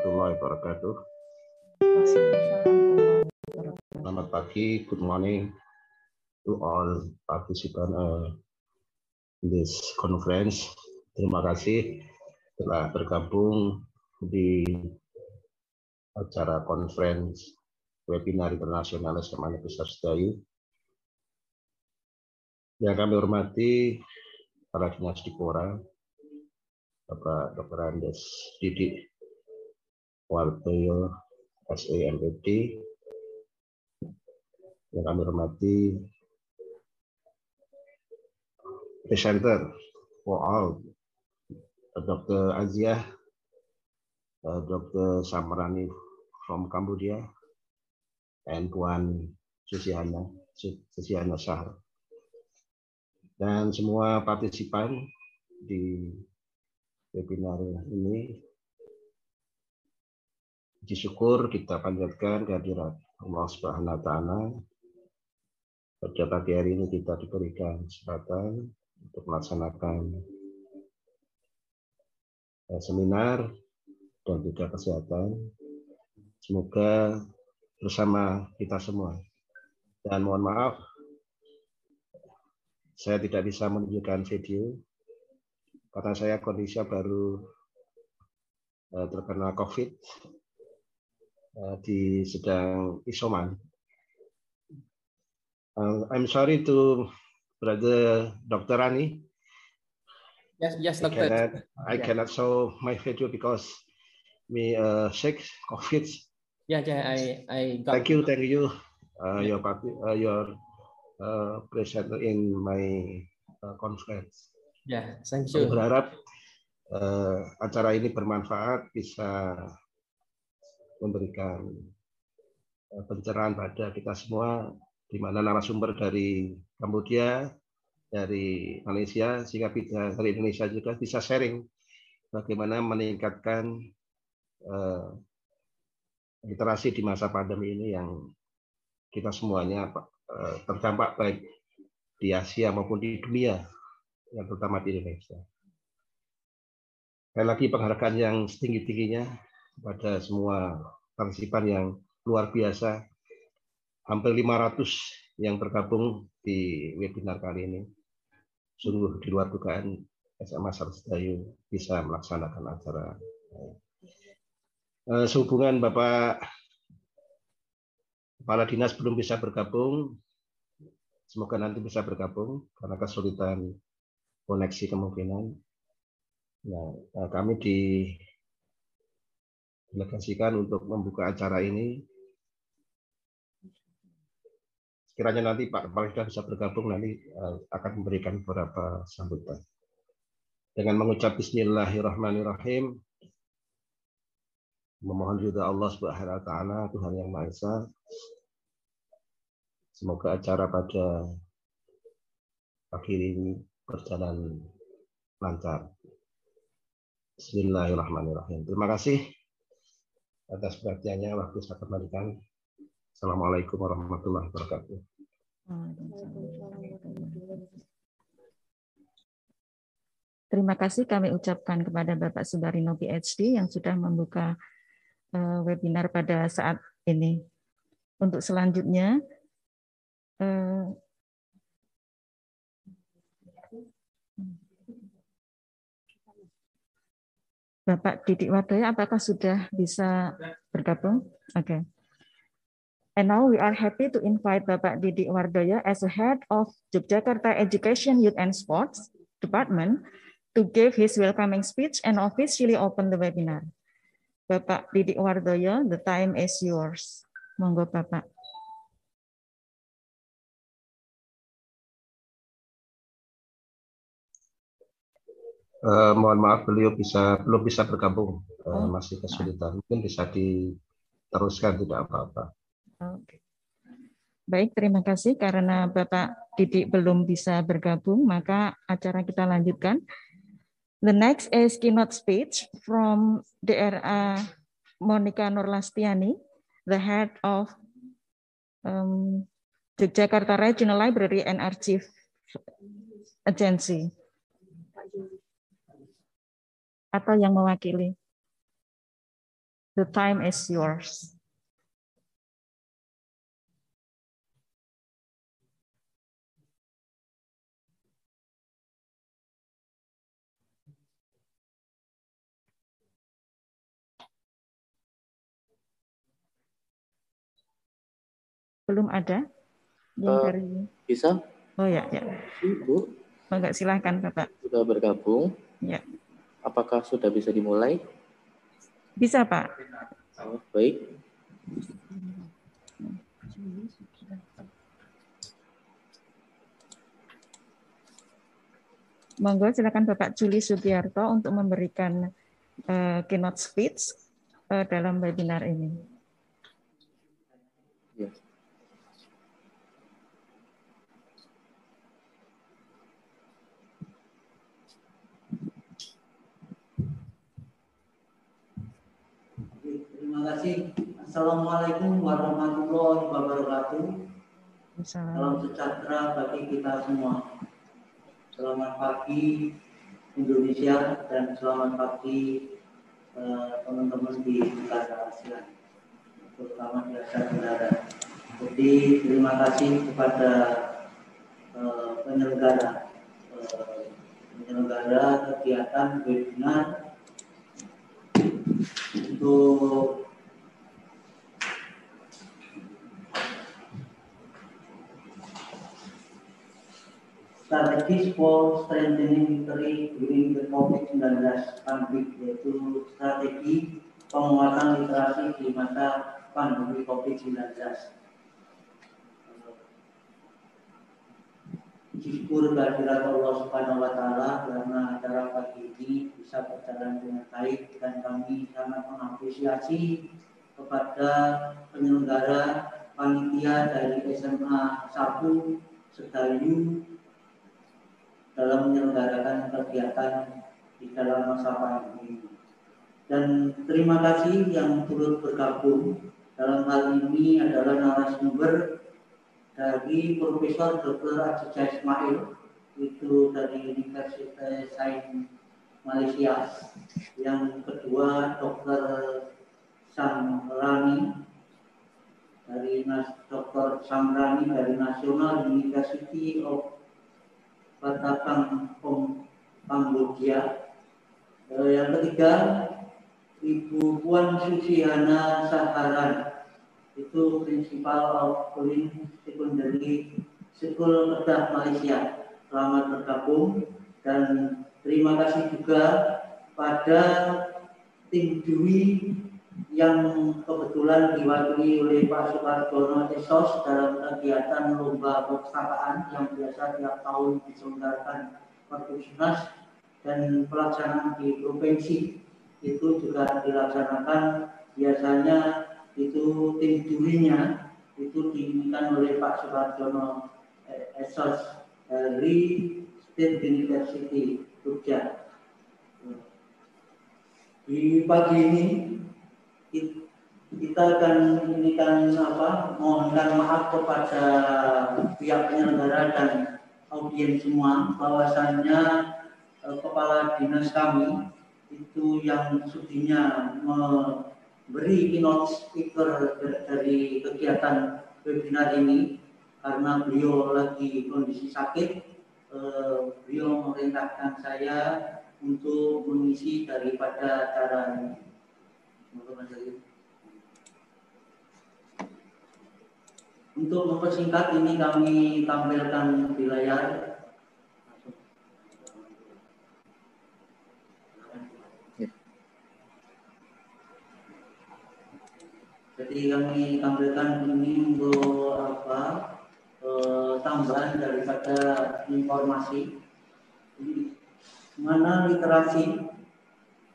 warahmatullahi wabarakatuh. Selamat pagi, good morning to all participants uh, in this conference. Terima kasih telah bergabung di acara conference webinar internasional SMA Negeri Sedayu. Yang kami hormati para dinas Dipora, Bapak Dr. Andes Didik Wartoyo, SEMPD, yang kami hormati presenter for all, Dr. Aziah, Dr. Samrani from Cambodia, and Puan Susiana, Susiana Shah. Dan semua partisipan di webinar ini Puji syukur kita panjatkan kehadirat Allah Subhanahu wa taala. Pada pagi hari ini kita diberikan kesempatan untuk melaksanakan eh, seminar dan juga kesehatan. Semoga bersama kita semua. Dan mohon maaf, saya tidak bisa menunjukkan video karena saya kondisi baru eh, terkena COVID di sedang isoman. Uh, I'm sorry to brother Dr. Rani. Yes, yes, Doctor. I cannot, I yeah. cannot show my video because me uh, sick COVID. Yeah, yeah, I, I got. Thank you, thank you, uh, your party, uh, your uh, present in my uh, conference. Ya, yeah, thank you. Saya berharap uh, acara ini bermanfaat bisa memberikan eh, pencerahan pada kita semua di mana narasumber dari Kamboja, dari Malaysia, sehingga dari Indonesia juga bisa sharing bagaimana meningkatkan uh, literasi di masa pandemi ini yang kita semuanya terdampak baik di Asia maupun di dunia, yang terutama di Indonesia. Sekali lagi penghargaan yang setinggi-tingginya pada semua partisipan yang luar biasa. Hampir 500 yang bergabung di webinar kali ini. Sungguh di luar dugaan SMA Sarjdayu bisa melaksanakan acara. Eh, sehubungan Bapak Kepala Dinas belum bisa bergabung, semoga nanti bisa bergabung karena kesulitan koneksi kemungkinan. Nah, eh, kami di delegasikan untuk membuka acara ini. Sekiranya nanti Pak Kepala bisa bergabung, nanti eh, akan memberikan beberapa sambutan. Dengan mengucap Bismillahirrahmanirrahim, memohon juga Allah Subhanahu wa taala Tuhan yang Maha Esa semoga acara pada pagi ini berjalan lancar. Bismillahirrahmanirrahim. Terima kasih atas perhatiannya waktu saya kembalikan. Assalamualaikum warahmatullahi wabarakatuh. Terima kasih kami ucapkan kepada Bapak Sudarino PhD yang sudah membuka eh, webinar pada saat ini. Untuk selanjutnya, Bapak Didik Wadaya, apakah sudah bisa bergabung? Oke. Okay. And now we are happy to invite Bapak Didik Wardoyo as the head of Yogyakarta Education, Youth and Sports Department to give his welcoming speech and officially open the webinar. Bapak Didik Wardoyo, the time is yours. Monggo Bapak. Uh, mohon maaf beliau bisa belum bisa bergabung uh, masih kesulitan mungkin bisa diteruskan tidak apa-apa. Oke. Baik, terima kasih karena Bapak Didik belum bisa bergabung, maka acara kita lanjutkan. The next is keynote speech from DRA Monica Nurlastiani, the head of um, Jakarta Regional Library and Archive Agency atau yang mewakili? The time is yours. Belum ada yang Uh, dari Bisa? Oh ya, ya. Bu, enggak silahkan Bapak. sudah bergabung. Ya. Apakah sudah bisa dimulai? Bisa Pak. Oh, baik. Monggo silakan Bapak Juli Sugiarto untuk memberikan eh, keynote speech eh, dalam webinar ini. Terima kasih. Assalamualaikum warahmatullahi wabarakatuh. Salam sejahtera bagi kita semua. Selamat pagi Indonesia dan selamat pagi eh, teman-teman di negara ASEAN, terutama di Asia Tenggara. Jadi terima kasih kepada eh, penyelenggara eh, penyelenggara kegiatan webinar untuk strategis for strengthening victory during the COVID-19 pandemic yaitu strategi penguatan literasi di masa pandemi COVID-19. Syukur kehadirat Allah Subhanahu wa taala karena acara pagi ini bisa berjalan dengan baik dan kami sangat mengapresiasi kepada penyelenggara panitia dari SMA 1 Sedayu dalam menyelenggarakan kegiatan di dalam masa pandemi ini. Dan terima kasih yang turut bergabung dalam hal ini adalah narasumber dari Profesor Dr. Ajija Ismail itu dari Universitas Sains Malaysia. Yang kedua Dr. Samrani dari Dr. Samrani dari National University of Batakang Kamboja. Eh, yang ketiga, Ibu Puan Susiana Saharan, itu Prinsipal of Colin Secondary School Kedah Malaysia. Selamat bergabung dan terima kasih juga pada tim Dwi yang kebetulan diwakili oleh Pak Soekarno Esos dalam kegiatan lomba perpustakaan yang biasa tiap tahun diselenggarakan Perpustakaan dan pelaksanaan di provinsi itu juga dilaksanakan biasanya itu tim jurinya itu diinginkan oleh Pak Soekarno Esos dari State University Jogja. Di pagi ini kita akan ini kan apa mohonkan maaf kepada pihak penyelenggara dan audiens semua bahwasannya eh, kepala dinas kami itu yang sudinya memberi keynote speaker dari kegiatan webinar ini karena beliau lagi kondisi sakit eh, beliau memerintahkan saya untuk mengisi daripada acara ini. Untuk mempersingkat ini kami tampilkan di layar. Jadi kami tampilkan ini untuk apa eh, tambahan daripada informasi. Mana literasi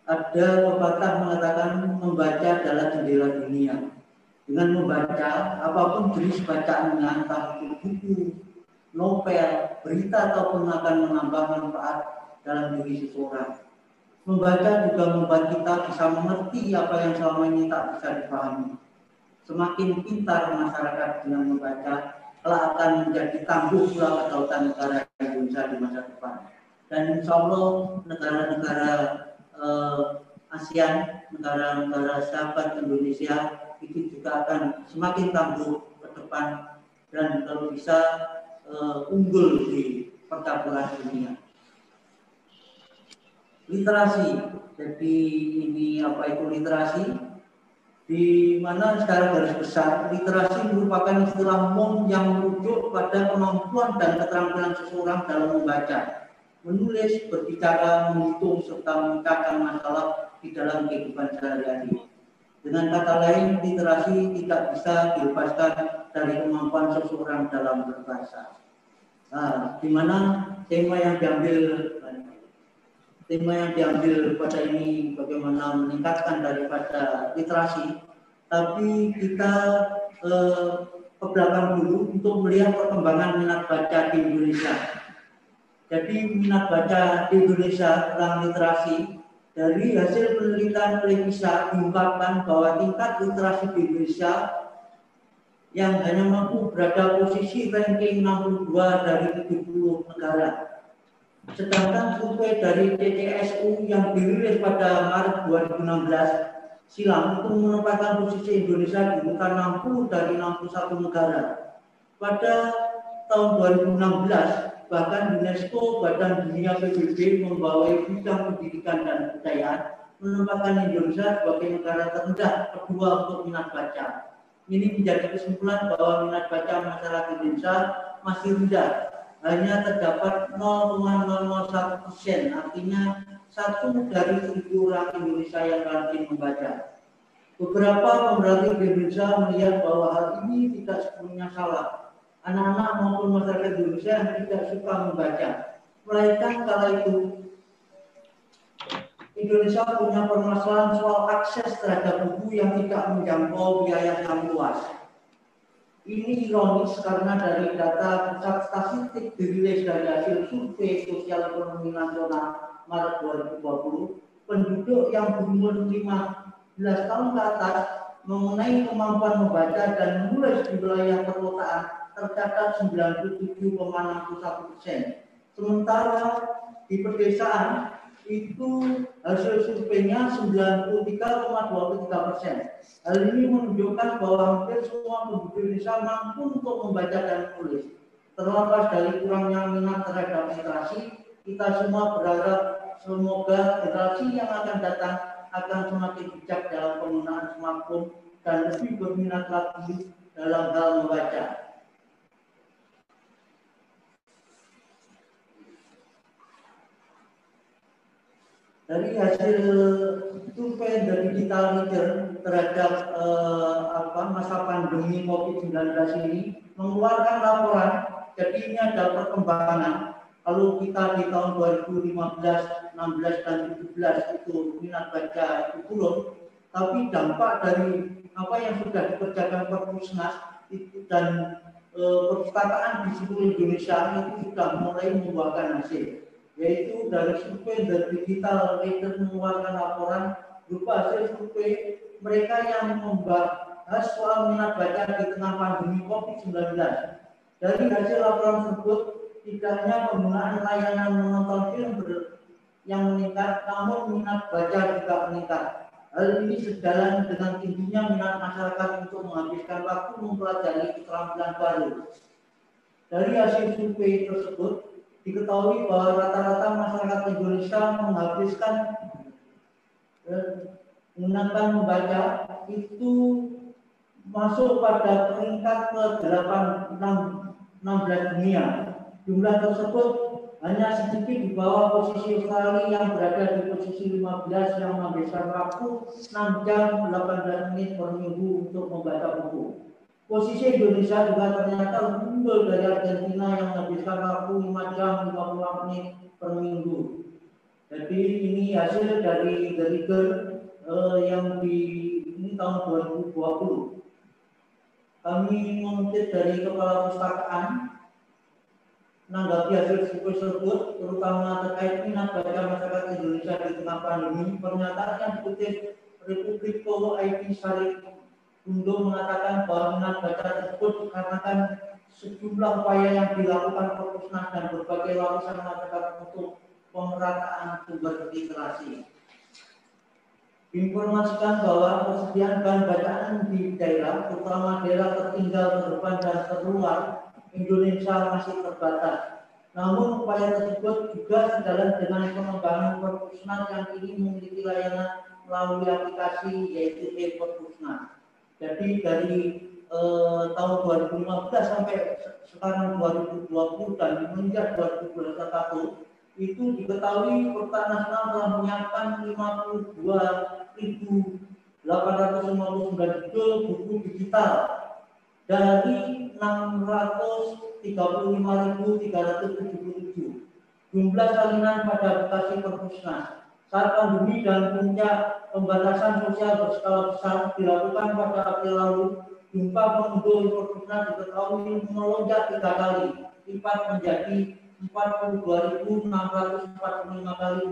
ada pepatah mengatakan membaca adalah jendela dunia. Dengan membaca apa pun jenis bacaannya, entah itu buku, novel, berita ataupun akan menambah manfaat dalam diri seseorang. Membaca juga membuat kita bisa mengerti apa yang selama ini tak bisa dipahami. Semakin pintar masyarakat dengan membaca, telah akan menjadi tangguh pula kedautan negara Indonesia di masa depan. Dan insya Allah negara-negara eh, ASEAN, negara-negara sahabat Indonesia itu juga akan semakin tangguh ke depan dan kalau bisa uh, unggul di percampuran dunia. Literasi, jadi ini apa itu literasi? Di mana secara garis besar literasi merupakan istilah umum yang merujuk pada kemampuan dan keterampilan seseorang dalam membaca, menulis, berbicara, menghitung, serta memecahkan masalah di dalam kehidupan sehari-hari. Dengan kata lain, literasi tidak bisa dilepaskan dari kemampuan seseorang dalam berbahasa. Nah, di mana tema yang diambil tema yang diambil pada ini bagaimana meningkatkan daripada literasi, tapi kita eh, ke belakang dulu untuk melihat perkembangan minat baca di Indonesia. Jadi minat baca di Indonesia tentang literasi dari hasil penelitian Plevisa diungkapkan bahwa tingkat literasi di Indonesia yang hanya mampu berada posisi ranking 62 dari 70 negara. Sedangkan survei dari TTSU yang dirilis pada Maret 2016 silam itu menempatkan posisi Indonesia di urutan 60 dari 61 negara. Pada tahun 2016 bahkan UNESCO Badan Dunia PBB membawai bidang pendidikan dan kebudayaan menempatkan Indonesia sebagai negara terendah kedua untuk minat baca. Ini menjadi kesimpulan bahwa minat baca masyarakat Indonesia masih rendah, hanya terdapat 0,001 persen, artinya satu dari seribu orang Indonesia yang rajin membaca. Beberapa pemerhati di Indonesia melihat bahwa hal ini tidak sepenuhnya salah, anak-anak maupun masyarakat Indonesia yang tidak suka membaca. Melainkan kala itu Indonesia punya permasalahan soal akses terhadap buku yang tidak menjangkau biaya yang luas. Ini ironis karena dari data pusat statistik dirilis dari hasil survei sosial ekonomi nasional Maret 2020, penduduk yang berumur 15 tahun ke atas mengenai kemampuan membaca dan menulis di wilayah perkotaan tercatat 97,61 persen. Sementara di pedesaan itu hasil surveinya 93,23 persen. Hal ini menunjukkan bahwa hampir semua penduduk Indonesia mampu untuk membaca dan menulis. Terlepas dari kurangnya minat terhadap literasi, kita semua berharap semoga generasi yang akan datang akan semakin bijak dalam penggunaan smartphone dan lebih berminat lagi dalam hal membaca. Dari hasil survei dari digital leader terhadap eh, apa masa pandemi COVID-19 ini mengeluarkan laporan jadi ini ada perkembangan. Kalau kita di tahun 2015, 16 dan 17 itu minat baca itu turun. Tapi dampak dari apa yang sudah dikerjakan Perpusnas dan e, perpustakaan di seluruh Indonesia itu sudah mulai membuahkan hasil yaitu dari survei dari digital leader mengeluarkan laporan berupa hasil survei mereka yang membahas soal minat baca di tengah pandemi COVID-19. Dari hasil laporan tersebut, tidak hanya penggunaan layanan menonton film yang meningkat, namun minat baca juga meningkat. Hal ini sejalan dengan tingginya minat masyarakat untuk menghabiskan waktu mempelajari keterampilan baru. Dari hasil survei tersebut, diketahui bahwa rata-rata masyarakat Indonesia menghabiskan eh, menggunakan membaca itu masuk pada peringkat ke 8 16 dunia. Jumlah tersebut hanya sedikit di bawah posisi Australia yang berada di posisi 15 yang menghabiskan waktu 6 jam 18 menit per minggu untuk membaca buku. Posisi Indonesia juga ternyata unggul dari Argentina yang menghabiskan waktu 5 jam 50 menit per minggu. Jadi ini hasil dari The Leader uh, yang di ini tahun 2020. Kami mengutip dari Kepala Pustakaan menanggapi hasil survei tersebut, terutama terkait minat baca masyarakat Indonesia di tengah pandemi, pernyataan yang dikutip Republik Kongo IT Syarif untuk mengatakan bahwa minat baca tersebut dikarenakan sejumlah upaya yang dilakukan Perpusnas dan berbagai lapisan masyarakat untuk pemerataan sumber literasi. Informasikan bahwa persediaan bahan bacaan di daerah, terutama daerah tertinggal, terdepan, dan terluar, Indonesia masih terbatas. Namun upaya tersebut juga sejalan dengan pengembangan perpusnas yang kini memiliki layanan melalui aplikasi yaitu e-perpusnas. Jadi dari eh, tahun 2015 sampai sekarang 2020 dan menginjak 2021 itu diketahui Pertahanan Nasional telah menyiapkan 52.859 judul buku digital dari 635.377 jumlah salinan pada aplikasi perpusnas. Saat pandemi dan puncak pembatasan sosial berskala besar dilakukan pada April lalu, jumlah pengunduh perpusnas diketahui melonjak tiga kali, lipat menjadi 42.645 kali.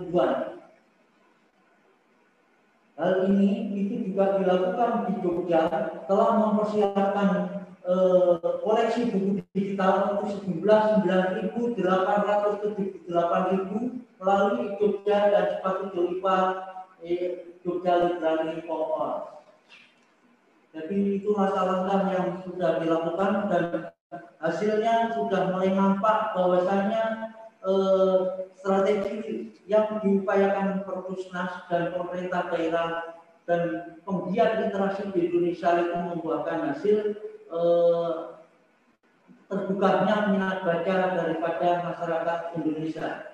Hal ini itu juga dilakukan di Jogja telah mempersiapkan eh, koleksi buku digital untuk sejumlah 9.878.000 melalui Jogja dan sepatu Jolipa eh, Jogja Library for Jadi itu langkah-langkah yang sudah dilakukan dan hasilnya sudah mulai nampak bahwasanya eh, strategi yang diupayakan Perpusnas dan pemerintah daerah dan penggiat literasi di Indonesia itu membuahkan hasil eh, terbukanya minat baca daripada masyarakat Indonesia.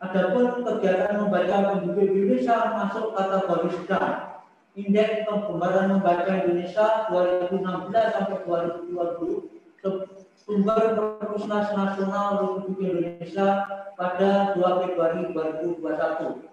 Adapun kegiatan membaca penduduk Indonesia masuk kategori sedang. Indeks penggembaran membaca Indonesia 2016 sampai 2020 sumber Perpusnas Nasional Republik Indonesia pada 2 Februari 2021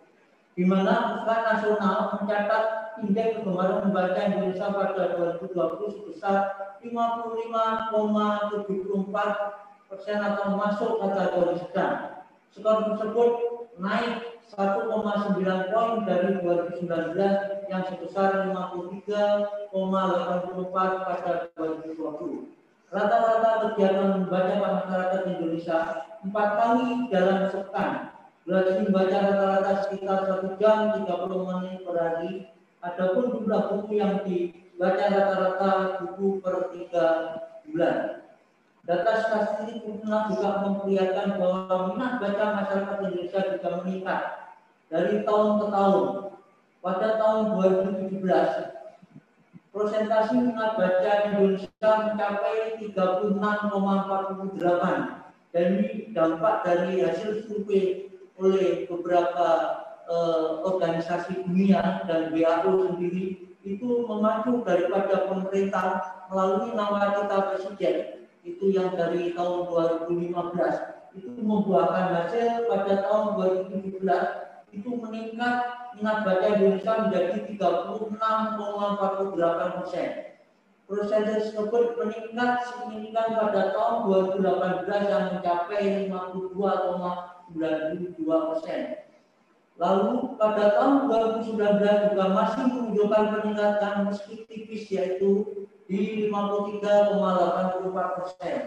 di mana Pusat Nasional mencatat indeks kegemaran membaca Indonesia pada 2020 sebesar 55,74 persen atau masuk kategori sedang. Skor tersebut naik 1,9 poin dari 2019 yang sebesar 53,84 pada 2020. Rata-rata kegiatan membaca masyarakat Indonesia empat kali dalam sepekan. Durasi membaca rata-rata sekitar satu jam 30 menit per hari. Adapun jumlah buku yang dibaca rata-rata buku per tiga bulan. Data statistik pernah juga memperlihatkan bahwa minat baca masyarakat Indonesia juga meningkat dari tahun ke tahun. Pada tahun 2017, Prosentasi minat baca Indonesia mencapai 36,48 dan ini dampak dari hasil survei oleh beberapa uh, organisasi dunia dan WHO sendiri itu memacu daripada pemerintah melalui nawacita presiden itu yang dari tahun 2015 itu membuahkan hasil pada tahun 2017 itu meningkat minat baca Indonesia menjadi 36,48 persen. Persentase tersebut meningkat signifikan pada tahun 2018 yang mencapai 52,92 persen. Lalu pada tahun 2019 juga masih menunjukkan peningkatan meski tipis yaitu di 53,84 persen.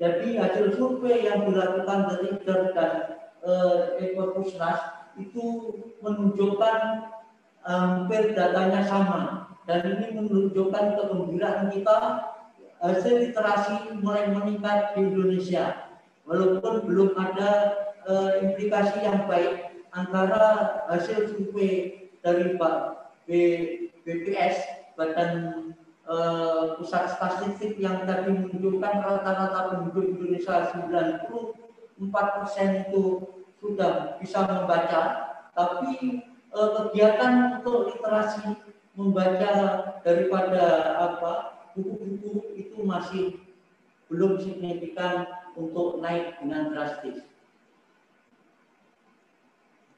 Jadi hasil survei yang dilakukan dari dan eh, Ekor Pusnas itu menunjukkan hampir datanya sama dan ini menunjukkan kegembiraan kita hasil literasi mulai meningkat di Indonesia walaupun belum ada implikasi yang baik antara hasil survei dari B, BPS Badan uh, Pusat Statistik yang tadi menunjukkan rata-rata penduduk Indonesia 94% itu sudah bisa membaca, tapi eh, kegiatan untuk literasi membaca daripada apa buku-buku itu masih belum signifikan untuk naik dengan drastis.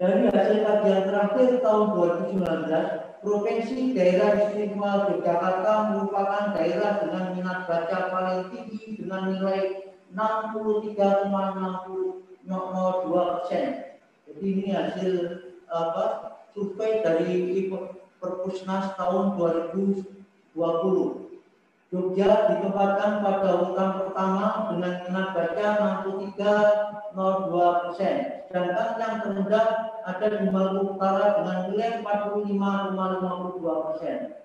Dari hasil kajian terakhir tahun 2019, Provinsi Daerah Istimewa Yogyakarta merupakan daerah dengan minat baca paling tinggi dengan nilai 63,60 0,02 persen. Jadi ini hasil apa survei dari Perpusnas tahun 2020. Jogja ditempatkan pada urutan pertama dengan minat baca 63,02 persen. Sedangkan yang terendah ada di Maluku Utara dengan nilai 45,52 persen.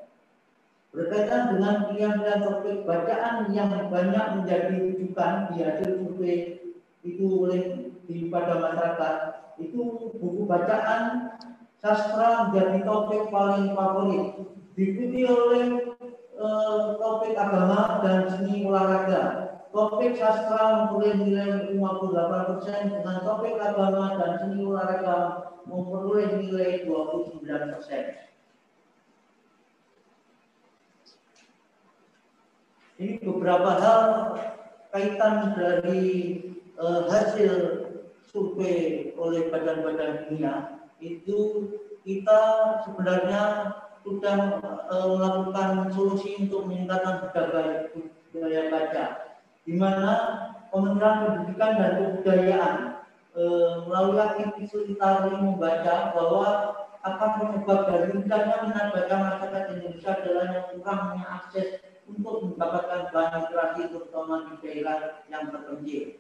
Berkaitan dengan pilihan-pilihan topik bacaan yang banyak menjadi rujukan di hasil survei itu oleh di pada masyarakat, itu buku bacaan sastra menjadi topik paling favorit, diikuti oleh eh, topik agama dan seni olahraga. Topik sastra memperoleh nilai 58 persen dengan topik agama dan seni olahraga memperoleh nilai 29 persen. Ini beberapa hal kaitan dari eh, hasil survei oleh badan-badan dunia itu kita sebenarnya sudah eh, melakukan solusi untuk meningkatkan budaya, budaya baca, di mana Kementerian Pendidikan dan Kebudayaan eh, melalui aktivitas literasi membaca bahwa akan penyebab dari rendahnya minat baca masyarakat Indonesia adalah yang kurangnya akses untuk mendapatkan bahan literasi terutama di daerah yang terpencil.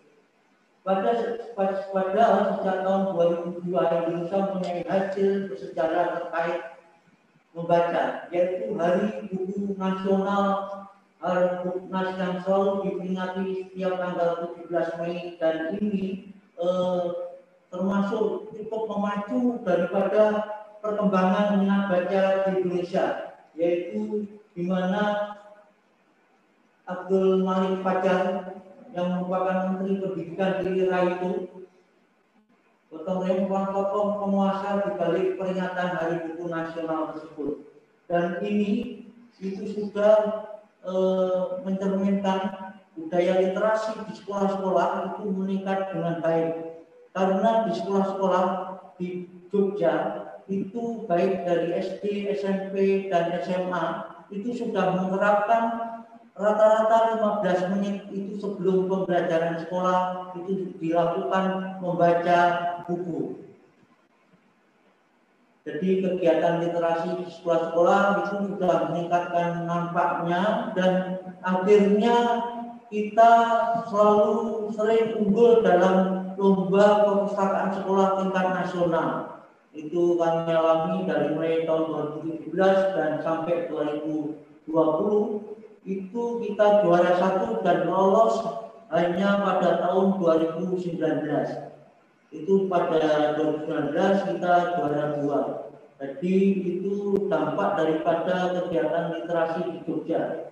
Pada pada sejak tahun 2002 Indonesia mempunyai hasil bersejarah terkait membaca, yaitu Hari Buku Nasional Hari Buknas yang selalu diperingati setiap tanggal 17 Mei. Dan ini eh, termasuk cukup memacu daripada perkembangan minat baca di Indonesia, yaitu di mana Abdul Malik Fajar yang merupakan Menteri Pendidikan di era itu gotong royong merupakan tokoh penguasa di balik peringatan Hari Buku Nasional tersebut. Dan ini itu sudah e, mencerminkan budaya literasi di sekolah-sekolah itu meningkat dengan baik. Karena di sekolah-sekolah di Jogja itu baik dari SD, SMP, dan SMA itu sudah menerapkan rata-rata 15 menit itu sebelum pembelajaran sekolah itu dilakukan membaca buku. Jadi kegiatan literasi di sekolah-sekolah itu sudah meningkatkan nampaknya dan akhirnya kita selalu sering unggul dalam lomba perpustakaan sekolah tingkat nasional. Itu kami alami dari mulai tahun 2017 dan sampai 2020 itu kita juara satu dan lolos hanya pada tahun 2019. Itu pada 2019 kita juara dua. Jadi itu dampak daripada kegiatan literasi di Jogja.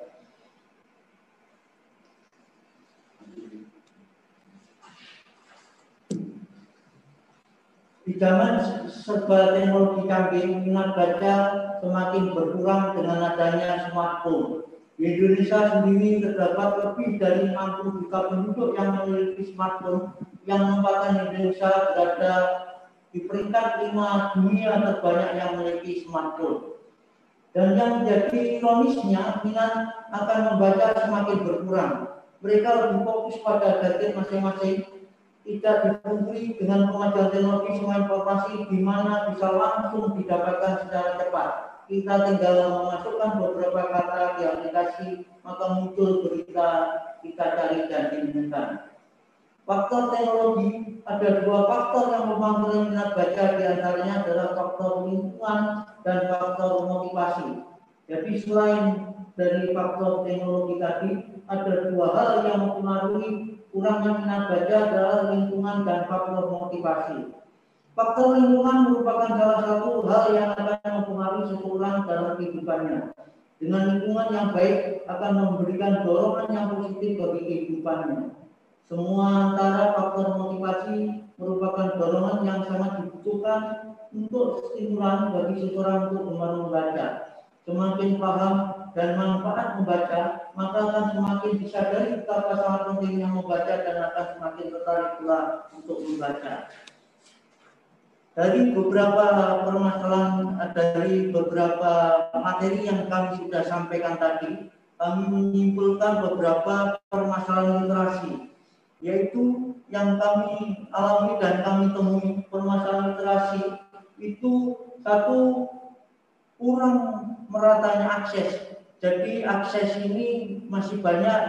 Di zaman serba teknologi canggih, minat baca semakin berkurang dengan adanya smartphone. Indonesia sendiri terdapat lebih dari 60 juta penduduk yang memiliki smartphone yang menempatkan Indonesia berada di peringkat lima dunia terbanyak yang memiliki smartphone. Dan yang menjadi ironisnya, minat akan membaca semakin berkurang. Mereka lebih fokus pada gadget masing-masing, tidak dipungkiri dengan kemajuan teknologi semua informasi di mana bisa langsung didapatkan secara cepat kita tinggal memasukkan beberapa kata di aplikasi, maka muncul berita kita cari dan diinginkan. Faktor teknologi ada dua faktor yang memanggil minat baca di antaranya adalah faktor lingkungan dan faktor motivasi. Jadi selain dari faktor teknologi tadi, ada dua hal yang mempengaruhi kurangnya minat baca adalah lingkungan dan faktor motivasi. Faktor lingkungan merupakan salah satu hal yang akan mempengaruhi seseorang dalam kehidupannya. Dengan lingkungan yang baik akan memberikan dorongan yang positif bagi kehidupannya. Semua antara faktor motivasi merupakan dorongan yang sangat dibutuhkan untuk stimulan bagi seseorang untuk gemar membaca. Semakin paham dan manfaat membaca, maka akan semakin disadari betapa sangat pentingnya membaca dan akan semakin tertarik pula untuk membaca dari beberapa permasalahan dari beberapa materi yang kami sudah sampaikan tadi kami menyimpulkan beberapa permasalahan literasi yaitu yang kami alami dan kami temui. Permasalahan literasi itu satu kurang meratanya akses. Jadi akses ini masih banyak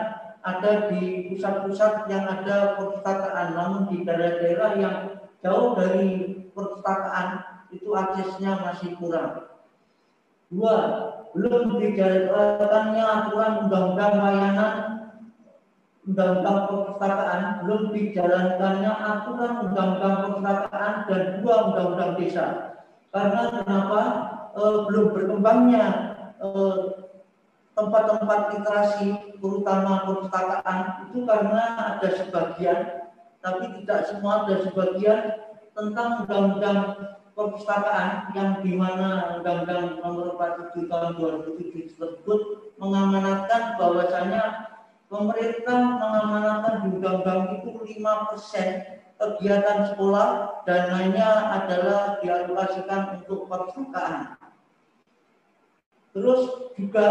ada di pusat-pusat yang ada perpustakaan namun di daerah-daerah yang jauh dari perpustakaan itu aksesnya masih kurang. Dua, belum dijalankannya aturan undang-undang layanan undang-undang perpustakaan, belum dijalankannya aturan undang-undang perpustakaan dan dua undang-undang desa. Karena kenapa? E, belum berkembangnya eh, tempat-tempat literasi, terutama perpustakaan, itu karena ada sebagian, tapi tidak semua ada sebagian tentang undang-undang perpustakaan yang di mana Undang-Undang Nomor 47 Tahun 2007 tersebut mengamanatkan bahwasanya pemerintah mengamanatkan di Undang-Undang itu 5 persen kegiatan sekolah dan lainnya adalah dialokasikan untuk perpustakaan. Terus juga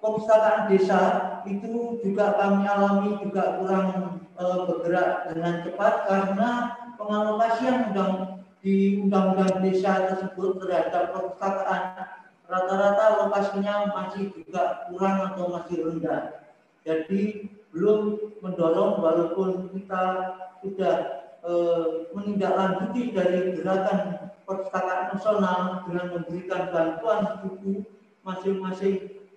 perpustakaan desa itu juga kami alami juga kurang e, bergerak dengan cepat karena pengalokasian undang di undang-undang desa tersebut terhadap perpustakaan rata-rata lokasinya masih juga kurang atau masih rendah. Jadi belum mendorong walaupun kita sudah e, menindaklanjuti dari gerakan perpustakaan nasional dengan memberikan bantuan buku masing-masing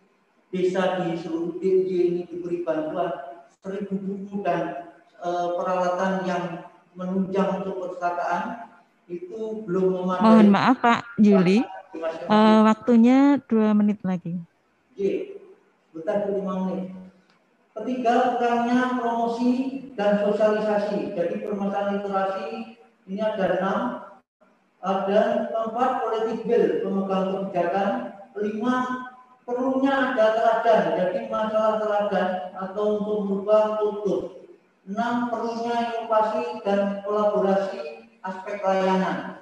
desa di seluruh DIY ini diberi bantuan seribu buku dan e, peralatan yang menunjang untuk perpustakaan itu belum memadai. Mohon maaf Pak Juli, uh, waktunya dua menit lagi. J, bentar lima menit. Ketiga, kurangnya promosi dan sosialisasi. Jadi permasalahan literasi ini ada enam. Ada empat politik bill pemegang kebijakan. Lima perlunya ada teladan, jadi masalah teladan atau untuk merubah kultur. Enam perlunya inovasi dan kolaborasi aspek layanan.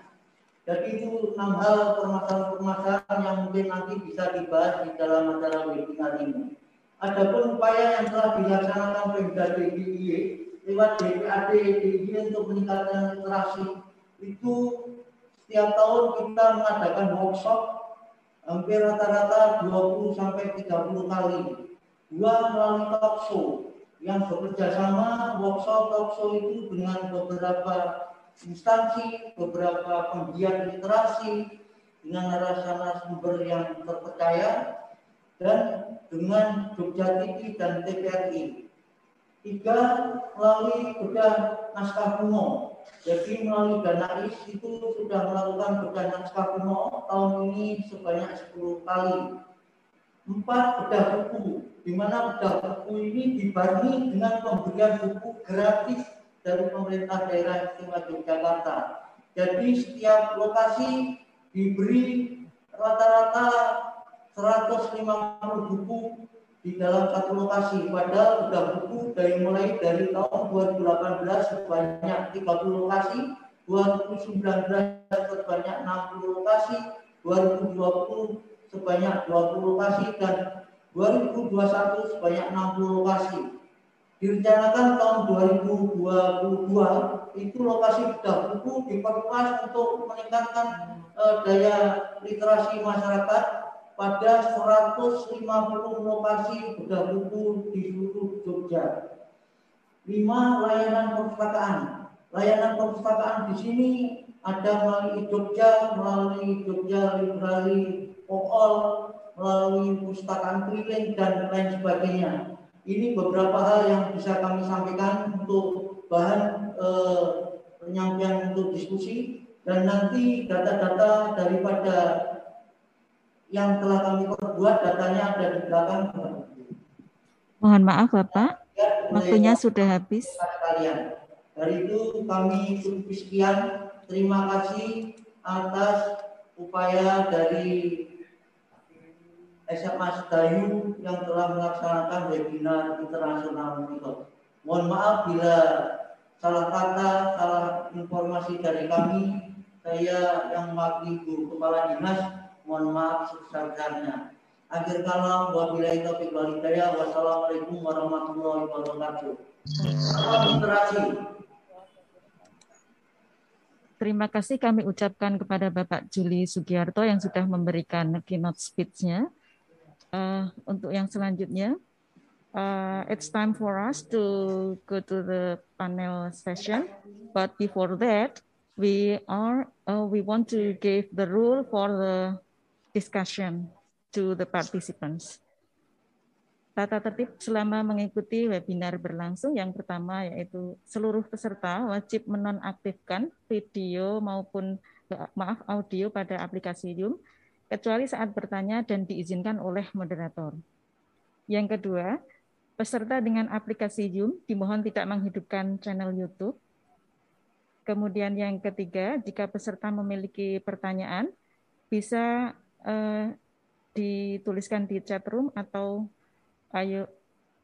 Jadi itu enam hal permasalahan-permasalahan yang mungkin nanti bisa dibahas di dalam acara webinar ini. Adapun upaya yang telah dilaksanakan Pemda DIY lewat DPAD DIY untuk meningkatkan literasi itu setiap tahun kita mengadakan workshop hampir rata-rata 20 sampai 30 kali. Dua melalui talk show yang bekerja sama workshop talk show itu dengan beberapa instansi, beberapa penggiat literasi dengan narasumber yang terpercaya dan dengan Jogja TV dan TVRI. Tiga, melalui bedah naskah kuno jadi melalui dana IS itu sudah melakukan bedah naskah kuno tahun ini sebanyak 10 kali. Empat, bedah buku, di mana bedah buku ini dibarengi dengan pemberian buku gratis dari pemerintah daerah istimewa Yogyakarta. Jadi setiap lokasi diberi rata-rata 150 buku di dalam satu lokasi. Padahal sudah buku dari mulai dari tahun 2018 sebanyak 30 lokasi, 2019 sebanyak 60 lokasi, 2020 sebanyak 20 lokasi dan 2021 sebanyak 60 lokasi. Direncanakan tahun 2022 itu lokasi sudah buku diperluas untuk meningkatkan eh, daya literasi masyarakat pada 150 lokasi bedah buku di seluruh Jogja. Lima layanan perpustakaan. Layanan perpustakaan di sini ada melalui Jogja, melalui Jogja Library OOL, melalui perpustakaan keliling dan lain sebagainya. Ini beberapa hal yang bisa kami sampaikan untuk bahan eh, penyampaian untuk diskusi dan nanti data-data daripada yang telah kami perbuat datanya ada di belakang. Mohon maaf Bapak, waktunya sudah habis. Kalian. Dari itu kami cukup sekian. Terima kasih atas upaya dari SMA Sedayu yang telah melaksanakan webinar internasional itu. Mohon maaf bila salah kata, salah informasi dari kami. Saya yang mewakili Guru Kepala Dinas mohon maaf sebesar-besarnya. Akhir kalam wabillahi taufiq wal hidayah. Wassalamualaikum warahmatullahi wabarakatuh. Salam Terima kasih kami ucapkan kepada Bapak Juli Sugiarto yang sudah memberikan keynote speech-nya. Uh, untuk yang selanjutnya, uh, it's time for us to go to the panel session. But before that, we are uh, we want to give the rule for the discussion to the participants. Tata tertib selama mengikuti webinar berlangsung yang pertama yaitu seluruh peserta wajib menonaktifkan video maupun maaf audio pada aplikasi Zoom kecuali saat bertanya dan diizinkan oleh moderator. Yang kedua, peserta dengan aplikasi Zoom dimohon tidak menghidupkan channel YouTube Kemudian yang ketiga, jika peserta memiliki pertanyaan, bisa eh, dituliskan di chat room atau ayo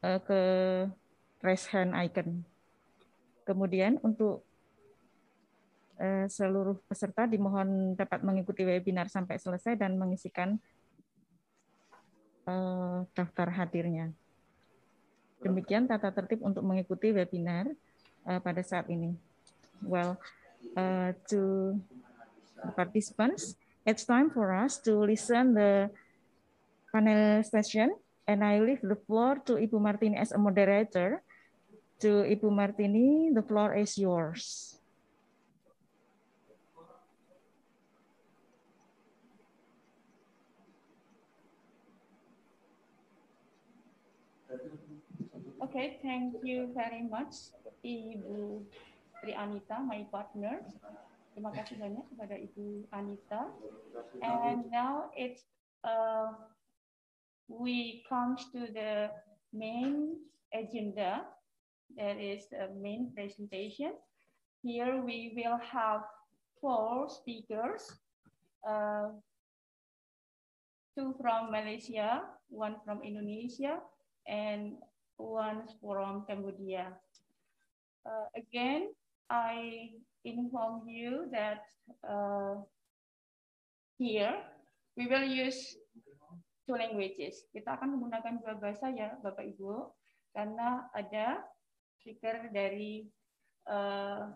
eh, ke raise hand icon. Kemudian untuk seluruh peserta dimohon dapat mengikuti webinar sampai selesai dan mengisikan eh, daftar hadirnya. Demikian tata tertib untuk mengikuti webinar eh, pada saat ini. well to participants. It's time for us to listen the panel session and I leave the floor to Ibu Martini as a moderator. To Ibu Martini, the floor is yours. Okay, thank you very much, Ibu Tri Anita, my partner. Terima kasih banyak kepada Ibu Anita. And now it's uh, we come to the main agenda. That is the main presentation. Here we will have four speakers. Uh, two from Malaysia, one from Indonesia, and one from Cambodia. Uh, again, I inform you that uh, here we will use two languages. Kita akan menggunakan dua bahasa ya, Bapak Ibu, karena ada speaker dari uh,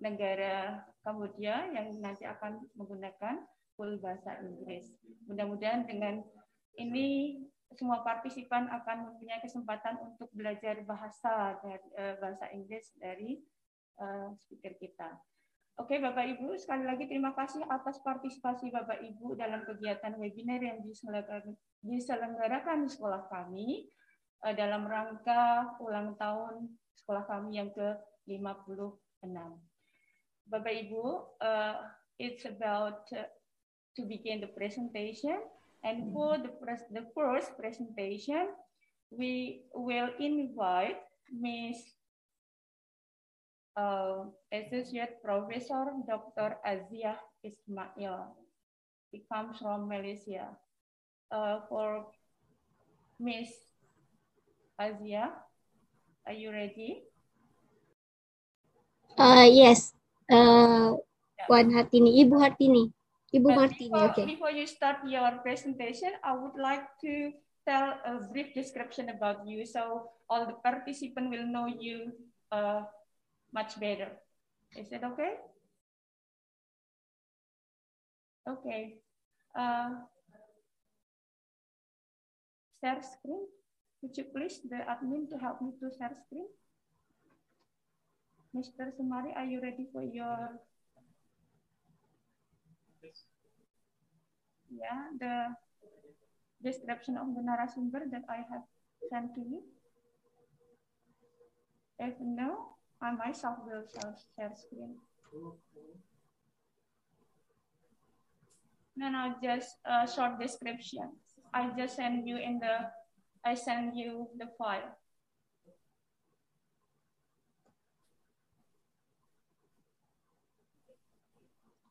negara Kamboja yang nanti akan menggunakan full bahasa Inggris. Mudah-mudahan dengan ini semua partisipan akan mempunyai kesempatan untuk belajar bahasa dari, uh, bahasa Inggris dari uh, speaker kita. Oke, Bapak Ibu, sekali lagi terima kasih atas partisipasi Bapak Ibu dalam kegiatan webinar yang diselenggarakan di sekolah kami uh, dalam rangka ulang tahun sekolah kami yang ke-56. Bapak Ibu, uh, it's about to begin the presentation. And for the, the first presentation, we will invite Ms uh, Associate Professor Dr. Aziah Ismail. He comes from Malaysia. Uh, for Miss Aziah, are you ready? Uh, yes. Uh, yeah. Wan Hartini, Ibu Hartini. Ibu Martini, before, okay. Before you start your presentation, I would like to tell a brief description about you so all the participants will know you uh, much better. Is it okay? Okay. Uh, share screen. Could you please, the admin, to help me to share screen? Mr. Sumari, are you ready for your... Yeah, the description of the narasumber that I have sent to you. If no, I myself will share screen. No, no, just a short description. I just send you in the, I send you the file.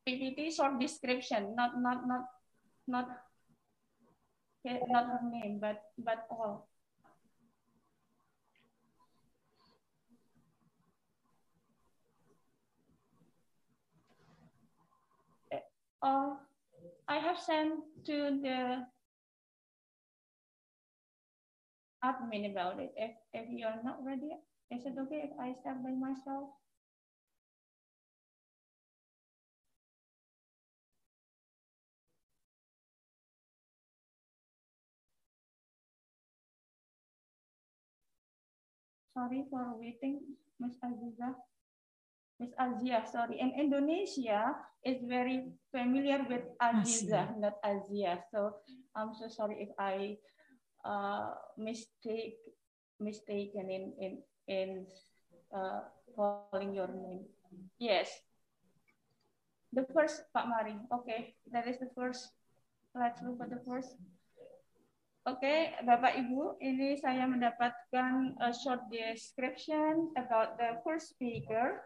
PPT short description, not not not not not her name, but but all. uh, I have sent to the admin about it. If, if you are not ready, is it okay if I start by myself? Sorry for waiting, Ms. Aziza. Miss Aziah, sorry. In Indonesia is very familiar with Aziza, not Aziah. So I'm so sorry if I uh, mistake mistaken in in in uh, calling your name. Yes. The first, Pak Mari. Okay, that is the first. Let's look at the first. Oke, okay, Bapak Ibu, ini saya mendapatkan a short description about the first speaker.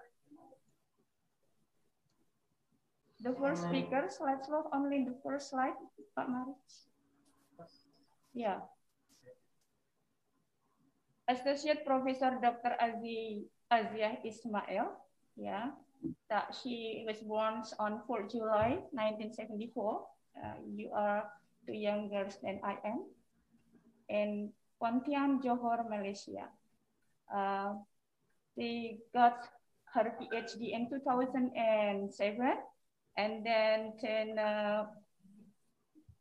The first speaker, let's look only the first slide, Pak Mari. Yeah. Associate Professor Dr. Azi Aziah Ismail, yeah, that she was born on 4 July 1974. Uh, you are two younger than I am. In Pontian, Johor, Malaysia. Uh, she got her PhD in 2007, and then, then uh,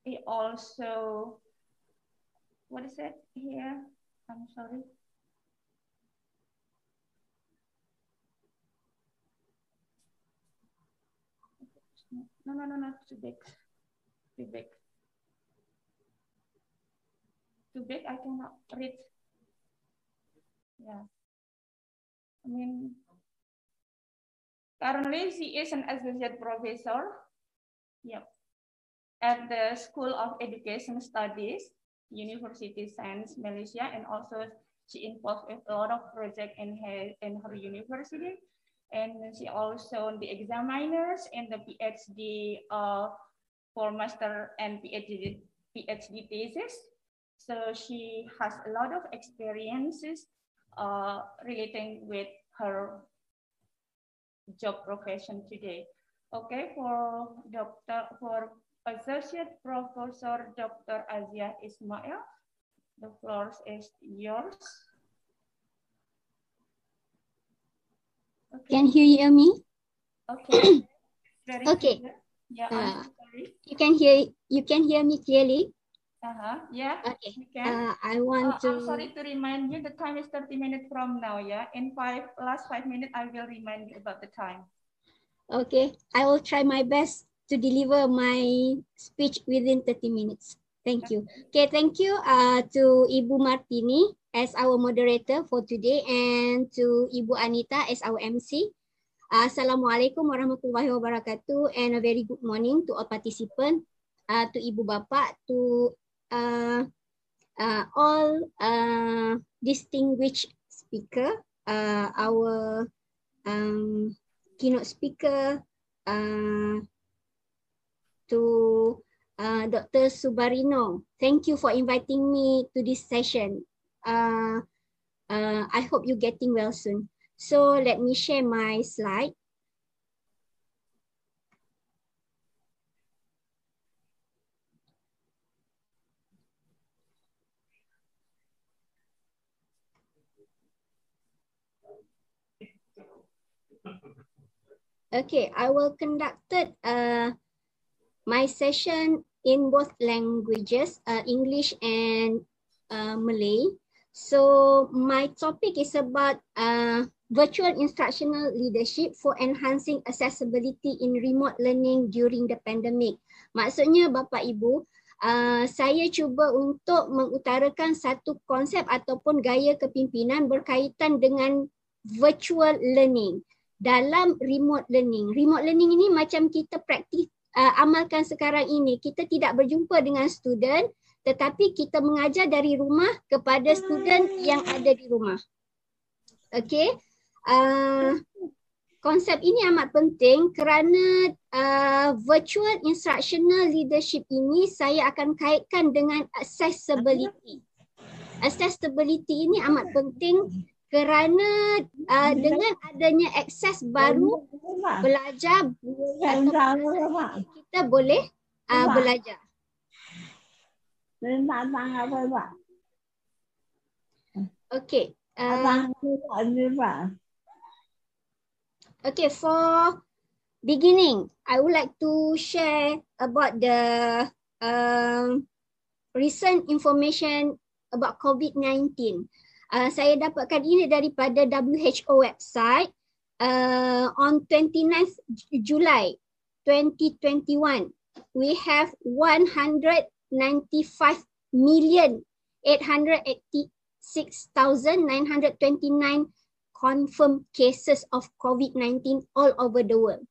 he also, what is it here? I'm sorry. No, no, no, no, too big. Too big. Too big, I cannot read. Yeah. I mean, currently she is an associate professor. Yep. At the School of Education Studies, University Science Malaysia, and also she involved with a lot of projects in her in her university and she also the examiners and the PhD uh, for master and PhD, PhD thesis. So she has a lot of experiences uh, relating with her job profession today. Okay, for Dr. for Associate Professor Dr. Aziah Ismail, the floor is yours. Okay. Can you hear me? Okay. Very okay. Clear. Yeah, uh, You can hear you can hear me clearly. Uh-huh. Yeah. Okay. Uh, I want uh, to. I'm sorry to remind you the time is 30 minutes from now. Yeah. In five last five minutes, I will remind you about the time. Okay. I will try my best to deliver my speech within 30 minutes. Thank you. Okay, thank you uh, to Ibu Martini as our moderator for today and to Ibu Anita as our MC. Assalamualaikum warahmatullahi wabarakatuh and a very good morning to all participants, uh, to Ibu Bapa, to uh, uh, all uh, distinguished speaker, uh, our um, keynote speaker, uh, to uh, Dr. Subarino. Thank you for inviting me to this session. Uh, uh, I hope you're getting well soon. So let me share my slide. Okay, I will conduct uh, my session in both languages, uh, English and uh, Malay. So my topic is about uh, virtual instructional leadership for enhancing accessibility in remote learning during the pandemic. Maksudnya Bapak Ibu, uh, saya cuba untuk mengutarakan satu konsep ataupun gaya kepimpinan berkaitan dengan virtual learning dalam remote learning. Remote learning ini macam kita praktis uh, amalkan sekarang ini. Kita tidak berjumpa dengan student tetapi kita mengajar dari rumah kepada student yang ada di rumah. Okay. Uh, konsep ini amat penting kerana uh, virtual instructional leadership ini saya akan kaitkan dengan accessibility. Accessibility ini amat penting kerana uh, dengan adanya akses baru belajar kita boleh uh, belajar. Okay. Uh, okay, for beginning, I would like to share about the uh, recent information about COVID-19. Uh, saya dapatkan ini daripada WHO website. uh, on 29th July 2021, we have 195 million 886,929 confirmed cases of COVID-19 all over the world.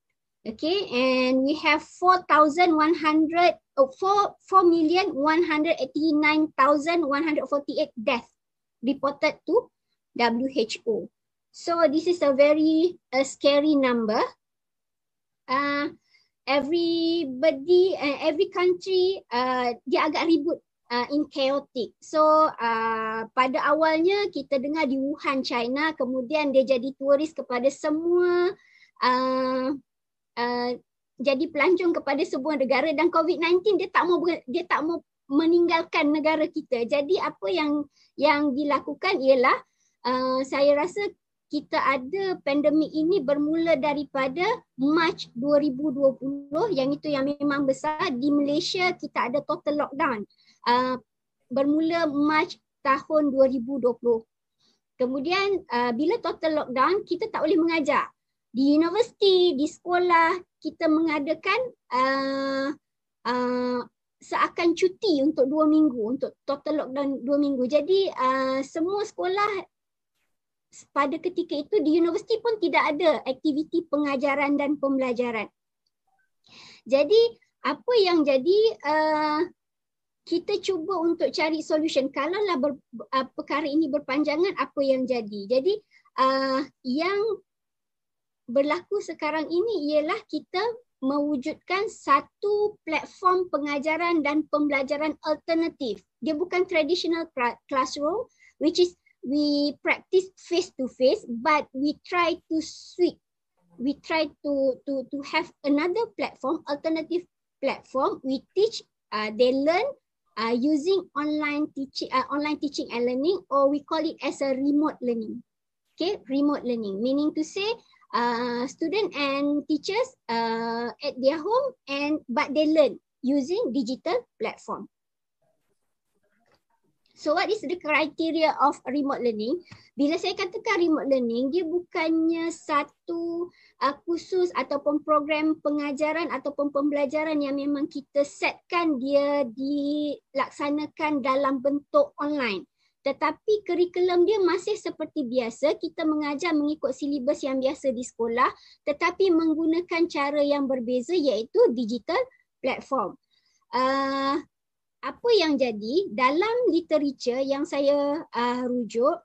Okay, and we have 4,100, oh, 4, 4 million 189,148 deaths reported to WHO. So this is a very uh, scary number. Uh, everybody, uh, every country, uh, dia agak ribut uh, in chaotic. So uh, pada awalnya kita dengar di Wuhan, China, kemudian dia jadi turis kepada semua, uh, uh, jadi pelancong kepada semua negara dan COVID-19 dia tak mau dia tak mau meninggalkan negara kita. Jadi apa yang yang dilakukan ialah uh, saya rasa kita ada pandemik ini bermula daripada March 2020 yang itu yang memang besar di Malaysia kita ada total lockdown uh, bermula March tahun 2020. Kemudian uh, bila total lockdown kita tak boleh mengajar. Di universiti, di sekolah kita mengadakan uh, uh, seakan cuti untuk dua minggu, untuk total lockdown dua minggu. Jadi uh, semua sekolah pada ketika itu di universiti pun tidak ada aktiviti pengajaran dan pembelajaran. Jadi apa yang jadi uh, kita cuba untuk cari solution kalaulah ber, uh, perkara ini berpanjangan apa yang jadi jadi uh, yang berlaku sekarang ini ialah kita mewujudkan satu platform pengajaran dan pembelajaran alternatif. Dia bukan traditional classroom which is we practice face to face but we try to switch we try to to to have another platform alternative platform. We teach uh, they learn uh, using online teaching, uh, online teaching and learning, or we call it as a remote learning. Okay, remote learning, meaning to say, uh, student and teachers uh, at their home and but they learn using digital platform. So what is the criteria of remote learning? Bila saya katakan remote learning, dia bukannya satu uh, kursus ataupun program pengajaran ataupun pembelajaran yang memang kita setkan dia dilaksanakan dalam bentuk online. Tetapi kurikulum dia masih seperti biasa, kita mengajar mengikut silibus yang biasa di sekolah tetapi menggunakan cara yang berbeza iaitu digital platform. Uh, apa yang jadi? Dalam literature yang saya uh, rujuk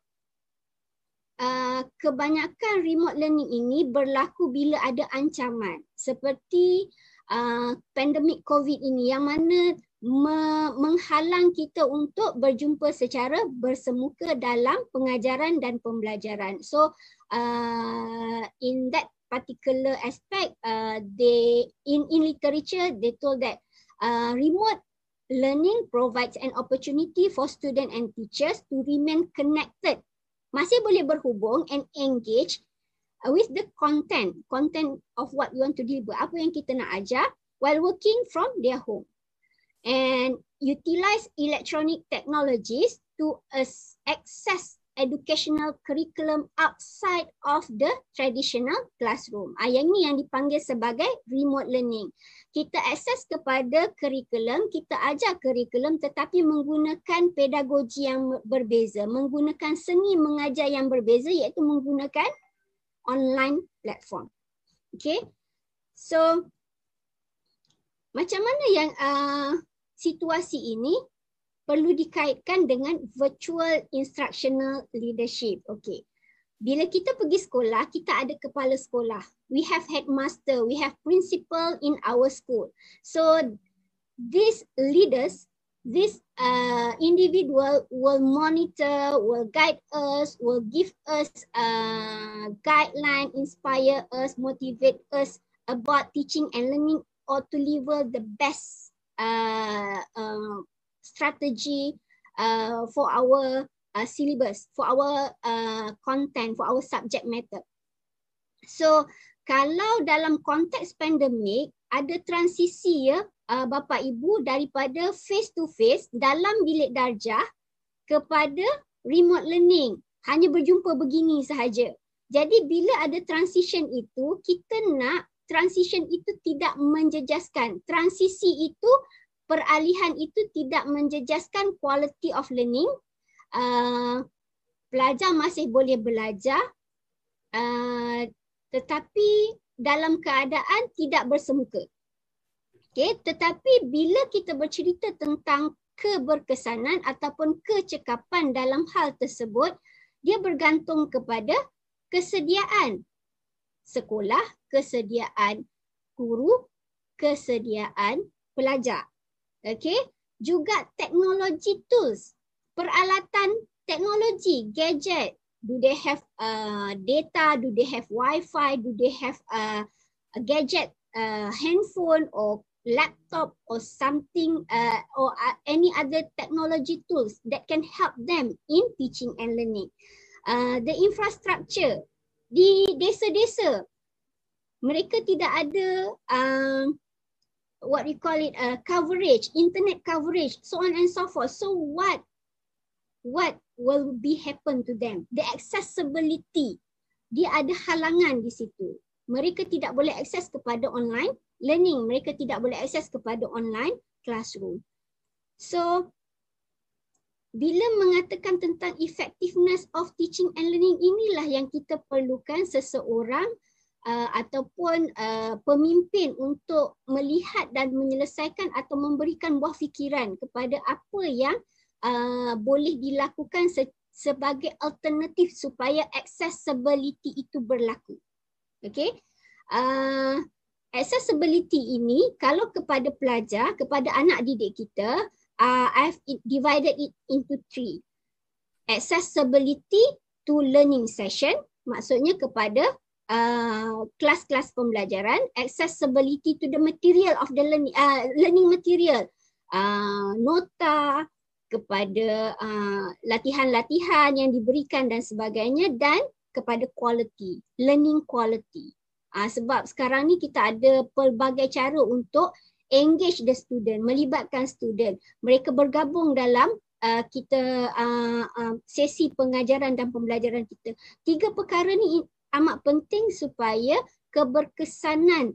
uh, kebanyakan remote learning ini berlaku bila ada ancaman. Seperti uh, pandemik covid ini yang mana me- menghalang kita untuk berjumpa secara bersemuka dalam pengajaran dan pembelajaran so uh, in that particular aspect uh, they in in literature they told that uh, remote learning provides an opportunity for student and teachers to remain connected. Masih boleh berhubung and engage with the content, content of what you want to deliver, apa yang kita nak ajar while working from their home. And utilize electronic technologies to access educational curriculum outside of the traditional classroom. Ah, yang ini yang dipanggil sebagai remote learning kita akses kepada kurikulum, kita ajar kurikulum tetapi menggunakan pedagogi yang berbeza, menggunakan seni mengajar yang berbeza iaitu menggunakan online platform. Okay. So, macam mana yang uh, situasi ini perlu dikaitkan dengan virtual instructional leadership. Okay. Bila kita pergi sekolah, kita ada kepala sekolah. We have headmaster, we have principal in our school. So these leaders, this uh, individual will monitor, will guide us, will give us a uh, guideline, inspire us, motivate us about teaching and learning or to deliver the best uh, uh, strategy uh, for our uh, syllabus, for our uh, content, for our subject matter. So kalau dalam konteks pandemik ada transisi ya uh, bapa ibu daripada face to face dalam bilik darjah kepada remote learning hanya berjumpa begini sahaja Jadi bila ada transition itu, kita nak transition itu tidak menjejaskan. Transisi itu, peralihan itu tidak menjejaskan quality of learning. Uh, pelajar masih boleh belajar uh, tetapi dalam keadaan tidak bersemuka. Okay, tetapi bila kita bercerita tentang keberkesanan ataupun kecekapan dalam hal tersebut, dia bergantung kepada kesediaan sekolah, kesediaan guru, kesediaan pelajar. Okay, juga teknologi tools, peralatan teknologi, gadget. Do they have uh, data? Do they have Wi-Fi? Do they have uh, a gadget, uh, handphone or laptop or something uh, or uh, any other technology tools that can help them in teaching and learning? Uh, the infrastructure di desa-desa mereka tidak ada um, what we call it uh, coverage, internet coverage, so on and so forth. So what what will be happen to them? The accessibility, dia ada halangan di situ. Mereka tidak boleh akses kepada online learning. Mereka tidak boleh akses kepada online classroom. So bila mengatakan tentang effectiveness of teaching and learning inilah yang kita perlukan seseorang uh, ataupun uh, pemimpin untuk melihat dan menyelesaikan atau memberikan buah fikiran kepada apa yang uh, boleh dilakukan se- sebagai alternatif supaya accessibility itu berlaku. Okay. Uh, accessibility ini kalau kepada pelajar, kepada anak didik kita, uh, I've divided it into three. Accessibility to learning session, maksudnya kepada uh, kelas-kelas pembelajaran. Accessibility to the material of the learning, uh, learning material. Uh, nota kepada uh, latihan-latihan yang diberikan dan sebagainya dan kepada quality, learning quality. Uh, sebab sekarang ni kita ada pelbagai cara untuk engage the student, melibatkan student. Mereka bergabung dalam uh, kita uh, uh, sesi pengajaran dan pembelajaran kita. Tiga perkara ni amat penting supaya keberkesanan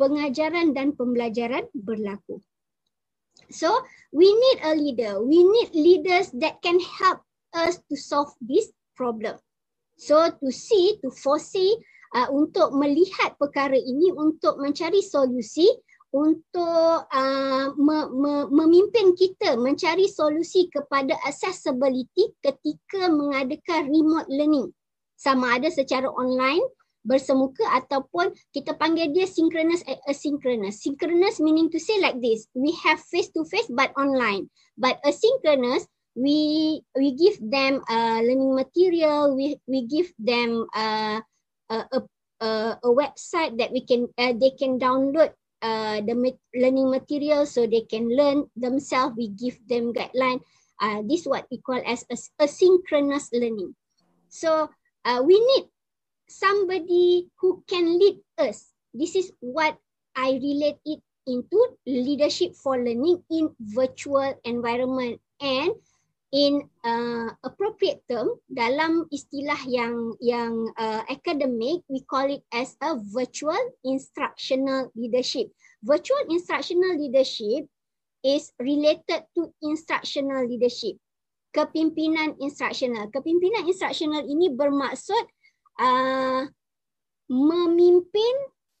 pengajaran dan pembelajaran berlaku. So, we need a leader. We need leaders that can help us to solve this problem. So, to see, to foresee, uh, untuk melihat perkara ini, untuk mencari solusi, untuk uh, me, me, memimpin kita mencari solusi kepada accessibility ketika mengadakan remote learning. Sama ada secara online bersemuka ataupun kita panggil dia synchronous asynchronous. Synchronous meaning to say like this we have face to face but online. But asynchronous we we give them uh, learning material we we give them uh, a, a a a website that we can uh, they can download uh, the learning material so they can learn themselves. We give them guideline. Uh, this what we call as asynchronous learning. So uh, we need somebody who can lead us. This is what I relate it into leadership for learning in virtual environment and in uh, appropriate term dalam istilah yang yang uh, academic we call it as a virtual instructional leadership. Virtual instructional leadership is related to instructional leadership kepimpinan instructional. Kepimpinan instructional ini bermaksud uh, memimpin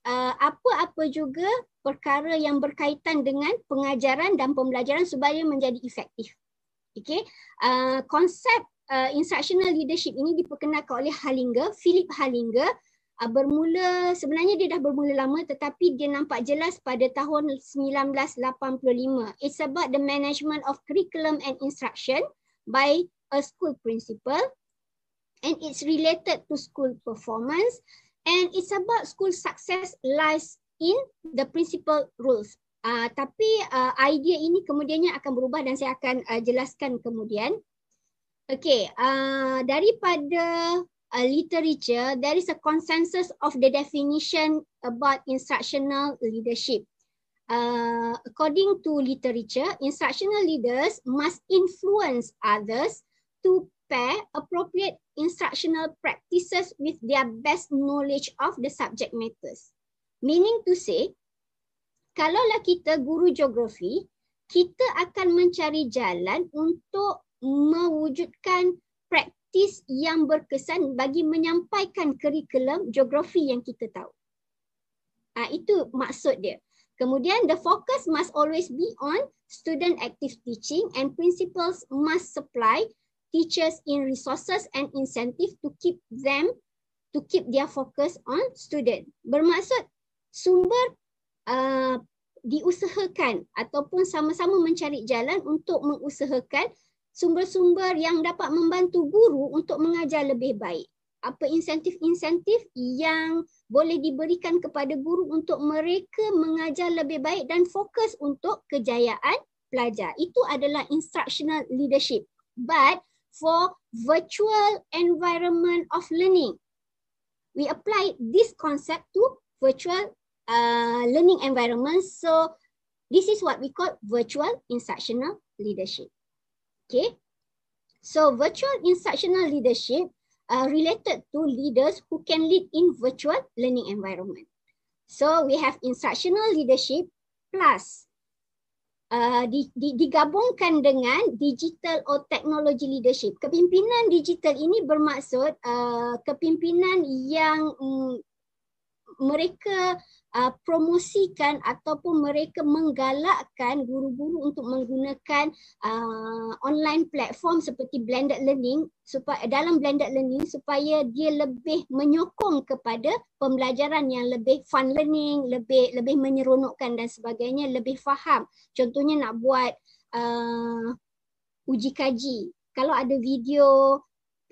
uh, apa-apa juga perkara yang berkaitan dengan pengajaran dan pembelajaran supaya menjadi efektif Okay, uh, konsep uh, instructional leadership ini diperkenalkan oleh Halinger, Philip Halinger. Uh, bermula sebenarnya dia dah bermula lama tetapi dia nampak jelas pada tahun 1985. It's about the management of curriculum and instruction by a school principal and it's related to school performance and it's about school success lies in the principal rules. Uh, tapi uh, idea ini kemudiannya akan berubah dan saya akan uh, jelaskan kemudian. Okay, uh, daripada uh, literature, there is a consensus of the definition about instructional leadership. Uh, according to literature, instructional leaders must influence others to pair appropriate instructional practices with their best knowledge of the subject matters. Meaning to say, kalaulah kita guru geografi, kita akan mencari jalan untuk mewujudkan praktis yang berkesan bagi menyampaikan kurikulum geografi yang kita tahu. Ah itu maksud dia. Kemudian the focus must always be on student active teaching and principals must supply teachers in resources and incentive to keep them to keep their focus on student. Bermaksud sumber uh, diusahakan ataupun sama-sama mencari jalan untuk mengusahakan sumber-sumber yang dapat membantu guru untuk mengajar lebih baik. Apa insentif-insentif yang boleh diberikan kepada guru untuk mereka mengajar lebih baik dan fokus untuk kejayaan pelajar. Itu adalah instructional leadership. But for virtual environment of learning, we apply this concept to virtual uh, learning environment. So this is what we call virtual instructional leadership. Okay. So virtual instructional leadership uh, related to leaders who can lead in virtual learning environment. So we have instructional leadership plus uh, di, di, digabungkan dengan digital or technology leadership. Kepimpinan digital ini bermaksud uh, kepimpinan yang um, mereka uh, promosikan ataupun mereka menggalakkan guru-guru untuk menggunakan uh, online platform seperti blended learning supaya dalam blended learning supaya dia lebih menyokong kepada pembelajaran yang lebih fun learning, lebih lebih menyeronokkan dan sebagainya, lebih faham. Contohnya nak buat uh, uji kaji. Kalau ada video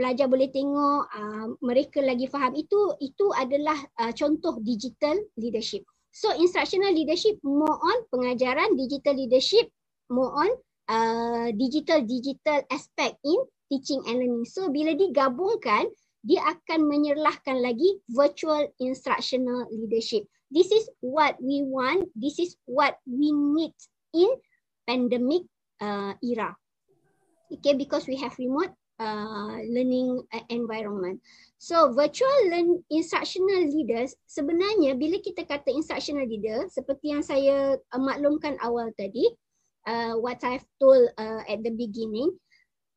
pelajar boleh tengok uh, mereka lagi faham itu itu adalah uh, contoh digital leadership. So instructional leadership more on pengajaran digital leadership more on uh, digital digital aspect in teaching and learning. So bila digabungkan dia akan menyerlahkan lagi virtual instructional leadership. This is what we want. This is what we need in pandemic uh, era. Okay, because we have remote uh, learning environment. So virtual learn instructional leaders sebenarnya bila kita kata instructional leader seperti yang saya uh, maklumkan awal tadi uh, what I've told uh, at the beginning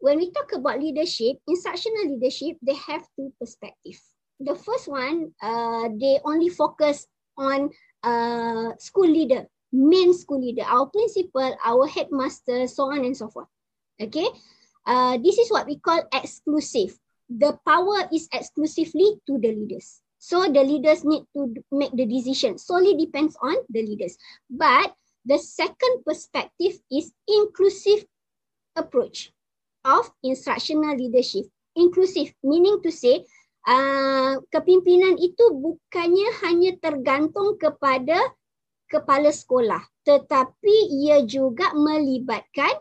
when we talk about leadership instructional leadership they have two perspective. The first one uh, they only focus on uh, school leader main school leader our principal our headmaster so on and so forth. Okay uh, this is what we call exclusive. The power is exclusively to the leaders. So the leaders need to make the decision. Solely depends on the leaders. But the second perspective is inclusive approach of instructional leadership. Inclusive meaning to say uh, kepimpinan itu bukannya hanya tergantung kepada kepala sekolah tetapi ia juga melibatkan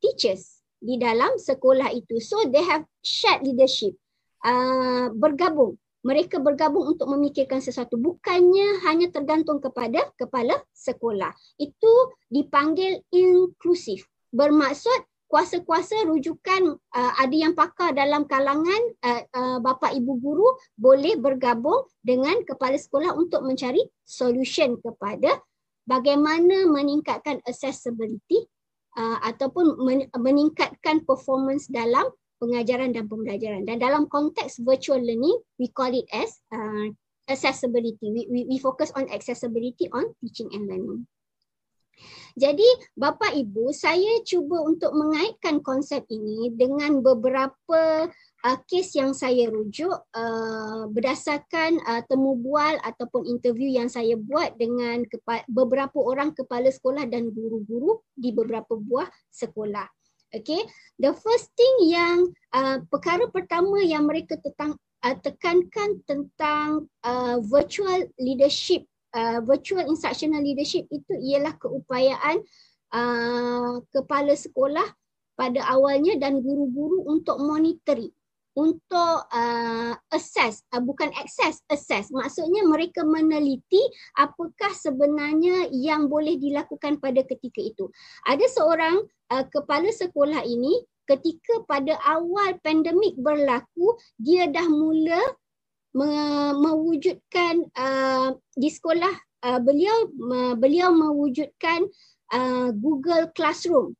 teachers di dalam sekolah itu. So they have shared leadership. Uh, bergabung. Mereka bergabung untuk memikirkan sesuatu. Bukannya hanya tergantung kepada kepala sekolah. Itu dipanggil inklusif. Bermaksud kuasa-kuasa rujukan uh, ada yang pakar dalam kalangan uh, uh, bapa ibu guru boleh bergabung dengan kepala sekolah untuk mencari solution kepada bagaimana meningkatkan accessibility uh, ataupun men- meningkatkan performance dalam pengajaran dan pembelajaran. Dan dalam konteks virtual learning, we call it as uh, accessibility. We, we, we focus on accessibility on teaching and learning. Jadi bapa ibu saya cuba untuk mengaitkan konsep ini dengan beberapa uh, kes yang saya rujuk uh, berdasarkan uh, temu bual ataupun interview yang saya buat dengan beberapa orang kepala sekolah dan guru-guru di beberapa buah sekolah. Okay, the first thing yang uh, perkara pertama yang mereka tetang, uh, tekankan tentang uh, virtual leadership, uh, virtual instructional leadership itu ialah keupayaan uh, kepala sekolah pada awalnya dan guru-guru untuk monitoring untuk uh, assess uh, bukan access assess. Maksudnya mereka meneliti apakah sebenarnya yang boleh dilakukan pada ketika itu. Ada seorang uh, kepala sekolah ini ketika pada awal pandemik berlaku dia dah mula me- mewujudkan uh, di sekolah uh, beliau uh, beliau mewujudkan uh, Google Classroom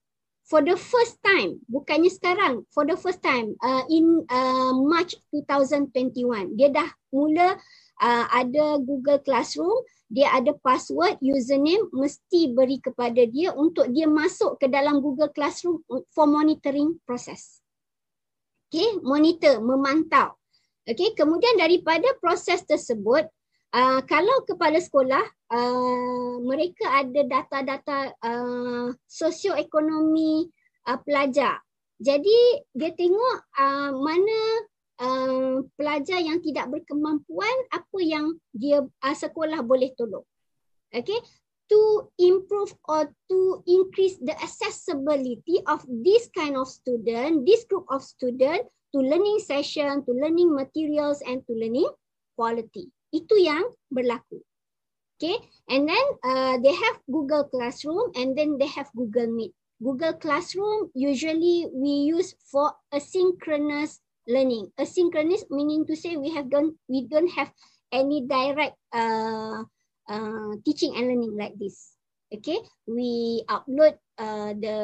for the first time bukannya sekarang for the first time uh, in uh, March 2021 dia dah mula uh, ada Google Classroom dia ada password username mesti beri kepada dia untuk dia masuk ke dalam Google Classroom for monitoring process. Okay monitor memantau. Okay kemudian daripada proses tersebut uh, kalau kepala sekolah uh, mereka ada data-data uh, sosioekonomi uh, pelajar jadi dia tengok uh, mana uh, pelajar yang tidak berkemampuan apa yang dia uh, sekolah boleh tolong. Okay, to improve or to increase the accessibility of this kind of student, this group of student to learning session, to learning materials and to learning quality. Itu yang berlaku. Okay, and then uh, they have Google Classroom and then they have Google Meet. Google Classroom usually we use for asynchronous learning. Asynchronous meaning to say we have don't we don't have any direct uh, uh, teaching and learning like this. Okay, we upload uh, the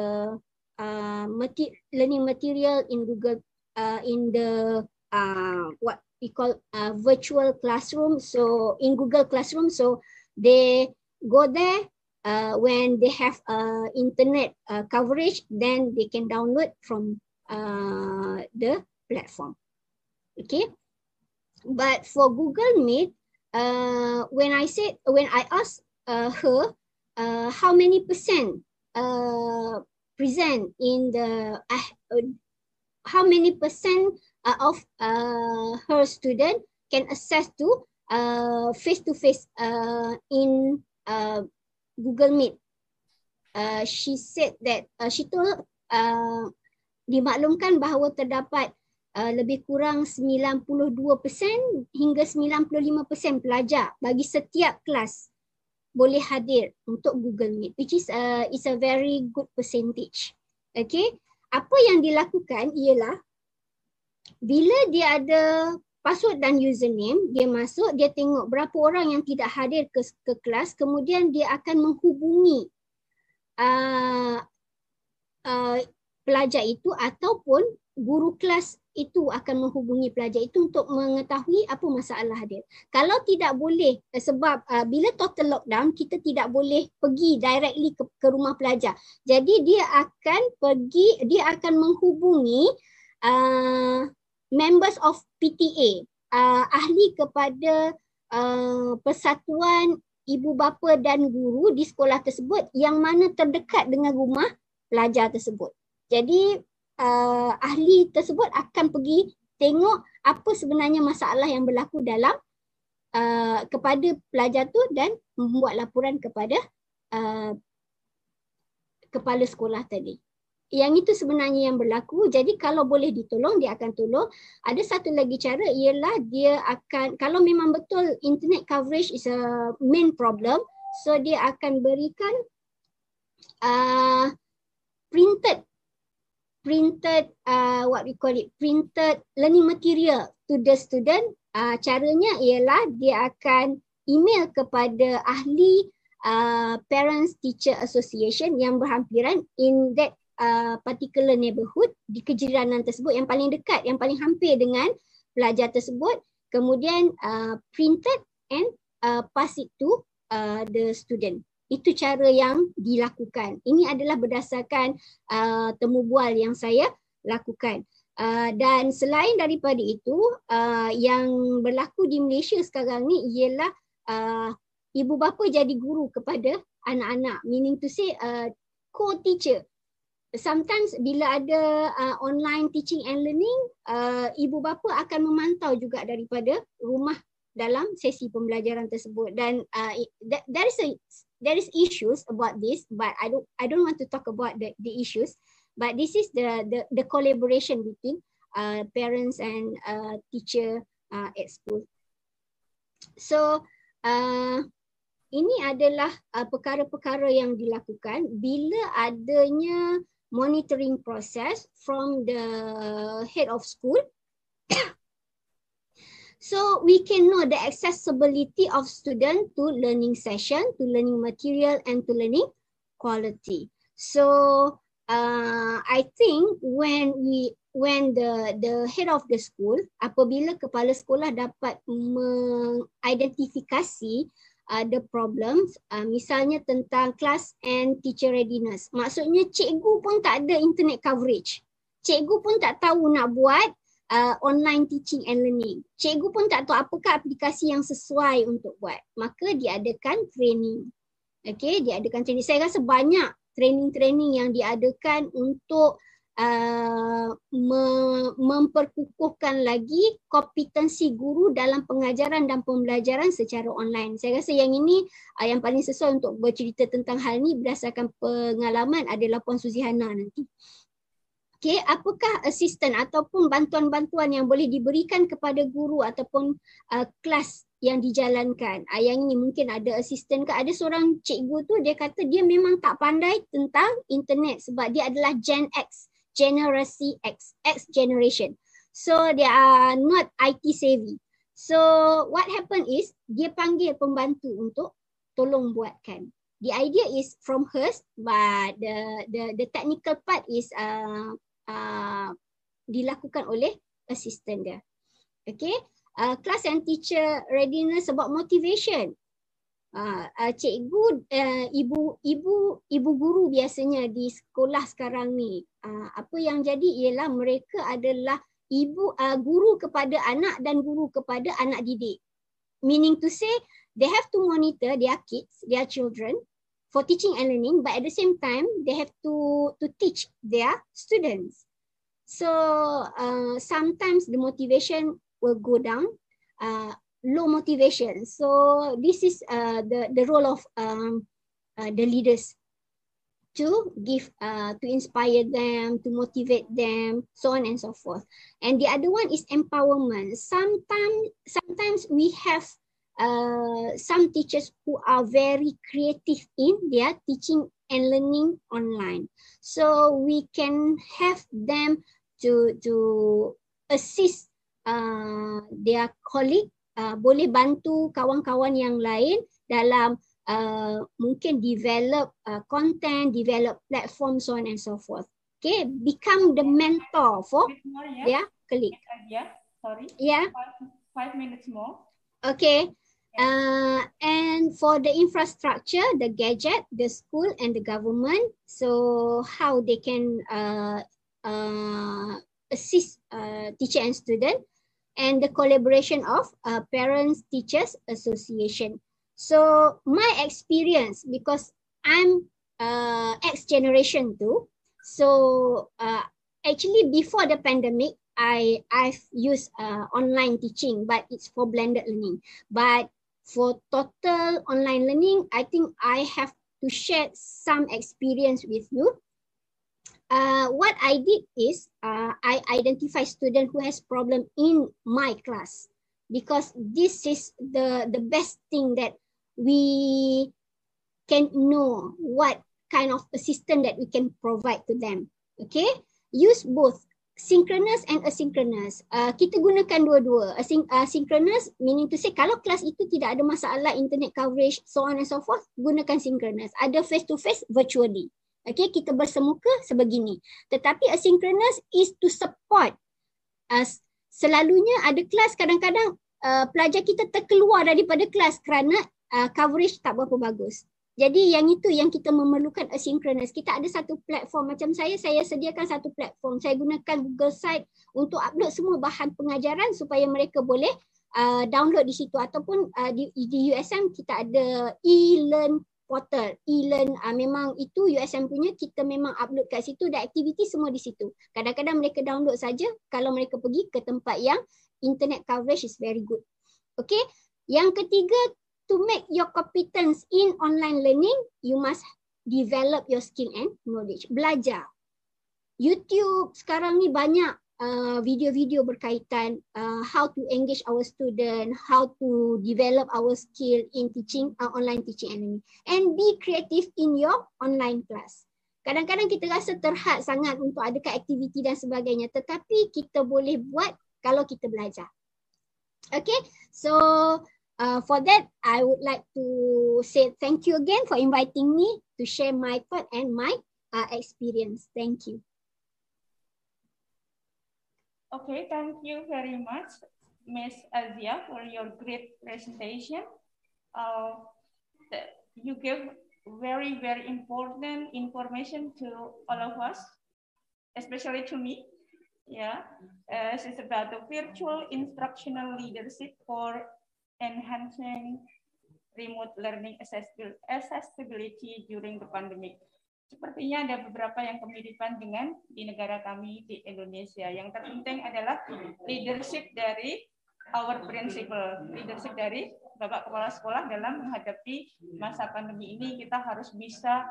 uh, mater- learning material in Google uh, in the uh, what we call uh, virtual classroom. So in Google Classroom, so they go there uh, when they have uh, internet uh, coverage, then they can download from uh, the platform. Okay. But for Google Meet, uh, when I said when I asked uh, her how many percent present in the how many percent uh, of uh, her student can access to uh, face-to-face uh, in uh, Google Meet. Uh, she said that uh, she told uh, dimaklumkan bahawa terdapat uh, lebih kurang 92% hingga 95% pelajar bagi setiap kelas boleh hadir untuk Google Meet which is uh, is a very good percentage. Okay, apa yang dilakukan ialah bila dia ada password dan username, dia masuk, dia tengok berapa orang yang tidak hadir ke, ke kelas, kemudian dia akan menghubungi uh, uh, pelajar itu ataupun guru kelas itu akan menghubungi pelajar itu untuk mengetahui apa masalah dia. Kalau tidak boleh eh, sebab uh, bila total lockdown kita tidak boleh pergi directly ke, ke rumah pelajar. Jadi dia akan pergi dia akan menghubungi uh, members of PTA uh, ahli kepada uh, persatuan ibu bapa dan guru di sekolah tersebut yang mana terdekat dengan rumah pelajar tersebut. Jadi uh, ahli tersebut akan pergi tengok apa sebenarnya masalah yang berlaku dalam uh, kepada pelajar tu dan membuat laporan kepada uh, kepala sekolah tadi. Yang itu sebenarnya yang berlaku. Jadi kalau boleh ditolong, dia akan tolong. Ada satu lagi cara ialah dia akan, kalau memang betul internet coverage is a main problem, so dia akan berikan uh, printed printed uh, what we call it printed learning material to the student uh, caranya ialah dia akan email kepada ahli uh, parents teacher association yang berhampiran in that uh, particular neighborhood di kejiranan tersebut yang paling dekat yang paling hampir dengan pelajar tersebut kemudian uh, printed and uh, pass it to uh, the student itu cara yang dilakukan. Ini adalah berdasarkan uh, temu bual yang saya lakukan. Uh, dan selain daripada itu, uh, yang berlaku di Malaysia sekarang ni ialah uh, ibu bapa jadi guru kepada anak-anak. Meaning to say uh, co-teacher. Sometimes bila ada uh, online teaching and learning, uh, ibu bapa akan memantau juga daripada rumah dalam sesi pembelajaran tersebut. Dan uh, that, there is a there is issues about this but i don't i don't want to talk about the the issues. But this is the the the collaboration between uh, parents and uh, teacher uh, at school. So uh, ini adalah uh, perkara-perkara yang dilakukan. Bila adanya monitoring process from the head of school. so we can know the accessibility of student to learning session, to learning material and to learning quality. So uh, I think when we when the the head of the school apabila kepala sekolah dapat mengidentifikasi the problems uh, misalnya tentang class and teacher readiness. Maksudnya cikgu pun tak ada internet coverage. Cikgu pun tak tahu nak buat uh, online teaching and learning. Cikgu pun tak tahu apakah aplikasi yang sesuai untuk buat. Maka diadakan training. Okey diadakan training. Saya rasa banyak training-training yang diadakan untuk uh, memperkukuhkan lagi kompetensi guru dalam pengajaran dan pembelajaran secara online. Saya rasa yang ini uh, yang paling sesuai untuk bercerita tentang hal ini berdasarkan pengalaman adalah Puan Suzihana nanti. Okay, apakah asisten ataupun bantuan-bantuan yang boleh diberikan kepada guru ataupun uh, kelas yang dijalankan. Uh, yang ini mungkin ada asisten ke ada seorang cikgu tu dia kata dia memang tak pandai tentang internet sebab dia adalah Gen X generasi X, X generation. So they are not IT savvy. So what happened is dia panggil pembantu untuk tolong buatkan. The idea is from hers, but the the the technical part is uh, uh, dilakukan oleh assistant dia. Okay, uh, class and teacher readiness about motivation. Uh, uh, cikgu, uh, ibu ibu ibu guru biasanya di sekolah sekarang ni uh, apa yang jadi ialah mereka adalah ibu uh, guru kepada anak dan guru kepada anak didik. Meaning to say they have to monitor their kids, their children for teaching and learning but at the same time they have to to teach their students. So uh, sometimes the motivation will go down. Uh, low motivation. So this is uh, the the role of um, uh, the leaders to give uh, to inspire them, to motivate them, so on and so forth. And the other one is empowerment. Sometimes sometimes we have uh, some teachers who are very creative in their teaching and learning online. So we can have them to to assist uh, their colleague uh, boleh bantu kawan-kawan yang lain dalam uh, mungkin develop uh, content, develop platform, so on and so forth. Okay, become the mentor for more, yeah? their colleague. Yeah, sorry. Yeah. Five, five minutes more. Okay. Uh, and for the infrastructure, the gadget, the school and the government, so how they can uh, uh, assist uh, teacher and student and the collaboration of uh, Parents Teachers Association. So my experience, because I'm uh, X generation too, so uh, actually before the pandemic, I I've used uh, online teaching, but it's for blended learning. But for total online learning, I think I have to share some experience with you uh, what I did is uh, I identify student who has problem in my class because this is the the best thing that we can know what kind of assistance that we can provide to them. Okay, use both synchronous and asynchronous. Uh, kita gunakan dua-dua. Async asynchronous meaning to say kalau kelas itu tidak ada masalah internet coverage so on and so forth, gunakan synchronous. Ada face to face virtually. Okay, kita bersemuka sebegini. Tetapi asynchronous is to support. Uh, selalunya ada kelas kadang-kadang uh, pelajar kita terkeluar daripada kelas kerana uh, coverage tak berapa bagus. Jadi yang itu yang kita memerlukan asynchronous. Kita ada satu platform macam saya, saya sediakan satu platform. Saya gunakan Google Site untuk upload semua bahan pengajaran supaya mereka boleh uh, download di situ ataupun uh, di, di USM kita ada e-learn portal e-learn uh, memang itu USM punya kita memang upload kat situ dan aktiviti semua di situ. Kadang-kadang mereka download saja kalau mereka pergi ke tempat yang internet coverage is very good. Okay. Yang ketiga to make your competence in online learning you must develop your skill and knowledge. Belajar. YouTube sekarang ni banyak uh, video-video berkaitan uh, how to engage our student, how to develop our skill in teaching, uh, online teaching and. And be creative in your online class. kadang-kadang kita rasa terhad sangat untuk adakan aktiviti dan sebagainya tetapi kita boleh buat kalau kita belajar. Okay, so uh, for that, I would like to say thank you again for inviting me to share my thought and my uh, experience. Thank you. Okay, thank you very much, Ms. Aziah, for your great presentation. Uh, you gave very, very important information to all of us, especially to me. Yeah, uh, it's about the virtual instructional leadership for enhancing remote learning accessibility during the pandemic. Sepertinya ada beberapa yang kemiripan dengan di negara kami di Indonesia. Yang terpenting adalah leadership dari our principal, leadership dari Bapak Kepala Sekolah dalam menghadapi masa pandemi ini kita harus bisa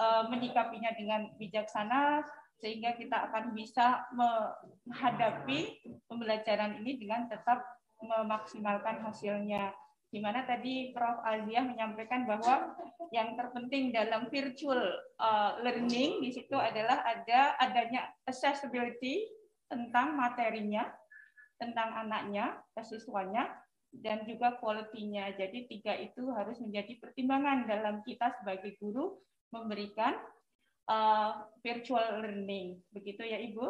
uh, menyikapinya dengan bijaksana sehingga kita akan bisa menghadapi pembelajaran ini dengan tetap memaksimalkan hasilnya di mana tadi Prof. Azia menyampaikan bahwa yang terpenting dalam virtual uh, learning di situ adalah ada adanya accessibility tentang materinya, tentang anaknya, siswanya, dan juga quality-nya. Jadi tiga itu harus menjadi pertimbangan dalam kita sebagai guru memberikan uh, virtual learning. Begitu ya Ibu?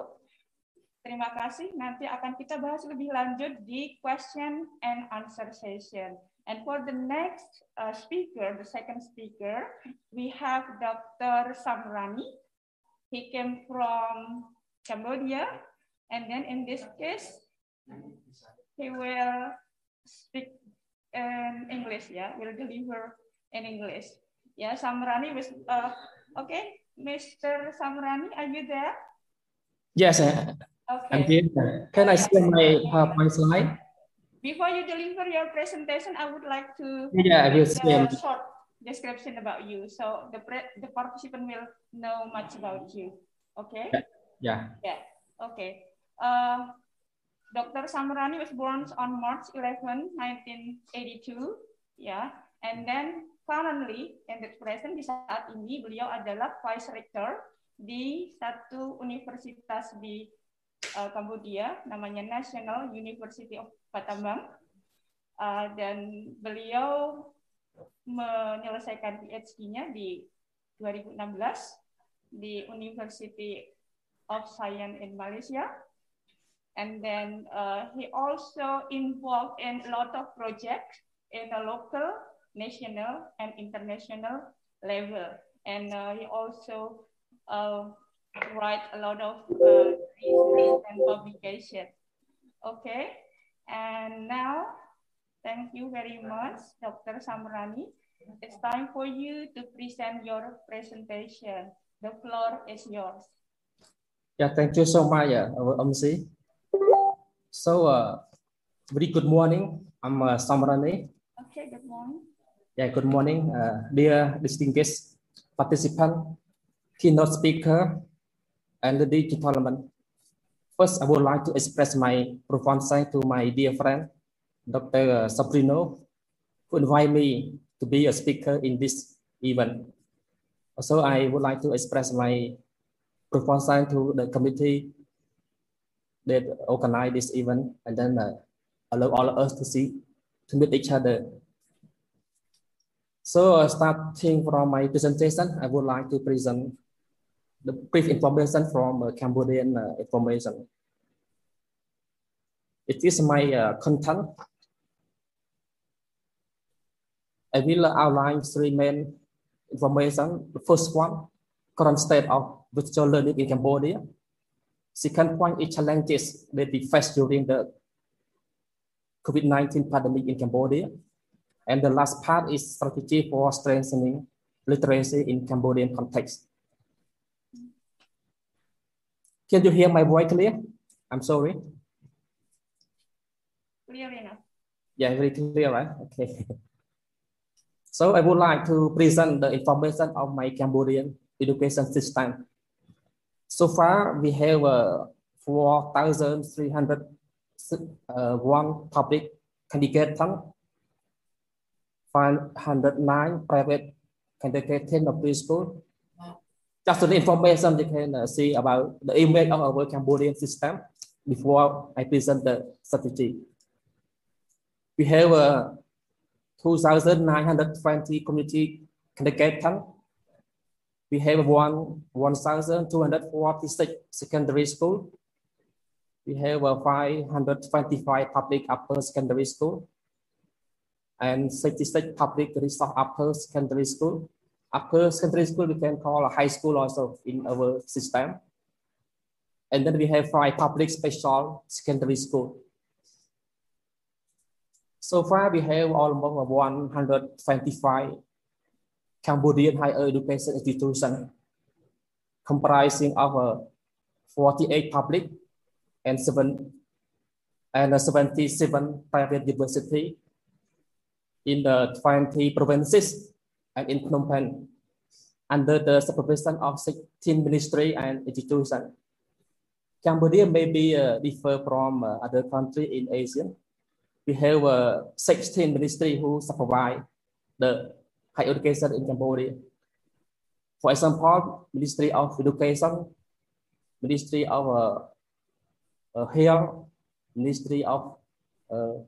Terima kasih. Nanti akan kita bahas lebih lanjut di question and answer session. And for the next uh, speaker, the second speaker, we have Dr. Samrani. He came from Cambodia. And then in this case, he will speak in English, yeah, will deliver in English. Yeah, Samrani was, uh, okay, Mr. Samrani, are you there? Yes, okay. I'm here. Can I see my PowerPoint slide? Before you deliver your presentation, I would like to yeah, I will a short description about you. So the the participant will know much about you. Okay? Yeah. Yeah. Okay. Uh, Dr. Samrani was born on March 11, 1982. Yeah. And then currently, in the present, di saat ini beliau adalah Vice Rector di satu universitas di uh, Kambodia, namanya National University of Battambang. Uh, dan beliau menyelesaikan PhD-nya di 2016 di University of Science in Malaysia. And then uh, he also involved in a lot of projects in a local, national, and international level. And uh, he also uh, write a lot of uh, research and publication. Okay, and now, thank you very much, Dr. Samrani. It's time for you to present your presentation. The floor is yours. Yeah, thank you so much, uh, MC. So, uh, very good morning. I'm uh, Samrani. Okay, good morning. Yeah, good morning, uh, dear distinguished participant, keynote speaker, and the parliament. First, I would like to express my profound thanks to my dear friend, Dr. Sabrino, who invited me to be a speaker in this event. Also, I would like to express my profound thanks to the committee that organized this event and then uh, allow all of us to see, to meet each other. So uh, starting from my presentation, I would like to present the brief information from uh, Cambodian uh, information. It is my uh, content. I will outline three main information. The first one, current state of virtual learning in Cambodia. Second point is challenges that we face during the COVID-19 pandemic in Cambodia. And the last part is strategy for strengthening literacy in Cambodian context. Can you hear my voice clear? I'm sorry. Clear enough. Yeah, very clear, right? Okay. So I would like to present the information of my Cambodian education system. So far, we have uh, 4,301 uh, public kindergarten, 509 private kindergarten or preschool, just an information you can uh, see about the image of our Cambodian system before I present the strategy. We have uh, 2,920 community kindergarten. We have one 1,246 secondary school. We have uh, 525 public upper secondary school and 66 public resource upper secondary school. Upper secondary school we can call a high school also in our system. And then we have five public special secondary school. So far, we have almost 125 Cambodian higher education institutions comprising of uh, 48 public and seven and 77 private university in the 20 provinces and in Phnom Penh under the supervision of 16 ministry and institutions. Cambodia may be uh, differ from uh, other countries in Asia. We have uh, 16 ministry who supervise the higher education in Cambodia. For example, Ministry of Education, Ministry of uh, uh, Health, Ministry of uh,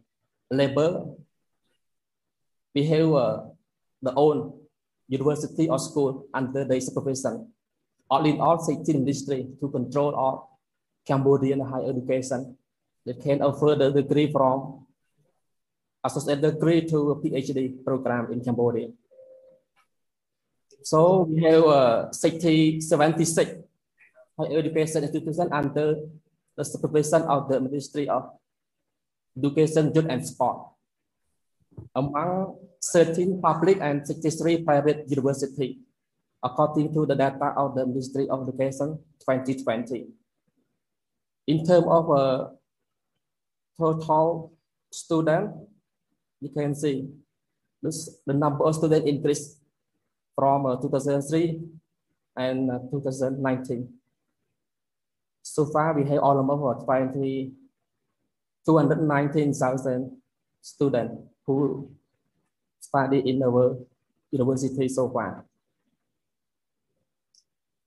Labor. We have the own university or school under the supervision. All in all, 16 ministry to control all Cambodian higher education. They can offer the degree from associate degree to a PhD program in Cambodia. So we have uh, 60, 76 higher education institutions under the supervision of the Ministry of Education, Youth and Sport. Among 13 public and 63 private universities, according to the data of the Ministry of Education 2020. In terms of uh, total student, you can see this, the number of students increased from uh, 2003 and uh, 2019. So far, we have almost 20, 219,000 students who study in our university so far.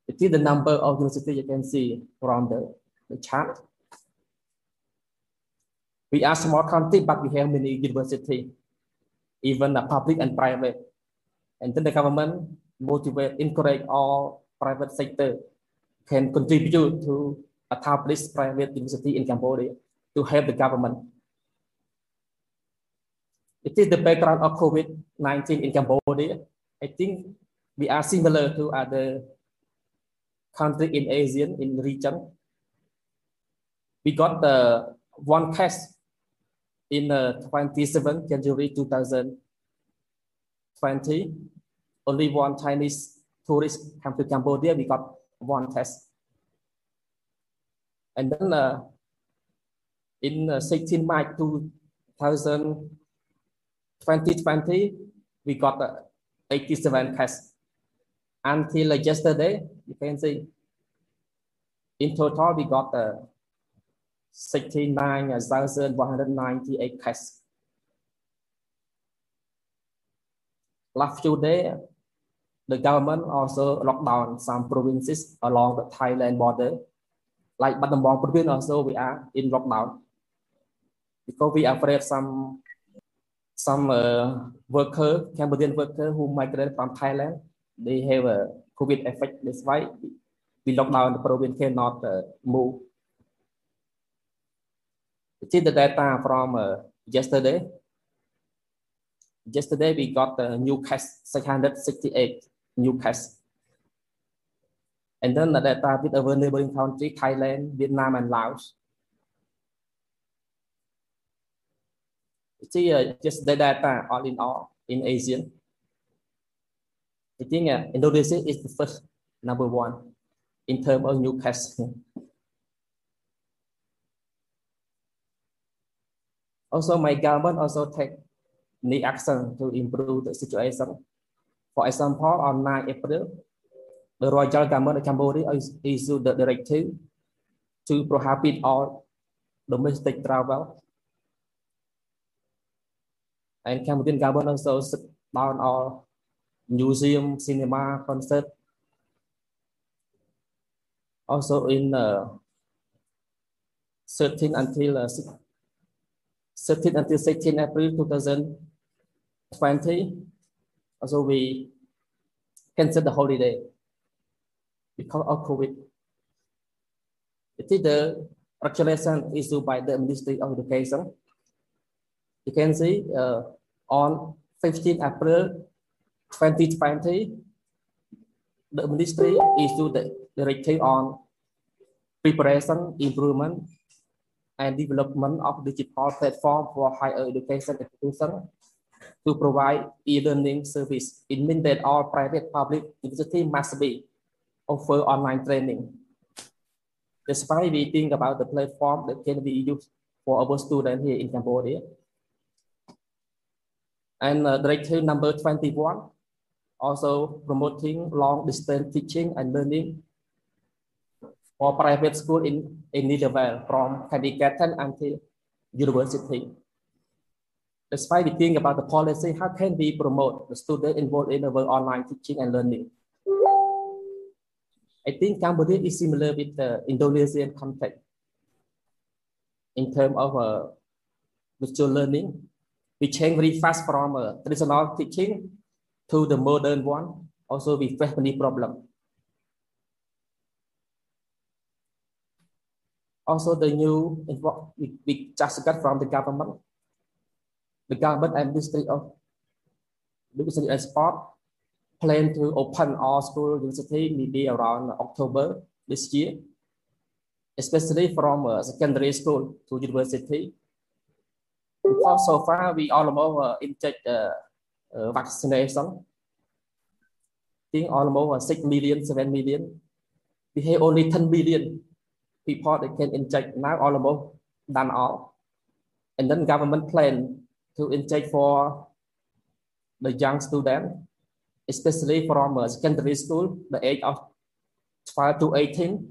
It is the number of university you can see from the, the chart. We are small country, but we have many university, even a public and private. And then the government motivate, encourage all private sector can contribute to establish private university in Cambodia to help the government. It is the background of COVID-19 in Cambodia. I think we are similar to other countries in Asia in region. We got the one case in uh, 27 January 2020. Only one Chinese tourist came to Cambodia. We got one test. And then uh, in uh, 16 March 2020, we got uh, 87 cases. Until yesterday, you can see in total, we got uh, 69,198 cases. Last few days, the government also locked down some provinces along the Thailand border. Like Battambang province also, we are in lockdown because we are afraid some some uh, worker, Cambodian worker who migrated from Thailand, they have a COVID effect. That's why we lock down the province cannot uh, move. See the data from uh, yesterday. Yesterday we got the new case 668 new case. And then the data with our neighboring country, Thailand, Vietnam, and Laos. See, uh, just the data all in all in Asian. I think uh, Indonesia is the first number one in terms of new cases. Also, my government also take the action to improve the situation. For example, on 9 April, the Royal Government of Cambodia issued the directive to prohibit all domestic travel. And Cambodian government also shut down all museum, cinema, concert, Also in uh, 13 until uh, 13 until 16 April 2020. Also we cancel the holiday because of COVID. It is the regulation issued by the Ministry of Education. You can see uh, on 15 April 2020, the ministry issued the directive on preparation, improvement, and development of digital platform for higher education institutions to provide e-learning service. It means that all private public university must be offer online training. Why we think about the platform that can be used for our students here in Cambodia. And uh, directive number 21, also promoting long distance teaching and learning for private school in any level from kindergarten until university. That's why we think about the policy, how can we promote the student involved in our online teaching and learning? I think Cambodia is similar with the Indonesian context in terms of uh, virtual learning. We change very fast from uh, traditional teaching to the modern one. Also, we face many problems. Also, the new we, we just got from the government, the government and Ministry of Education and Sport plan to open all school university maybe around October this year, especially from uh, secondary school to university. So far we almost uh, inject uh, uh, vaccination. Think almost uh, 6 million, 7 million. We have only 10 million people that can inject now almost done all. And then government plan to inject for the young student especially from uh, secondary school, the age of 12 to 18,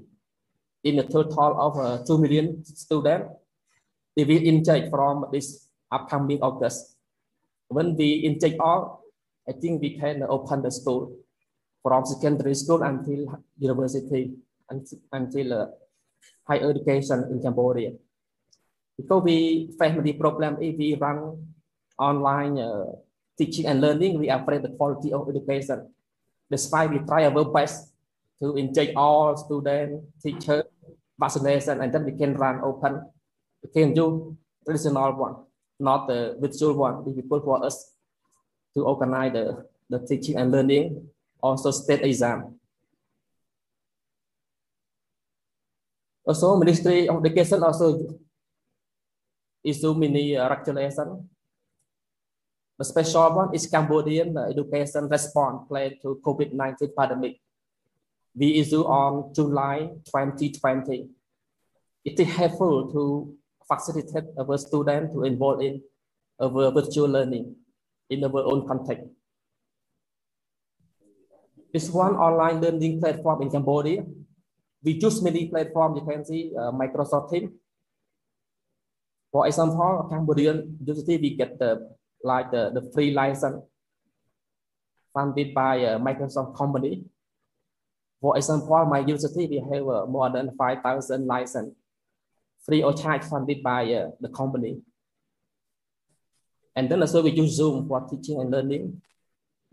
in a total of uh, 2 million students, they will inject from this upcoming August. When we intake all, I think we can open the school from secondary school until university, until uh, higher education in Cambodia. Because we face the problem if we run online uh, teaching and learning, we afraid the quality of education. That's why we try our best to inject all students, teachers, vaccination, and then we can run open. We can do traditional one, not the virtual one. It's difficult for us to organize the, the teaching and learning, also state exam. Also, Ministry of Education also issue many uh, regulation the special one is Cambodian education response plan to COVID-19 pandemic. We issue on July 2020. It is helpful to facilitate our students to involve in our virtual learning in our own context. This one online learning platform in Cambodia. We use many platforms. You can see uh, Microsoft Teams. For example, Cambodian University, we get the like the, the free license funded by a Microsoft company. For example, my university, we have uh, more than 5,000 license free or charge funded by uh, the company. And then also we use Zoom for teaching and learning.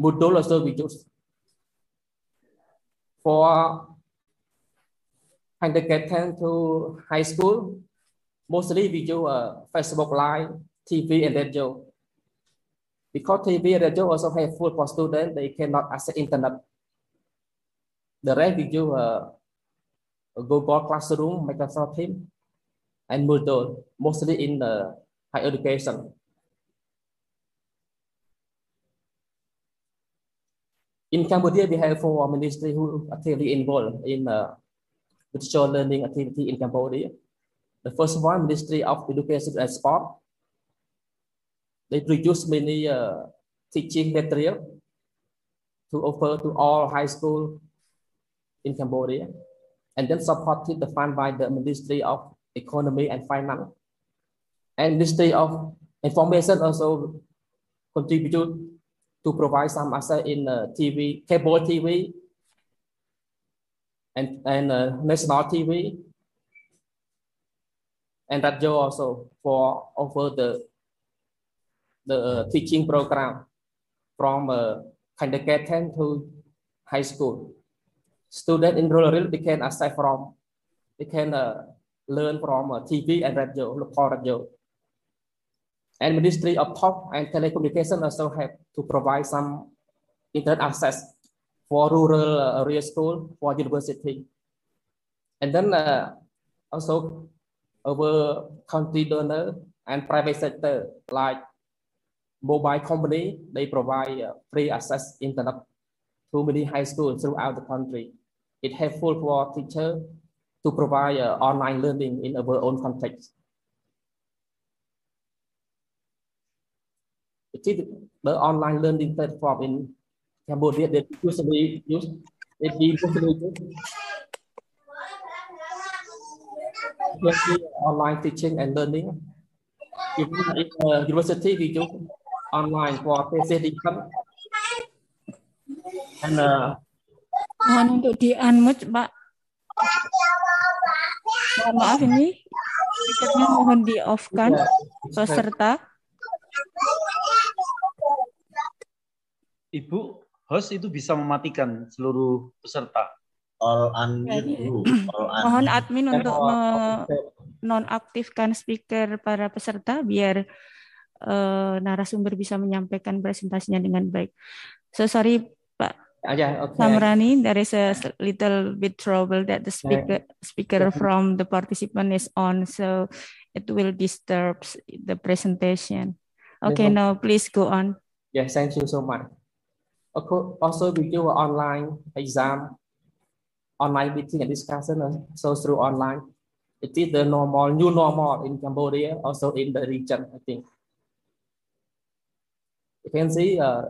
Moodle also we use. For kindergarten to high school, mostly we use uh, Facebook Live, TV, and radio. Because TV radio also helpful for students, they cannot access internet. The rest we use uh, Google Classroom, Microsoft Teams, and Moodle, mostly in the higher education. In Cambodia, we have four ministries who are actively involved in uh, digital learning activity in Cambodia. The first one, Ministry of Education and Sport, they produce many uh, teaching material to offer to all high school in Cambodia, and then supported the fund by the Ministry of Economy and Finance. And Ministry of Information also contributed to provide some asset in uh, TV, cable TV, and, and uh, national TV and radio also for over the the uh, teaching program from uh, kindergarten to high school. Students in rural area they can access from, they can uh, learn from uh, TV and radio, local radio. And Ministry of Pop and Telecommunication also have to provide some internet access for rural uh, area school, for university. And then uh, also our country donor and private sector like mobile company, they provide uh, free access internet to many high schools throughout the country. It helpful for teacher to provide uh, online learning in our own context. Is the online learning platform in Cambodia that usually use it usually used online teaching and learning. Even in uh, university, we use online for thesis defense. And uh, Mohon untuk di unmute, Pak. Mohon maaf ini, speakernya mohon di off kan, peserta. Ibu, host itu bisa mematikan seluruh peserta. All unmute dulu. All unmute. Mohon admin untuk nonaktifkan speaker para peserta biar eh, narasumber bisa menyampaikan presentasinya dengan baik. So sorry uh, yeah, okay. Samrani, there is a little bit trouble that the speaker speaker from the participant is on, so it will disturb the presentation. Okay, no- now please go on. Yeah, thank you so much. Also we do an online exam, online meeting and discussion, so through online. It is the normal, new normal in Cambodia, also in the region, I think. You can see uh,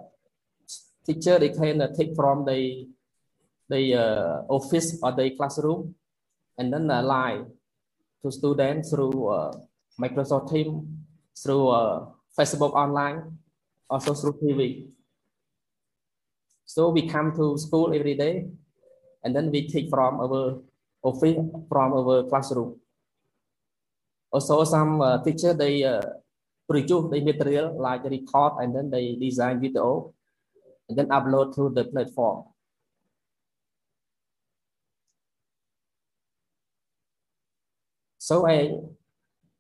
teacher, they can uh, take from the, the uh, office or the classroom and then uh, lie to students through uh, Microsoft Teams, through uh, Facebook online, also through TV. So we come to school every day, and then we take from our office, from our classroom. Also, some uh, teacher they uh, produce the material like record, and then they design video, and then upload to the platform. So I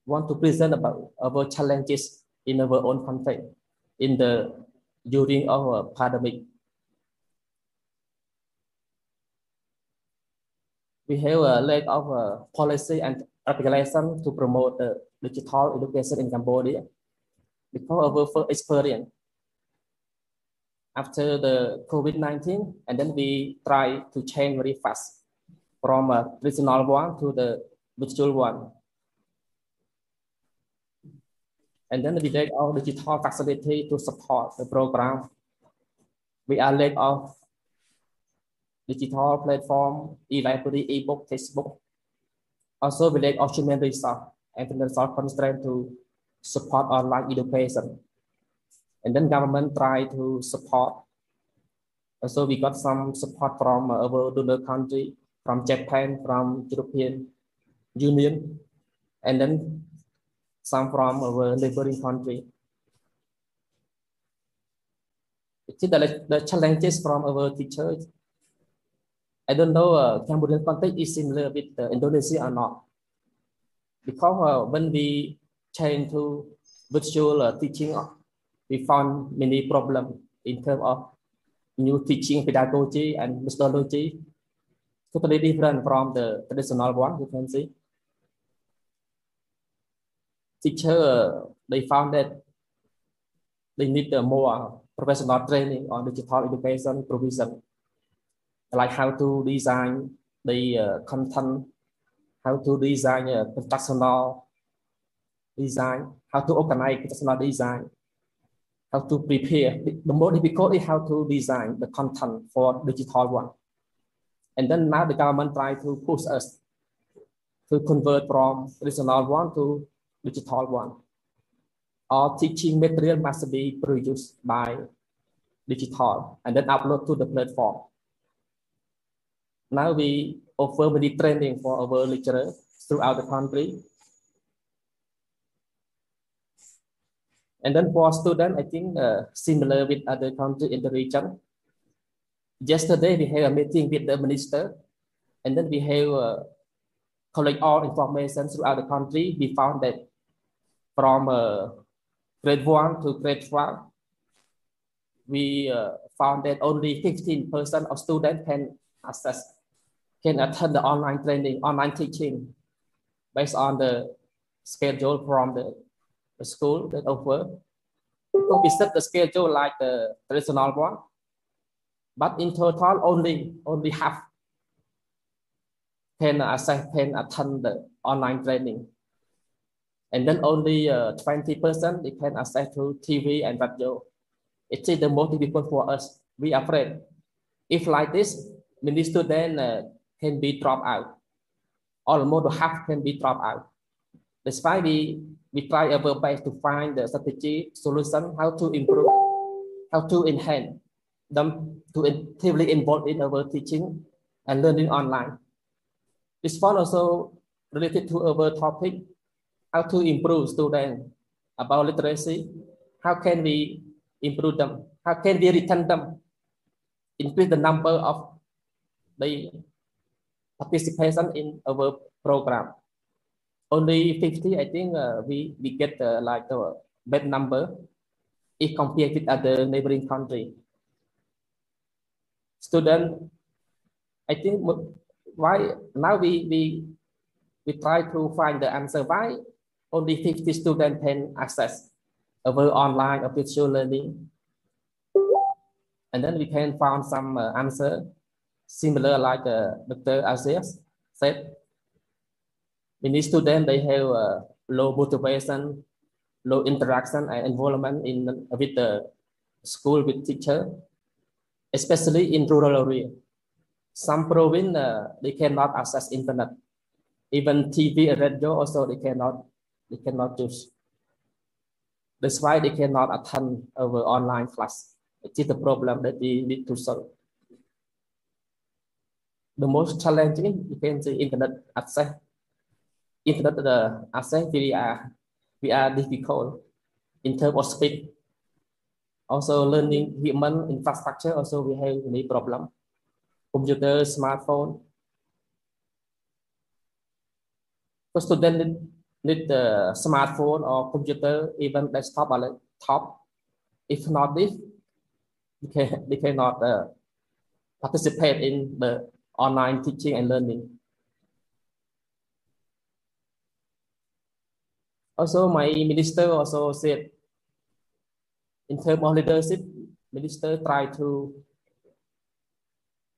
want to present about our challenges in our own country in the during our pandemic. We have a lack of uh, policy and regulation to promote the digital education in Cambodia because of our first experience after the COVID-19, and then we try to change very fast from a traditional one to the virtual one. And then we lack of digital facility to support the program. We are lack of digital platform, e-library, e-book, textbook. Also, we lack of human resource and financial constraint to support online education. And then government try to support. So we got some support from our donor country, from Japan, from European Union, and then some from our neighboring country. The, the challenges from our teachers. I don't know uh, Cambodian context is similar with uh, Indonesia or not. Because uh, when we change to virtual uh, teaching, uh, we found many problems in terms of new teaching pedagogy and methodology, totally different from the traditional one, you can see. Teacher, uh, they found that they need uh, more professional training on digital education provision, like how to design the uh, content, how to design a professional design, how to organize professional design, how to prepare. The more difficult is how to design the content for digital one. And then now the government try to push us to convert from traditional one to digital one. All teaching material must be produced by digital and then upload to the platform. Now we offer many training for our lecturers throughout the country. And then for students, I think uh, similar with other countries in the region. Yesterday, we had a meeting with the minister, and then we have uh, collect all information throughout the country. We found that from uh, grade one to grade five, we uh, found that only 15% of students can access, can attend the online training, online teaching based on the schedule from the, the school that offer. So we set the schedule like the traditional one, but in total only only half can access can attend the online training, and then only uh, twenty percent they can access to TV and radio. It is the most difficult for us. We are afraid if like this, many students uh, can be dropped out. Almost half can be dropped out. That's why we we try our best to find the strategy solution how to improve, how to enhance them to actively involved in our teaching and learning online. This one also related to our topic, how to improve students about literacy. How can we improve them? How can we return them? Increase the number of the participation in our program only 50, I think uh, we, we get uh, like a bad number if compared with other neighboring country. Student, I think why now we, we, we try to find the answer why only 50 students can access over online or virtual learning. And then we can find some uh, answer similar like uh, Dr. Aziz said many students they have uh, low motivation, low interaction and involvement in with the school with teacher, especially in rural area. Some province uh, they cannot access internet, even TV and radio also they cannot they cannot use. That's why they cannot attend our online class. It is the problem that we need to solve. The most challenging you can say internet access internet the access we are we are difficult in terms of speed. Also learning human infrastructure also we have many problem. Computer, smartphone. For student need, need the smartphone or computer, even desktop or laptop. If not this, they, can, they cannot uh, participate in the online teaching and learning. Also, my minister also said, in terms of leadership, minister try to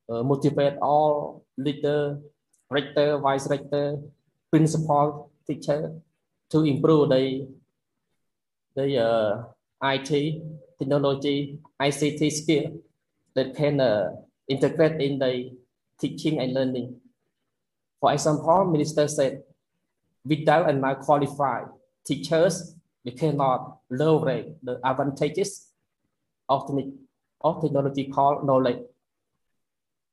uh, motivate all leader, rector, vice rector, principal, teacher to improve the the uh, IT technology, ICT skill that can uh, integrate in the teaching and learning. For example, minister said, without and not qualified teachers they cannot leverage the advantages of, the, of technological knowledge.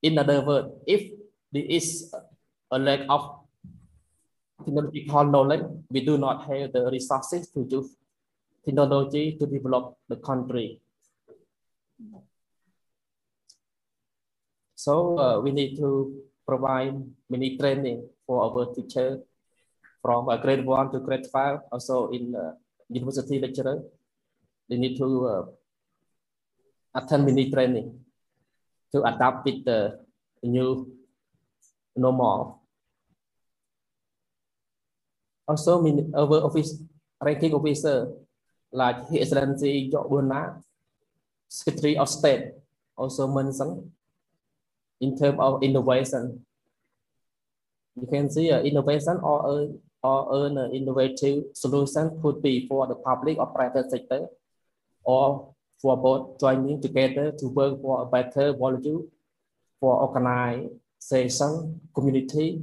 In other words, if there is a lack of technological knowledge, we do not have the resources to use technology to develop the country. So uh, we need to provide many training for our teachers from uh, grade one to grade five, also in uh, university lecturer, they need to uh, attend mini training to adapt with the new normal. Also, mini, our office ranking officer like His Excellency Joe Buna, Secretary of State, also mentioned in terms of innovation. You can see uh, innovation or uh, or an innovative solution could be for the public or private sector, or for both joining together to work for a better value for organization, community,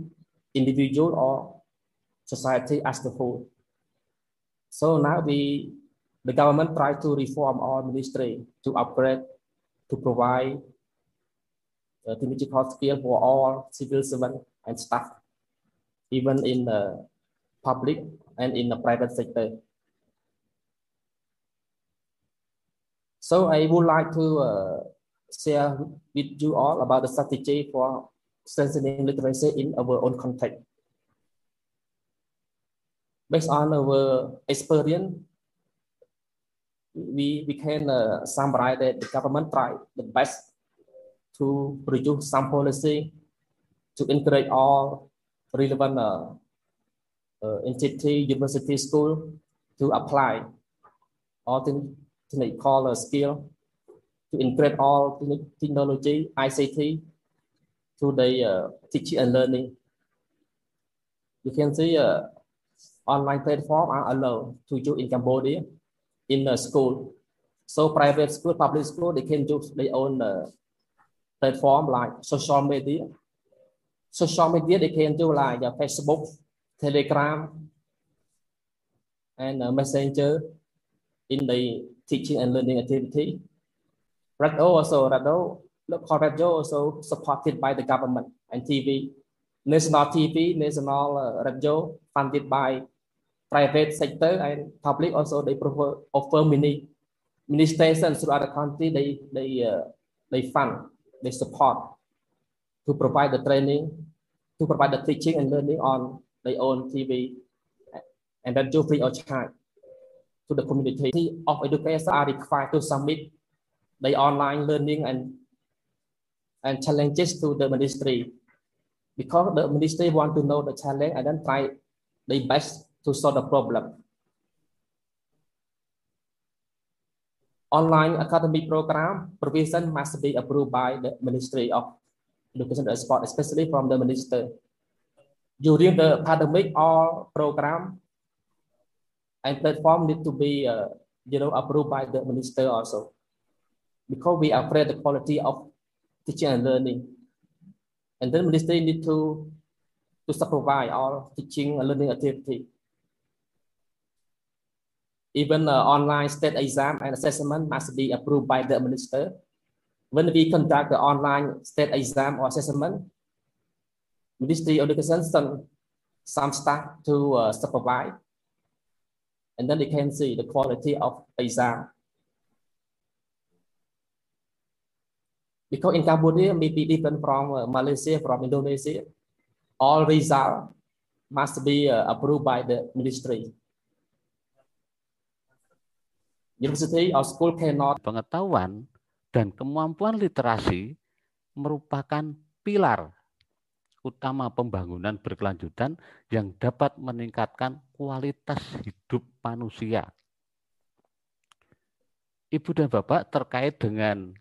individual, or society as a whole. So now we, the government try to reform our ministry to upgrade, to provide uh, technological skill for all civil servants and staff, even in the public and in the private sector. So I would like to uh, share with you all about the strategy for strengthening literacy in our own context. Based on our experience, we, we can uh, summarize that the government tried the best to produce some policy to encourage all relevant uh, uh, entity, university, school to apply all the a skill to integrate all the technology, ICT to the uh, teaching and learning. You can see uh, online platform are allowed to use in Cambodia in the school. So private school, public school, they can use their own uh, platform like social media. Social media, they can do like uh, Facebook, Telegram, and uh, Messenger in the teaching and learning activity. Radio also, radio, local radio also supported by the government and TV. National TV, national uh, radio funded by private sector and public also they prefer offer many many stations throughout the country they they uh, they fund they support to provide the training to provide the teaching and learning on their own TV and then do free of charge to the community of education are required to submit the online learning and and challenges to the ministry because the ministry want to know the challenge and then try the best to solve the problem. Online academic program provision must be approved by the Ministry of Education and Sport, especially from the minister. During the pandemic, all program and platform need to be, uh, you know, approved by the minister also, because we are afraid the quality of teaching and learning. And then minister need to to supervise all teaching and learning activity even uh, online state exam and assessment must be approved by the minister. When we conduct the online state exam or assessment, Ministry of Education send some staff to uh, supervise, and then they can see the quality of exam. Because in Cambodia may be different from uh, Malaysia, from Indonesia, all results must be uh, approved by the ministry. University or school cannot. Pengetahuan dan kemampuan literasi merupakan pilar utama pembangunan berkelanjutan yang dapat meningkatkan kualitas hidup manusia. Ibu dan Bapak terkait dengan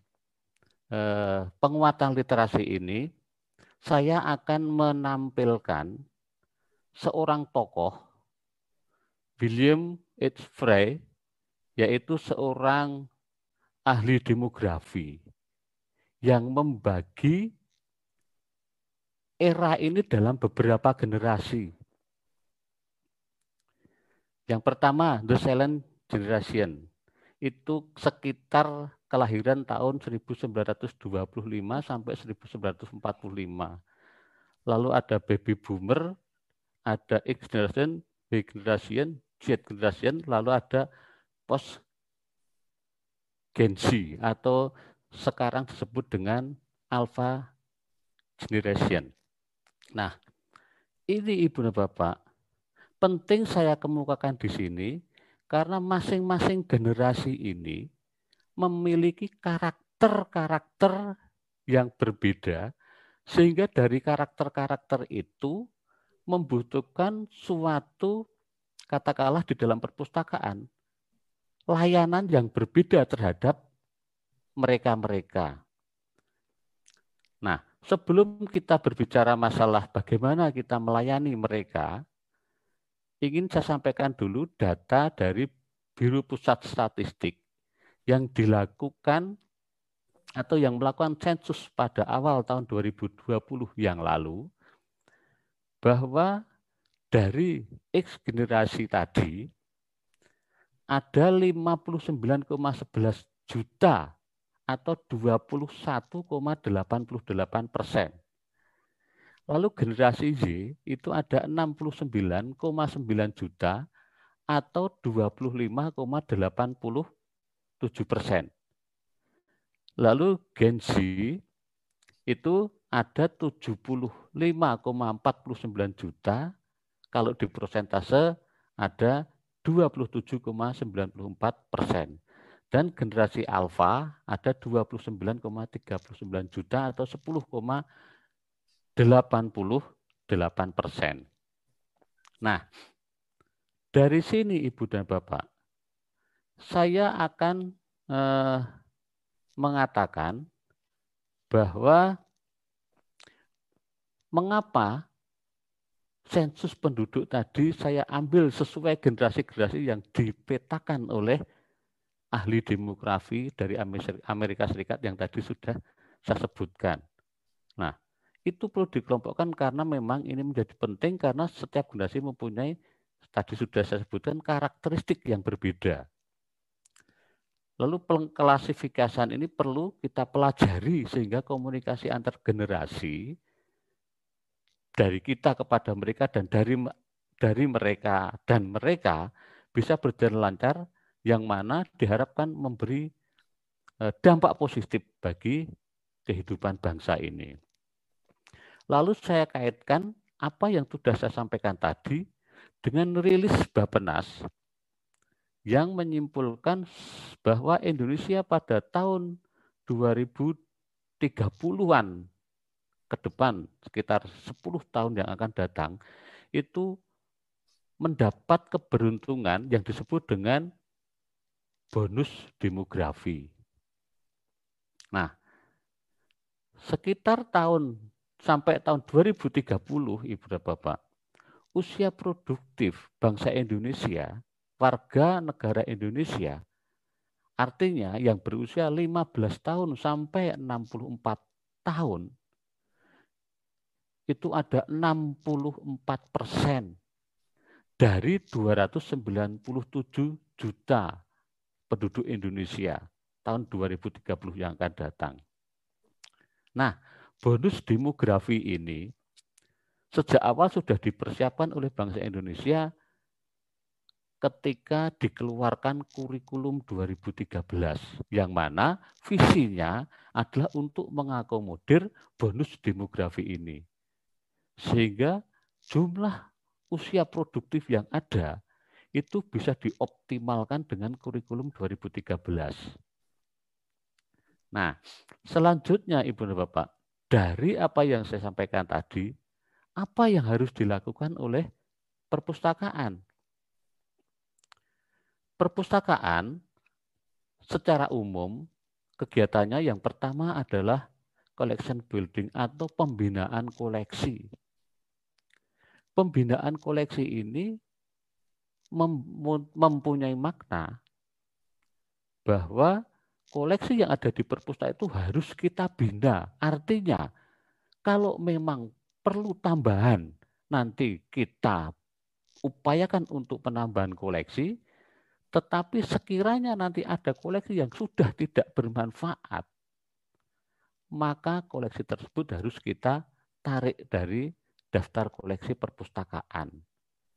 eh, penguatan literasi ini, saya akan menampilkan seorang tokoh, William H. Frey, yaitu seorang ahli demografi yang membagi era ini dalam beberapa generasi. Yang pertama, the silent generation. Itu sekitar kelahiran tahun 1925 sampai 1945. Lalu ada baby boomer, ada X generation, B generation, Z generation, lalu ada post Gen Z atau sekarang disebut dengan Alpha Generation. Nah, ini Ibu dan Bapak, penting saya kemukakan di sini karena masing-masing generasi ini memiliki karakter-karakter yang berbeda sehingga dari karakter-karakter itu membutuhkan suatu katakanlah di dalam perpustakaan layanan yang berbeda terhadap mereka-mereka. Nah, sebelum kita berbicara masalah bagaimana kita melayani mereka, ingin saya sampaikan dulu data dari Biro Pusat Statistik yang dilakukan atau yang melakukan sensus pada awal tahun 2020 yang lalu bahwa dari X generasi tadi ada 59,11 juta atau 21,88 persen. Lalu generasi Y itu ada 69,9 juta atau 25,87 persen. Lalu Gen Z itu ada 75,49 juta, kalau di persentase ada 27,94 persen. Dan generasi alfa ada 29,39 juta atau 10,88 persen. Nah, dari sini Ibu dan Bapak, saya akan eh, mengatakan bahwa mengapa sensus penduduk tadi saya ambil sesuai generasi-generasi yang dipetakan oleh ahli demografi dari Amerika Serikat yang tadi sudah saya sebutkan. Nah, itu perlu dikelompokkan karena memang ini menjadi penting karena setiap generasi mempunyai tadi sudah saya sebutkan karakteristik yang berbeda. Lalu pengklasifikasian ini perlu kita pelajari sehingga komunikasi antar generasi dari kita kepada mereka dan dari dari mereka dan mereka bisa berjalan lancar yang mana diharapkan memberi eh, dampak positif bagi kehidupan bangsa ini. Lalu saya kaitkan apa yang sudah saya sampaikan tadi dengan rilis Bapenas yang menyimpulkan bahwa Indonesia pada tahun 2030-an ke depan sekitar 10 tahun yang akan datang itu mendapat keberuntungan yang disebut dengan bonus demografi. Nah, sekitar tahun sampai tahun 2030 Ibu dan Bapak, usia produktif bangsa Indonesia, warga negara Indonesia, artinya yang berusia 15 tahun sampai 64 tahun, itu ada 64 persen dari 297 juta penduduk Indonesia tahun 2030 yang akan datang. Nah, bonus demografi ini sejak awal sudah dipersiapkan oleh bangsa Indonesia ketika dikeluarkan kurikulum 2013 yang mana visinya adalah untuk mengakomodir bonus demografi ini. Sehingga jumlah usia produktif yang ada itu bisa dioptimalkan dengan kurikulum 2013. Nah, selanjutnya Ibu dan Bapak, dari apa yang saya sampaikan tadi, apa yang harus dilakukan oleh perpustakaan? Perpustakaan secara umum kegiatannya yang pertama adalah collection building atau pembinaan koleksi. Pembinaan koleksi ini mempunyai makna bahwa koleksi yang ada di perpustakaan itu harus kita bina. Artinya, kalau memang perlu tambahan, nanti kita upayakan untuk penambahan koleksi, tetapi sekiranya nanti ada koleksi yang sudah tidak bermanfaat, maka koleksi tersebut harus kita tarik dari daftar koleksi perpustakaan.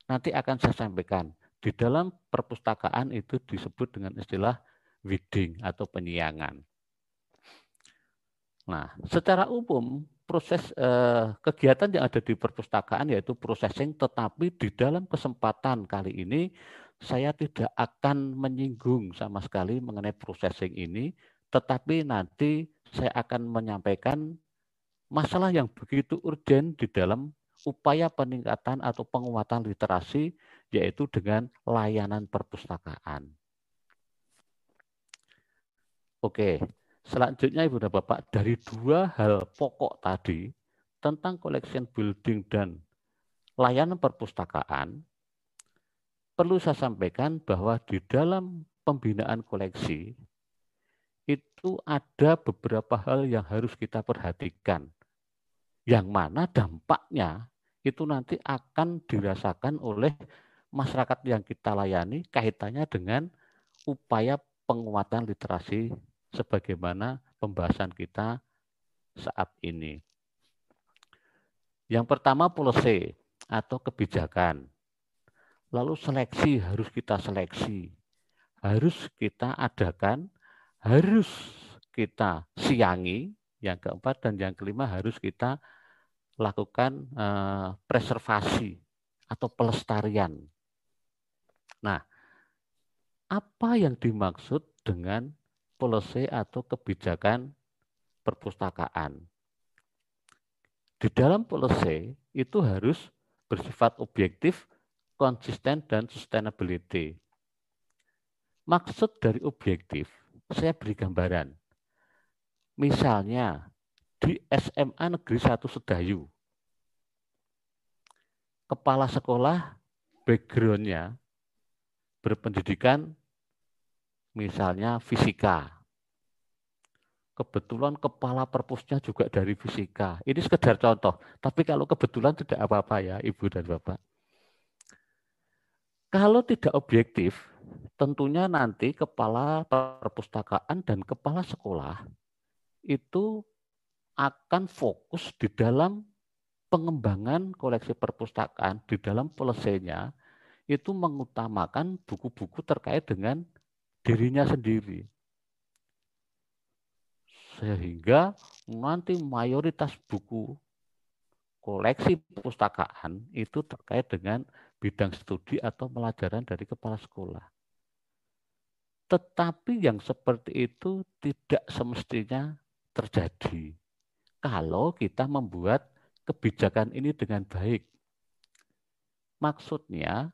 Nanti akan saya sampaikan di dalam perpustakaan itu disebut dengan istilah weeding atau penyiangan. Nah, secara umum proses eh, kegiatan yang ada di perpustakaan yaitu processing, tetapi di dalam kesempatan kali ini saya tidak akan menyinggung sama sekali mengenai processing ini, tetapi nanti saya akan menyampaikan masalah yang begitu urgent di dalam upaya peningkatan atau penguatan literasi yaitu dengan layanan perpustakaan. Oke, selanjutnya Ibu dan Bapak, dari dua hal pokok tadi tentang collection building dan layanan perpustakaan, perlu saya sampaikan bahwa di dalam pembinaan koleksi itu ada beberapa hal yang harus kita perhatikan. Yang mana dampaknya itu nanti akan dirasakan oleh masyarakat yang kita layani kaitannya dengan upaya penguatan literasi sebagaimana pembahasan kita saat ini. Yang pertama policy atau kebijakan. Lalu seleksi harus kita seleksi. Harus kita adakan, harus kita siangi. Yang keempat dan yang kelima harus kita lakukan eh, preservasi atau pelestarian. Nah, apa yang dimaksud dengan policy atau kebijakan perpustakaan? Di dalam policy itu harus bersifat objektif, konsisten, dan sustainability. Maksud dari objektif, saya beri gambaran. Misalnya, di SMA Negeri 1 Sedayu, kepala sekolah backgroundnya berpendidikan misalnya fisika. Kebetulan kepala perpusnya juga dari fisika. Ini sekedar contoh. Tapi kalau kebetulan tidak apa-apa ya Ibu dan Bapak. Kalau tidak objektif, tentunya nanti kepala perpustakaan dan kepala sekolah itu akan fokus di dalam pengembangan koleksi perpustakaan di dalam polisinya itu mengutamakan buku-buku terkait dengan dirinya sendiri. Sehingga nanti mayoritas buku koleksi perpustakaan itu terkait dengan bidang studi atau pelajaran dari kepala sekolah. Tetapi yang seperti itu tidak semestinya terjadi kalau kita membuat kebijakan ini dengan baik. Maksudnya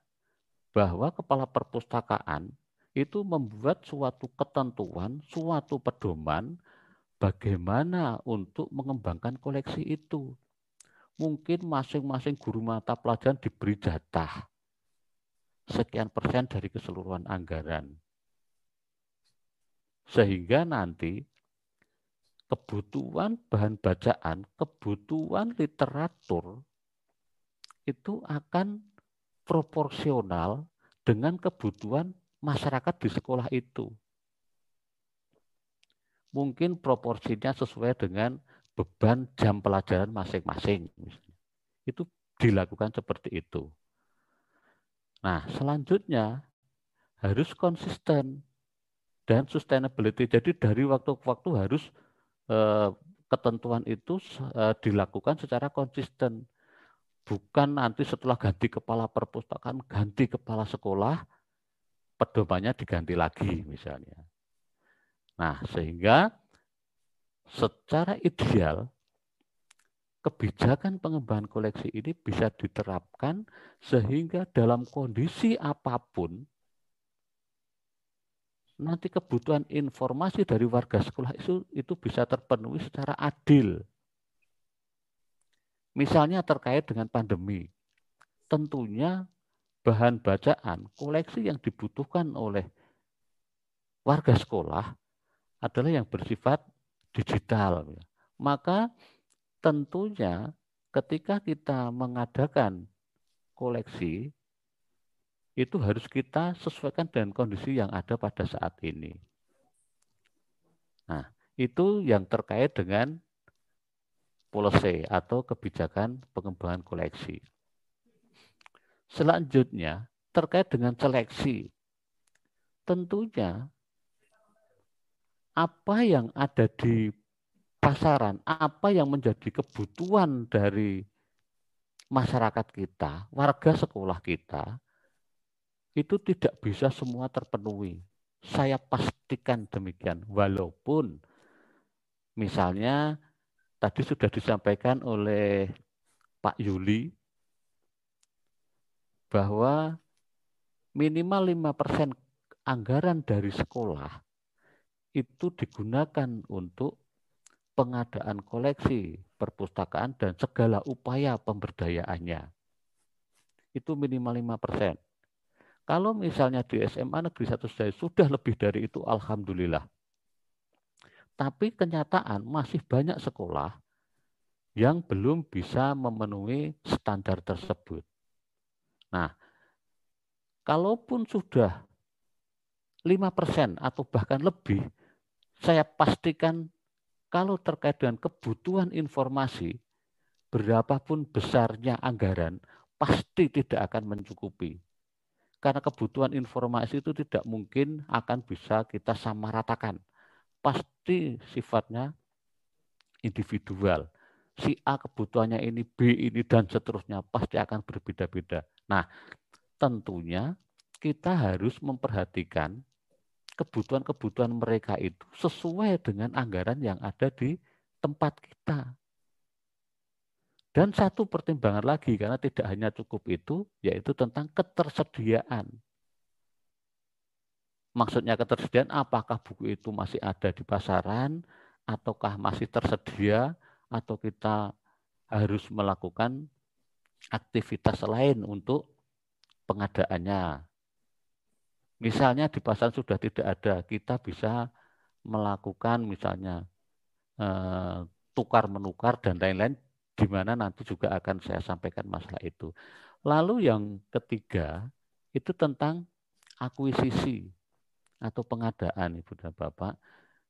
bahwa kepala perpustakaan itu membuat suatu ketentuan, suatu pedoman bagaimana untuk mengembangkan koleksi itu. Mungkin masing-masing guru mata pelajaran diberi jatah sekian persen dari keseluruhan anggaran. Sehingga nanti kebutuhan bahan bacaan, kebutuhan literatur itu akan proporsional dengan kebutuhan masyarakat di sekolah itu. Mungkin proporsinya sesuai dengan beban jam pelajaran masing-masing. Itu dilakukan seperti itu. Nah, selanjutnya harus konsisten dan sustainability. Jadi dari waktu ke waktu harus eh, ketentuan itu eh, dilakukan secara konsisten. Bukan nanti setelah ganti kepala perpustakaan, ganti kepala sekolah, pedomannya diganti lagi misalnya. Nah, sehingga secara ideal kebijakan pengembangan koleksi ini bisa diterapkan sehingga dalam kondisi apa pun nanti kebutuhan informasi dari warga sekolah itu itu bisa terpenuhi secara adil. Misalnya terkait dengan pandemi. Tentunya bahan bacaan, koleksi yang dibutuhkan oleh warga sekolah adalah yang bersifat digital. Maka tentunya ketika kita mengadakan koleksi, itu harus kita sesuaikan dengan kondisi yang ada pada saat ini. Nah, itu yang terkait dengan policy atau kebijakan pengembangan koleksi. Selanjutnya, terkait dengan seleksi. Tentunya, apa yang ada di pasaran, apa yang menjadi kebutuhan dari masyarakat kita, warga sekolah kita, itu tidak bisa semua terpenuhi. Saya pastikan demikian, walaupun misalnya tadi sudah disampaikan oleh Pak Yuli bahwa minimal 5% anggaran dari sekolah itu digunakan untuk pengadaan koleksi perpustakaan dan segala upaya pemberdayaannya. Itu minimal 5%. Kalau misalnya di SMA Negeri 1 Sedaya sudah lebih dari itu, Alhamdulillah. Tapi kenyataan masih banyak sekolah yang belum bisa memenuhi standar tersebut. Nah, kalaupun sudah 5% atau bahkan lebih, saya pastikan kalau terkait dengan kebutuhan informasi, berapapun besarnya anggaran, pasti tidak akan mencukupi. Karena kebutuhan informasi itu tidak mungkin akan bisa kita samaratakan. Pasti sifatnya individual. Si A kebutuhannya ini, B ini, dan seterusnya pasti akan berbeda-beda. Nah, tentunya kita harus memperhatikan kebutuhan-kebutuhan mereka itu sesuai dengan anggaran yang ada di tempat kita. Dan satu pertimbangan lagi, karena tidak hanya cukup itu, yaitu tentang ketersediaan. Maksudnya ketersediaan, apakah buku itu masih ada di pasaran, ataukah masih tersedia, atau kita harus melakukan aktivitas lain untuk pengadaannya. Misalnya di pasaran sudah tidak ada, kita bisa melakukan misalnya eh, tukar menukar dan lain-lain di mana nanti juga akan saya sampaikan masalah itu. Lalu yang ketiga itu tentang akuisisi atau pengadaan Ibu dan Bapak.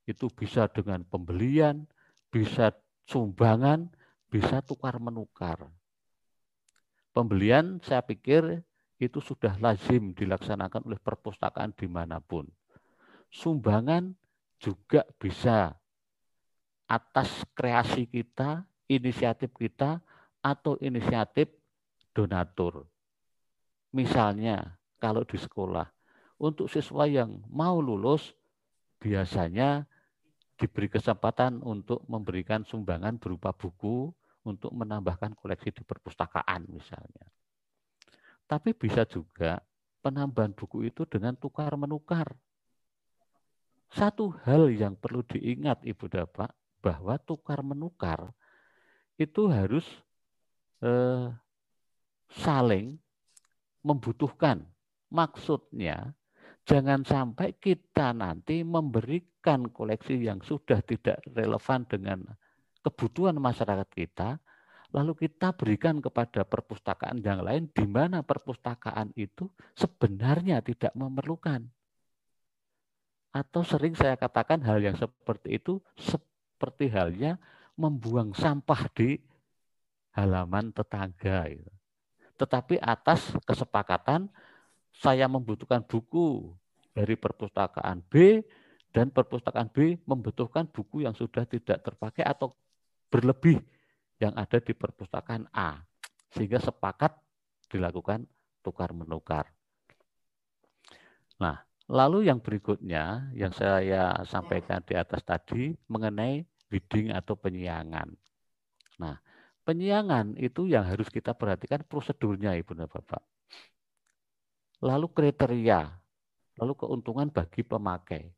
Itu bisa dengan pembelian, bisa sumbangan, bisa tukar menukar. Pembelian saya pikir itu sudah lazim dilaksanakan oleh perpustakaan di mana pun. Sumbangan juga bisa atas kreasi kita inisiatif kita atau inisiatif donatur. Misalnya, kalau di sekolah, untuk siswa yang mau lulus, biasanya diberi kesempatan untuk memberikan sumbangan berupa buku untuk menambahkan koleksi di perpustakaan misalnya. Tapi bisa juga penambahan buku itu dengan tukar menukar. Satu hal yang perlu diingat Ibu Bapak bahwa tukar menukar itu harus eh, saling membutuhkan. Maksudnya, jangan sampai kita nanti memberikan koleksi yang sudah tidak relevan dengan kebutuhan masyarakat kita, lalu kita berikan kepada perpustakaan yang lain di mana perpustakaan itu sebenarnya tidak memerlukan. Atau sering saya katakan hal yang seperti itu seperti halnya membuang sampah di halaman tetangga. Tetapi atas kesepakatan saya membutuhkan buku dari perpustakaan B dan perpustakaan B membutuhkan buku yang sudah tidak terpakai atau berlebih yang ada di perpustakaan A. Sehingga sepakat dilakukan tukar menukar. Nah, lalu yang berikutnya yang saya sampaikan di atas tadi mengenai bidding atau penyiangan. Nah, penyiangan itu yang harus kita perhatikan prosedurnya Ibu dan Bapak. Lalu kriteria, lalu keuntungan bagi pemakai.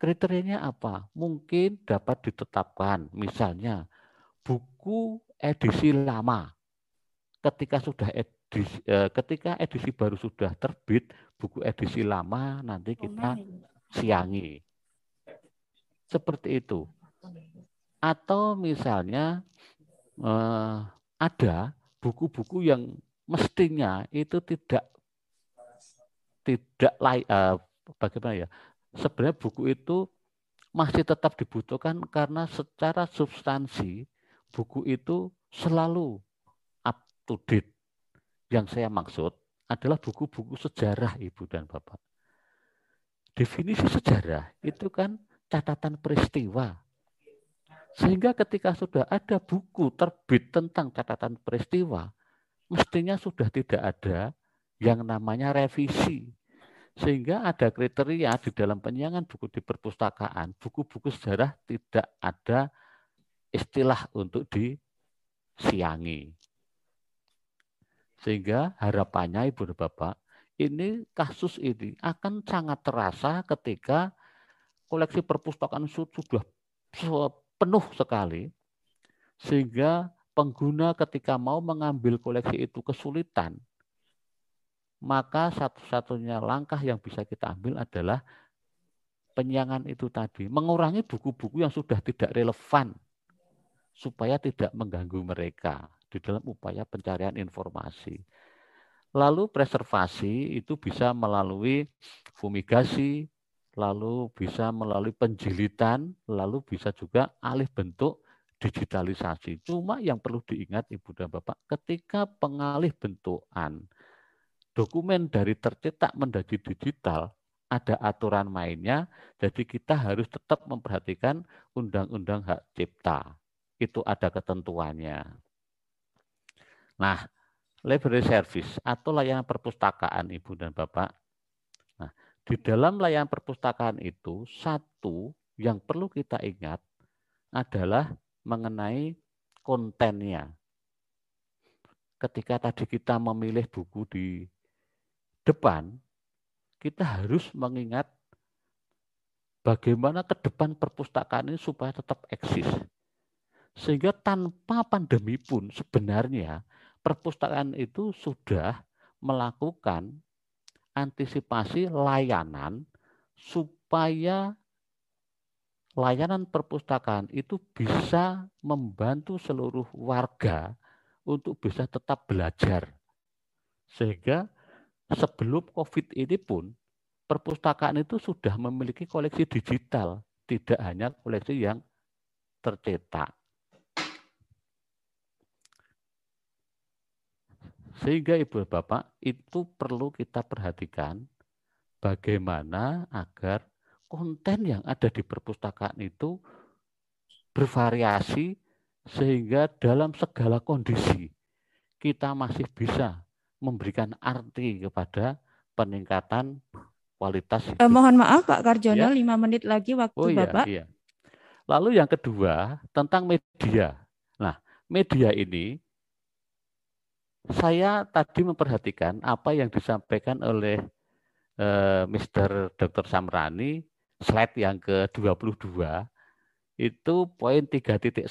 Kriterianya apa? Mungkin dapat ditetapkan, misalnya buku edisi lama. Ketika sudah edisi, eh, ketika edisi baru sudah terbit, buku edisi lama nanti kita siangi. Seperti itu. Atau misalnya eh, ada buku-buku yang mestinya itu tidak tidak layak eh, bagaimana ya sebenarnya buku itu masih tetap dibutuhkan karena secara substansi buku itu selalu up to date. Yang saya maksud adalah buku-buku sejarah Ibu dan Bapak. Definisi sejarah itu kan catatan peristiwa sehingga ketika sudah ada buku terbit tentang catatan peristiwa, mestinya sudah tidak ada yang namanya revisi. Sehingga ada kriteria di dalam penyiangan buku di perpustakaan, buku-buku sejarah tidak ada istilah untuk disiangi. Sehingga harapannya Ibu dan Bapak, ini kasus ini akan sangat terasa ketika koleksi perpustakaan sudah penuh sekali sehingga pengguna ketika mau mengambil koleksi itu kesulitan maka satu-satunya langkah yang bisa kita ambil adalah penyiangan itu tadi mengurangi buku-buku yang sudah tidak relevan supaya tidak mengganggu mereka di dalam upaya pencarian informasi. Lalu preservasi itu bisa melalui fumigasi, lalu bisa melalui penjilitan, lalu bisa juga alih bentuk digitalisasi. Cuma yang perlu diingat Ibu dan Bapak, ketika pengalih bentukan dokumen dari tercetak menjadi digital, ada aturan mainnya, jadi kita harus tetap memperhatikan undang-undang hak cipta. Itu ada ketentuannya. Nah, library service atau layanan perpustakaan Ibu dan Bapak. Nah, di dalam layanan perpustakaan itu satu yang perlu kita ingat adalah mengenai kontennya. Ketika tadi kita memilih buku di depan, kita harus mengingat bagaimana ke depan perpustakaan ini supaya tetap eksis. Sehingga tanpa pandemi pun sebenarnya perpustakaan itu sudah melakukan antisipasi layanan supaya layanan perpustakaan itu bisa membantu seluruh warga untuk bisa tetap belajar. Sehingga sebelum COVID ini pun perpustakaan itu sudah memiliki koleksi digital, tidak hanya koleksi yang tercetak. Sehingga Ibu Bapak itu perlu kita perhatikan bagaimana agar konten yang ada di perpustakaan itu bervariasi sehingga dalam segala kondisi kita masih bisa memberikan arti kepada peningkatan kualitas hidup. Eh, mohon maaf Pak Karjono, ya? lima menit lagi waktu oh, iya, Bapak. Iya. Lalu yang kedua tentang media. Nah, media ini saya tadi memperhatikan apa yang disampaikan oleh eh, Mr. Dr. Samrani, slide yang ke-22, itu poin 3.1.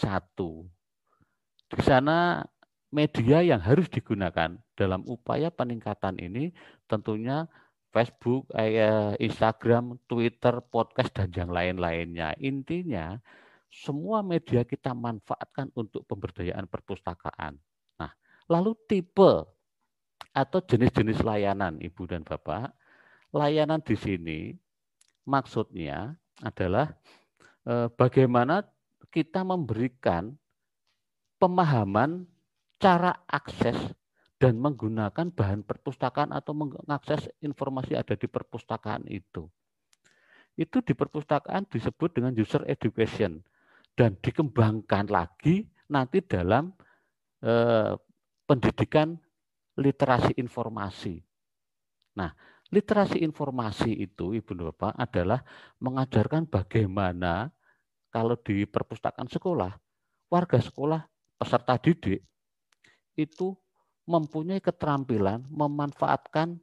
Di sana media yang harus digunakan dalam upaya peningkatan ini tentunya Facebook, eh, Instagram, Twitter, podcast, dan yang lain-lainnya. Intinya, semua media kita manfaatkan untuk pemberdayaan perpustakaan. Nah, lalu tipe atau jenis-jenis layanan, Ibu dan Bapak. Layanan di sini maksudnya adalah eh, bagaimana kita memberikan pemahaman cara akses dan menggunakan bahan perpustakaan atau mengakses informasi ada di perpustakaan itu. Itu di perpustakaan disebut dengan user education dan dikembangkan lagi nanti dalam eh, pendidikan literasi informasi. Nah, literasi informasi itu Ibu Bapak adalah mengajarkan bagaimana kalau di perpustakaan sekolah, warga sekolah, peserta didik itu mempunyai keterampilan memanfaatkan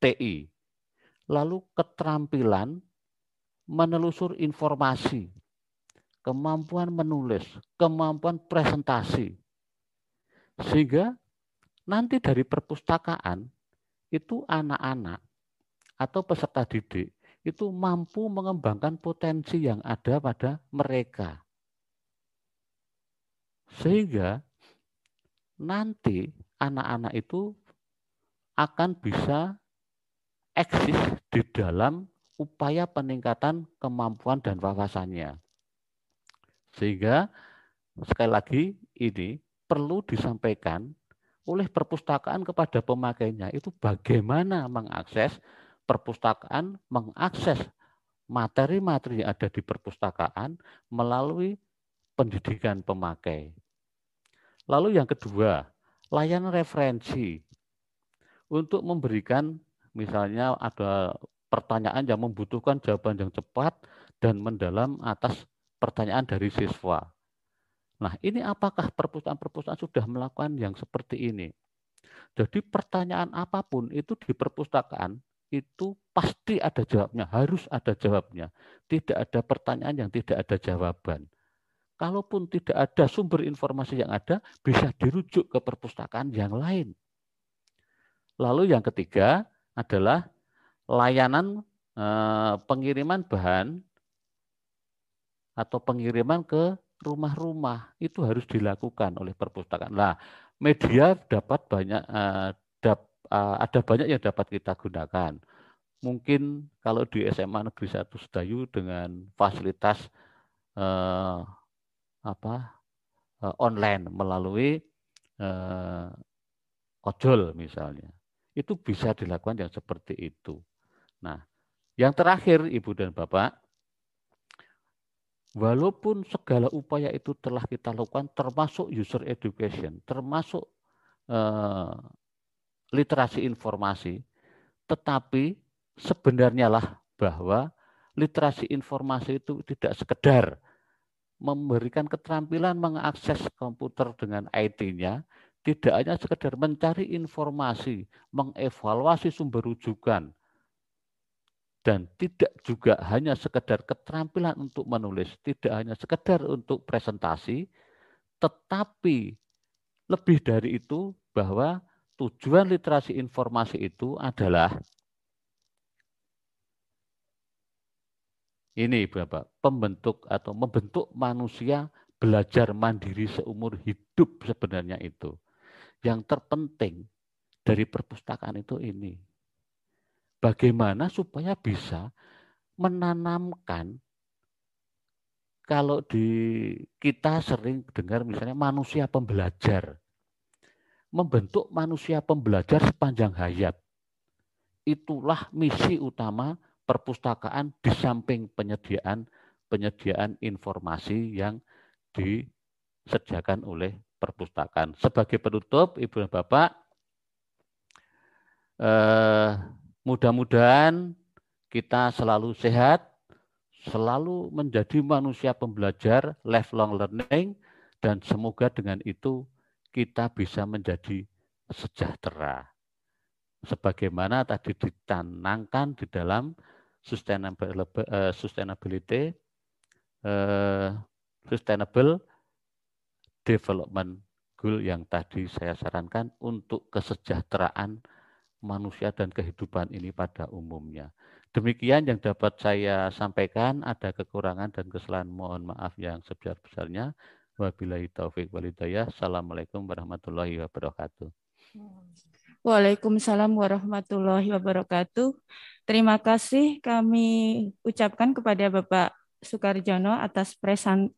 TI. Lalu keterampilan menelusur informasi, kemampuan menulis, kemampuan presentasi. Sehingga nanti dari perpustakaan itu anak-anak atau peserta didik itu mampu mengembangkan potensi yang ada pada mereka. Sehingga nanti anak-anak itu akan bisa eksis di dalam upaya peningkatan kemampuan dan wawasannya. Sehingga sekali lagi ini perlu disampaikan oleh perpustakaan kepada pemakainya itu bagaimana mengakses perpustakaan, mengakses materi-materi yang ada di perpustakaan melalui pendidikan pemakai. Lalu yang kedua, layanan referensi. Untuk memberikan misalnya ada pertanyaan yang membutuhkan jawaban yang cepat dan mendalam atas pertanyaan dari siswa. Nah, ini apakah perpustakaan-perpustakaan sudah melakukan yang seperti ini? Jadi pertanyaan apa pun itu di perpustakaan itu pasti ada jawabnya, harus ada jawabnya. Tidak ada pertanyaan yang tidak ada jawaban kalaupun tidak ada sumber informasi yang ada, bisa dirujuk ke perpustakaan yang lain. Lalu yang ketiga adalah layanan eh, pengiriman bahan atau pengiriman ke rumah-rumah itu harus dilakukan oleh perpustakaan. Nah, media dapat banyak eh, eh, ada banyak yang dapat kita gunakan. Mungkin kalau di SMA Negeri 1 Sedayu dengan fasilitas apa uh, online melalui uh, ojol misalnya. Itu bisa dilakukan yang seperti itu. Nah, yang terakhir Ibu dan Bapak, walaupun segala upaya itu telah kita lakukan termasuk user education, termasuk uh, literasi informasi, tetapi sebenarnya lah bahwa literasi informasi itu tidak sekedar memberikan keterampilan mengakses komputer dengan IT-nya, tidak hanya sekedar mencari informasi, mengevaluasi sumber rujukan, dan tidak juga hanya sekedar keterampilan untuk menulis, tidak hanya sekedar untuk presentasi, tetapi lebih dari itu bahwa tujuan literasi informasi itu adalah Ini Bapak, pembentuk atau membentuk manusia belajar mandiri seumur hidup sebenarnya itu. Yang terpenting dari perpustakaan itu ini. Bagaimana supaya bisa menanamkan kalau di kita sering dengar misalnya manusia pembelajar. Membentuk manusia pembelajar sepanjang hayat. Itulah misi utama perpustakaan di samping penyediaan penyediaan informasi yang disediakan oleh perpustakaan. Sebagai penutup, Ibu dan Bapak, eh, mudah-mudahan kita selalu sehat, selalu menjadi manusia pembelajar, lifelong learning, dan semoga dengan itu kita bisa menjadi sejahtera. Sebagaimana tadi ditanangkan di dalam sustainability, uh, sustainable development goal yang tadi saya sarankan untuk kesejahteraan manusia dan kehidupan ini pada umumnya. Demikian yang dapat saya sampaikan. Ada kekurangan dan kesalahan mohon maaf yang sebesar-besarnya. Wabillahi taufik walidayah. Assalamualaikum warahmatullahi wabarakatuh. Waalaikumsalam warahmatullahi wabarakatuh. Terima kasih kami ucapkan kepada Bapak Sukarjono atas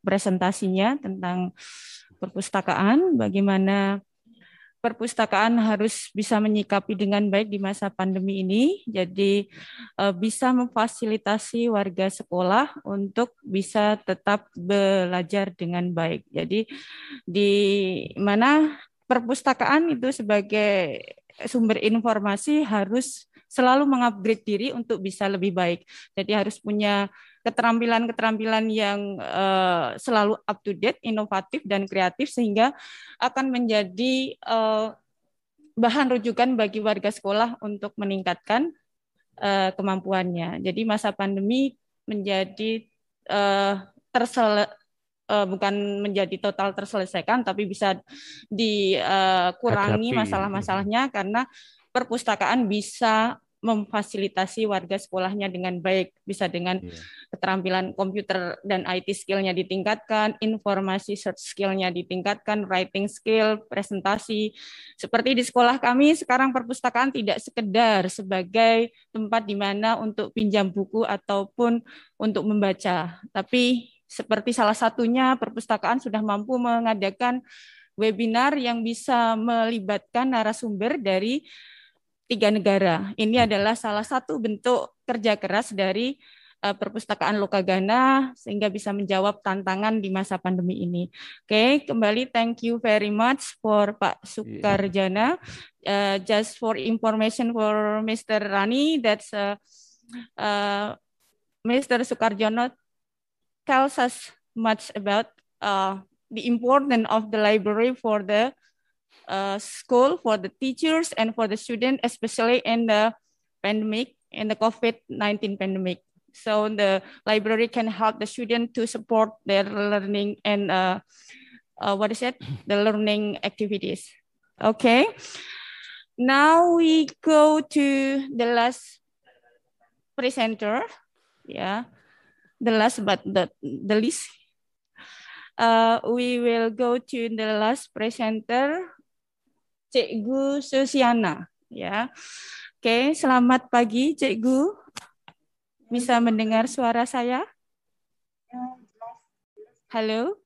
presentasinya tentang perpustakaan, bagaimana perpustakaan harus bisa menyikapi dengan baik di masa pandemi ini. Jadi eh, bisa memfasilitasi warga sekolah untuk bisa tetap belajar dengan baik. Jadi di mana perpustakaan itu sebagai sumber informasi harus selalu mengupgrade diri untuk bisa lebih baik. Jadi harus punya keterampilan-keterampilan yang uh, selalu up to date, inovatif dan kreatif sehingga akan menjadi uh, bahan rujukan bagi warga sekolah untuk meningkatkan uh, kemampuannya. Jadi masa pandemi menjadi uh, tersele uh, bukan menjadi total terselesaikan tapi bisa dikurangi masalah-masalahnya karena perpustakaan bisa memfasilitasi warga sekolahnya dengan baik, bisa dengan yeah. keterampilan komputer dan IT skillnya ditingkatkan, informasi search skillnya ditingkatkan, writing skill, presentasi. Seperti di sekolah kami sekarang perpustakaan tidak sekedar sebagai tempat di mana untuk pinjam buku ataupun untuk membaca, tapi seperti salah satunya perpustakaan sudah mampu mengadakan webinar yang bisa melibatkan narasumber dari tiga negara. Ini hmm. adalah salah satu bentuk kerja keras dari uh, perpustakaan Lokagana sehingga bisa menjawab tantangan di masa pandemi ini. Oke, okay, kembali thank you very much for Pak Sukarjana. Uh, just for information for Mr. Rani, that's uh, uh, Mr. Sukarjono tells us much about uh, the importance of the library for the uh, school for the teachers and for the student, especially in the pandemic, in the COVID-19 pandemic. So the library can help the student to support their learning and uh, uh, what is it? The learning activities. Okay. Now we go to the last presenter. Yeah. The last but the, the least. Uh, we will go to the last presenter Cikgu Susiana ya. Oke, selamat pagi Cikgu. Bisa mendengar suara saya? Halo?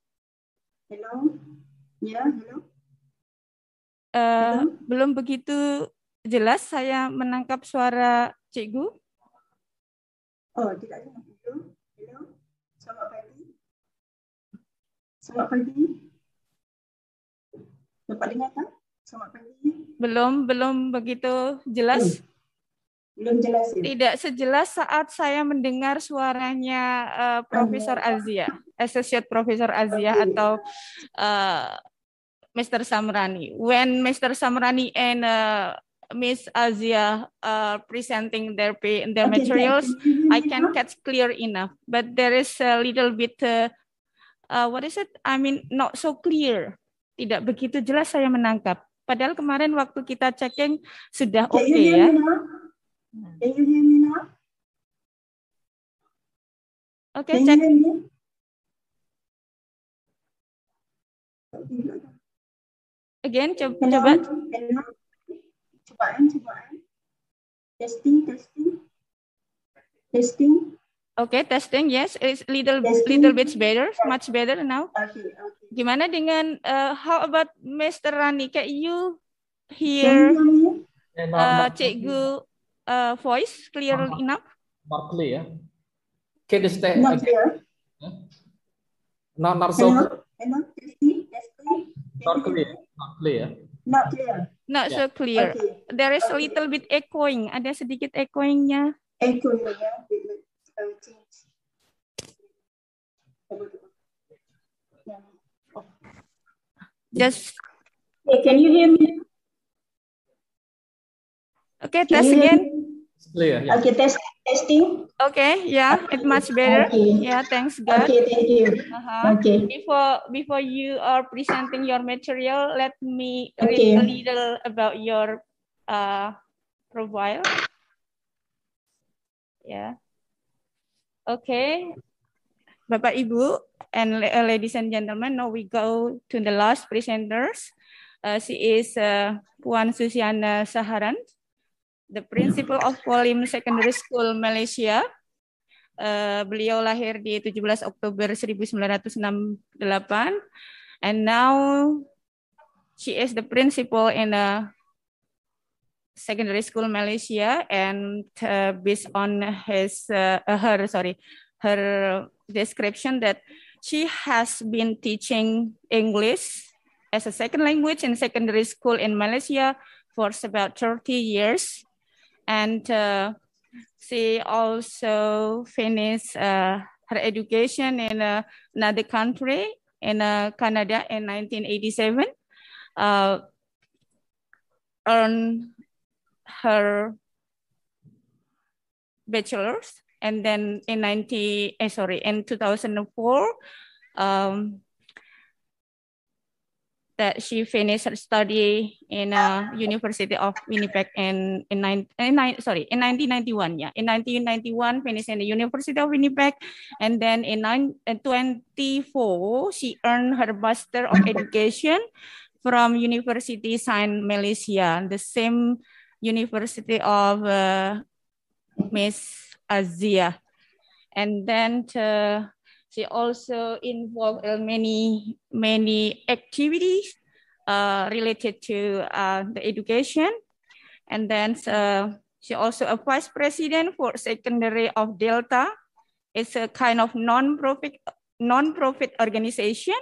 Hello. Ya, hello. Uh, belum begitu jelas saya menangkap suara cikgu. Oh, tidak jelas. Hello. Hello. Selamat pagi. Selamat pagi. Dapat dengar tak? Belum, belum begitu jelas. Belum jelas. Ya? Tidak sejelas saat saya mendengar suaranya uh, Profesor Azia, Associate Profesor Azia okay. atau uh, Mr. Samrani. When Mr. Samrani and uh, Miss Azia uh, presenting their their okay, materials, I can catch clear enough. But there is a little bit, uh, uh, what is it? I mean, not so clear. Tidak begitu jelas saya menangkap. Padahal kemarin waktu kita checking sudah oke okay, ya. Can you hear me now? Oke, okay, cek. Again, coba. Hello? coba. Hello? Cobaan, cobaan. Testing, testing. Testing. Oke, okay, testing. Yes, it's little testing. little bit better, much better now. Okay, okay. Gimana dengan uh, how about Mr. Rani? Can you hear uh, Cikgu uh, voice clear uh, enough? Not clear. Can you stay? Not clear. Not not so. Hello? Hello? Testing, testing. Not clear. Not clear. Not clear. Not yeah. so clear. Okay. There is okay. a little bit echoing. Ada sedikit echoingnya. Echoing ya. Just. Hey, can you hear me? Okay, Can test again. Clear. Yeah. Okay, test testing. Okay, yeah, it's much better. Okay. Yeah, thanks God. Okay, thank you. Uh-huh. Okay. Before before you are presenting your material, let me okay. read a little about your uh, profile. Yeah. Okay. Bapak Ibu and uh, ladies and gentlemen, now we go to the last presenters. Uh, she is uh, Puan Susiana Saharan the principal of Polim Secondary School Malaysia. Uh, beliau lahir di 17 Oktober 1968 and now she is the principal in a secondary school Malaysia and uh, based on his uh, her sorry her description that she has been teaching English as a second language in secondary school in Malaysia for about 30 years and uh, she also finished uh, her education in uh, another country in uh, Canada in 1987. Uh, earned her bachelor's and then in 90 eh, sorry in 2004 um, that she finished her study in a University of Winnipeg in in, nine, in nine, sorry in 1991 yeah. In 1991 finished in the University of Winnipeg and then in, nine, in 24 she earned her Master of Education from University Sains Malaysia the same University of uh, Miss Aziah and then to, she also involved in many, many activities uh, related to uh, the education. And then uh, she also a vice president for secondary of Delta. It's a kind of non-profit non-profit organization,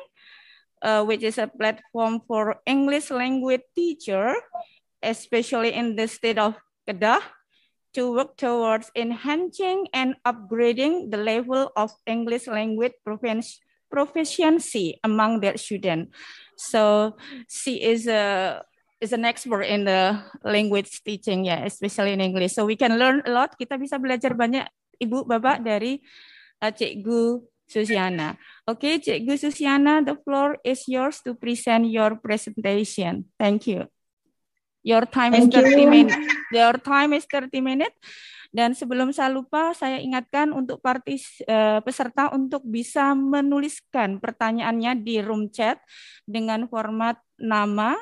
uh, which is a platform for English language teacher, especially in the state of Kedah to work towards enhancing and upgrading the level of English language proficiency among their students. So she is a is an expert in the language teaching yeah, especially in English. So we can learn a lot. Kita bisa belajar banyak Ibu Bapak dari uh, Cikgu Susiana. Okay, Cikgu Susiana, the floor is yours to present your presentation. Thank you. Your time Thank is 30 minutes. Your time is 30 minutes. Dan sebelum saya lupa, saya ingatkan untuk partis, uh, peserta untuk bisa menuliskan pertanyaannya di room chat dengan format nama,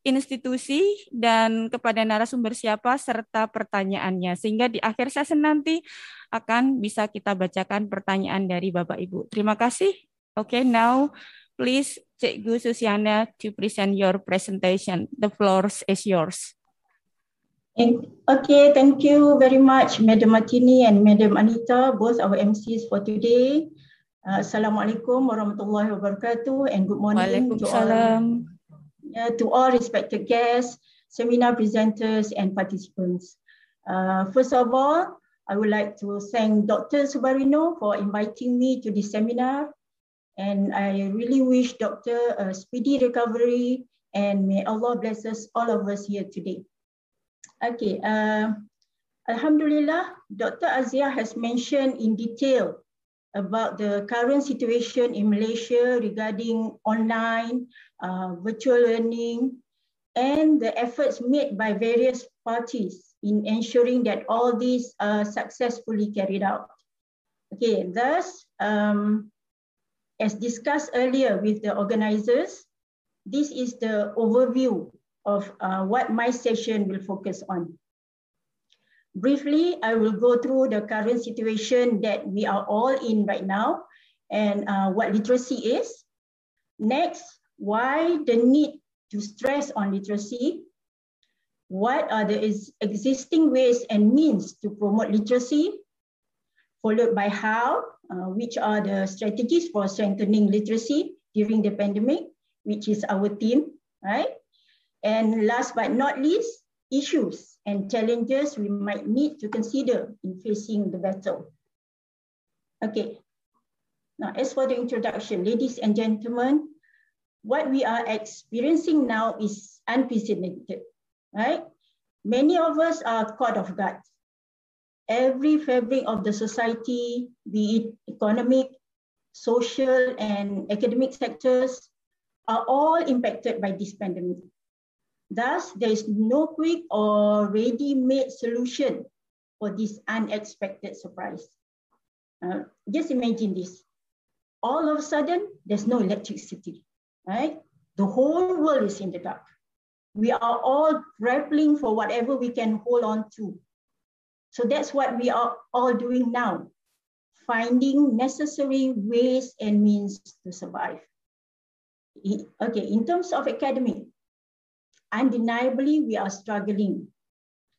institusi, dan kepada narasumber siapa serta pertanyaannya. Sehingga di akhir sesi nanti akan bisa kita bacakan pertanyaan dari Bapak Ibu. Terima kasih. Oke, okay, now Please, Cikgu Susiana, to present your presentation. The floor is yours. Okay, thank you very much, Madam Martini and Madam Anita, both our MCs for today. Uh, Assalamualaikum warahmatullahi wabarakatuh and good morning to all, uh, to all respected guests, seminar presenters and participants. Uh, first of all, I would like to thank Dr. Subarino for inviting me to this seminar. And I really wish Dr. a speedy recovery and may Allah bless us, all of us here today. Okay, uh, Alhamdulillah, Dr. Azia has mentioned in detail about the current situation in Malaysia regarding online, uh, virtual learning, and the efforts made by various parties in ensuring that all these are successfully carried out. Okay, thus, um, as discussed earlier with the organizers, this is the overview of uh, what my session will focus on. Briefly, I will go through the current situation that we are all in right now and uh, what literacy is. Next, why the need to stress on literacy? What are the existing ways and means to promote literacy? Followed by how, uh, which are the strategies for strengthening literacy during the pandemic, which is our theme, right? And last but not least, issues and challenges we might need to consider in facing the battle. Okay, now as for the introduction, ladies and gentlemen, what we are experiencing now is unprecedented, right? Many of us are caught off guard. Every fabric of the society, be it economic, social, and academic sectors, are all impacted by this pandemic. Thus, there is no quick or ready-made solution for this unexpected surprise. Uh, just imagine this. All of a sudden, there's no electricity, right? The whole world is in the dark. We are all grappling for whatever we can hold on to. So that's what we are all doing now, finding necessary ways and means to survive. Okay, in terms of academic, undeniably we are struggling.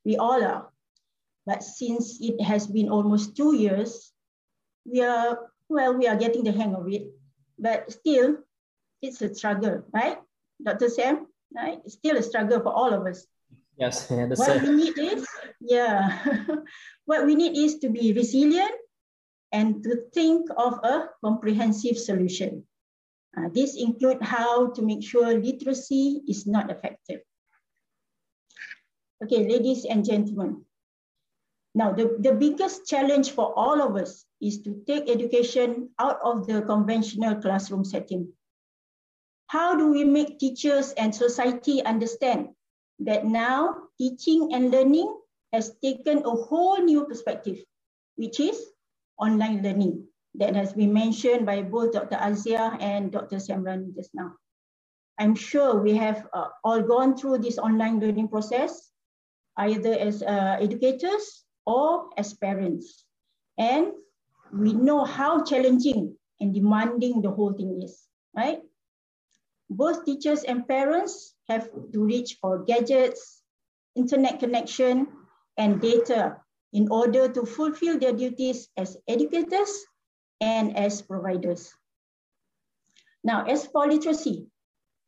We all are. But since it has been almost two years, we are, well, we are getting the hang of it. But still, it's a struggle, right? Dr. Sam, right? It's still a struggle for all of us. Yes, yeah, what same. we need is, yeah, what we need is to be resilient and to think of a comprehensive solution. Uh, this include how to make sure literacy is not affected. Okay, ladies and gentlemen. Now, the, the biggest challenge for all of us is to take education out of the conventional classroom setting. How do we make teachers and society understand that now teaching and learning has taken a whole new perspective, which is online learning that has been mentioned by both Dr. Aziah and Dr. Samran just now. I'm sure we have uh, all gone through this online learning process, either as uh, educators or as parents. And we know how challenging and demanding the whole thing is, right? Both teachers and parents have to reach for gadgets, internet connection, and data in order to fulfill their duties as educators and as providers. Now, as for literacy,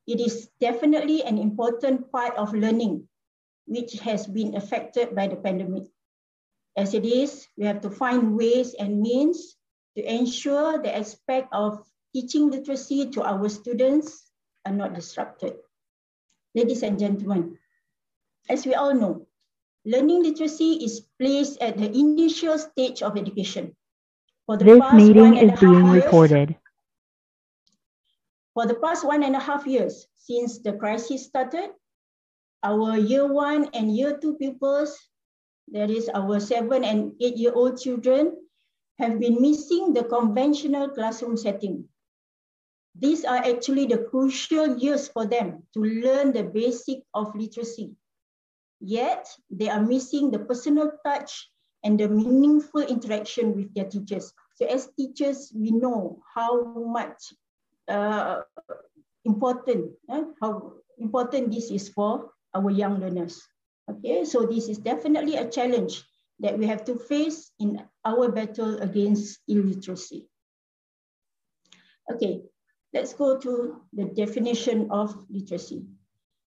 it is definitely an important part of learning, which has been affected by the pandemic. As it is, we have to find ways and means to ensure the aspect of teaching literacy to our students are not disrupted. Ladies and gentlemen, as we all know, learning literacy is placed at the initial stage of education for the this past meeting one and is being years- recorded. For the past one and a half years since the crisis started, our year one and year two pupils, that is our seven and eight year old children, have been missing the conventional classroom setting. These are actually the crucial years for them to learn the basic of literacy. Yet, they are missing the personal touch and the meaningful interaction with their teachers. So as teachers, we know how much uh, important, uh, how important this is for our young learners. Okay, so this is definitely a challenge that we have to face in our battle against illiteracy. Okay, let's go to the definition of literacy.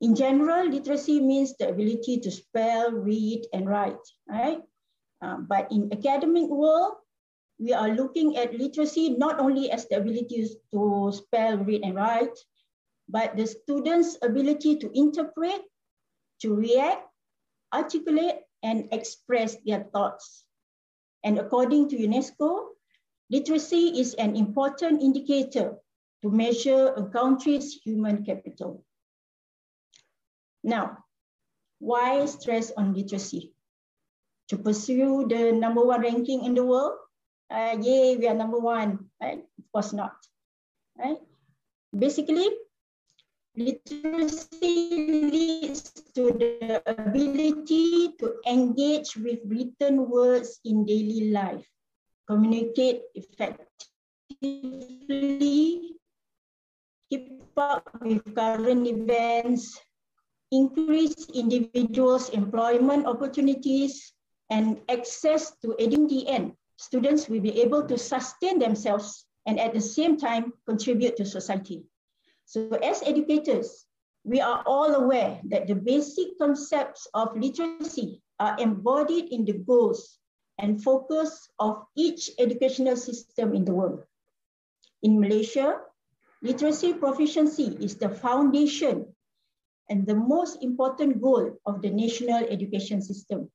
In general, literacy means the ability to spell, read, and write, right? Uh, but in academic world, we are looking at literacy not only as the ability to spell, read, and write, but the student's ability to interpret, to react, articulate, and express their thoughts. And according to UNESCO, literacy is an important indicator to measure a country's human capital. Now, why stress on literacy? To pursue the number one ranking in the world? Uh, yay, we are number one. Right? Of course not. Right? Basically, Literacy leads to the ability to engage with written words in daily life, communicate effectively, keep up with current events, increase individuals' employment opportunities, and access to EDN. Students will be able to sustain themselves and at the same time contribute to society. So as educators, we are all aware that the basic concepts of literacy are embodied in the goals and focus of each educational system in the world. In Malaysia, literacy proficiency is the foundation and the most important goal of the national education system.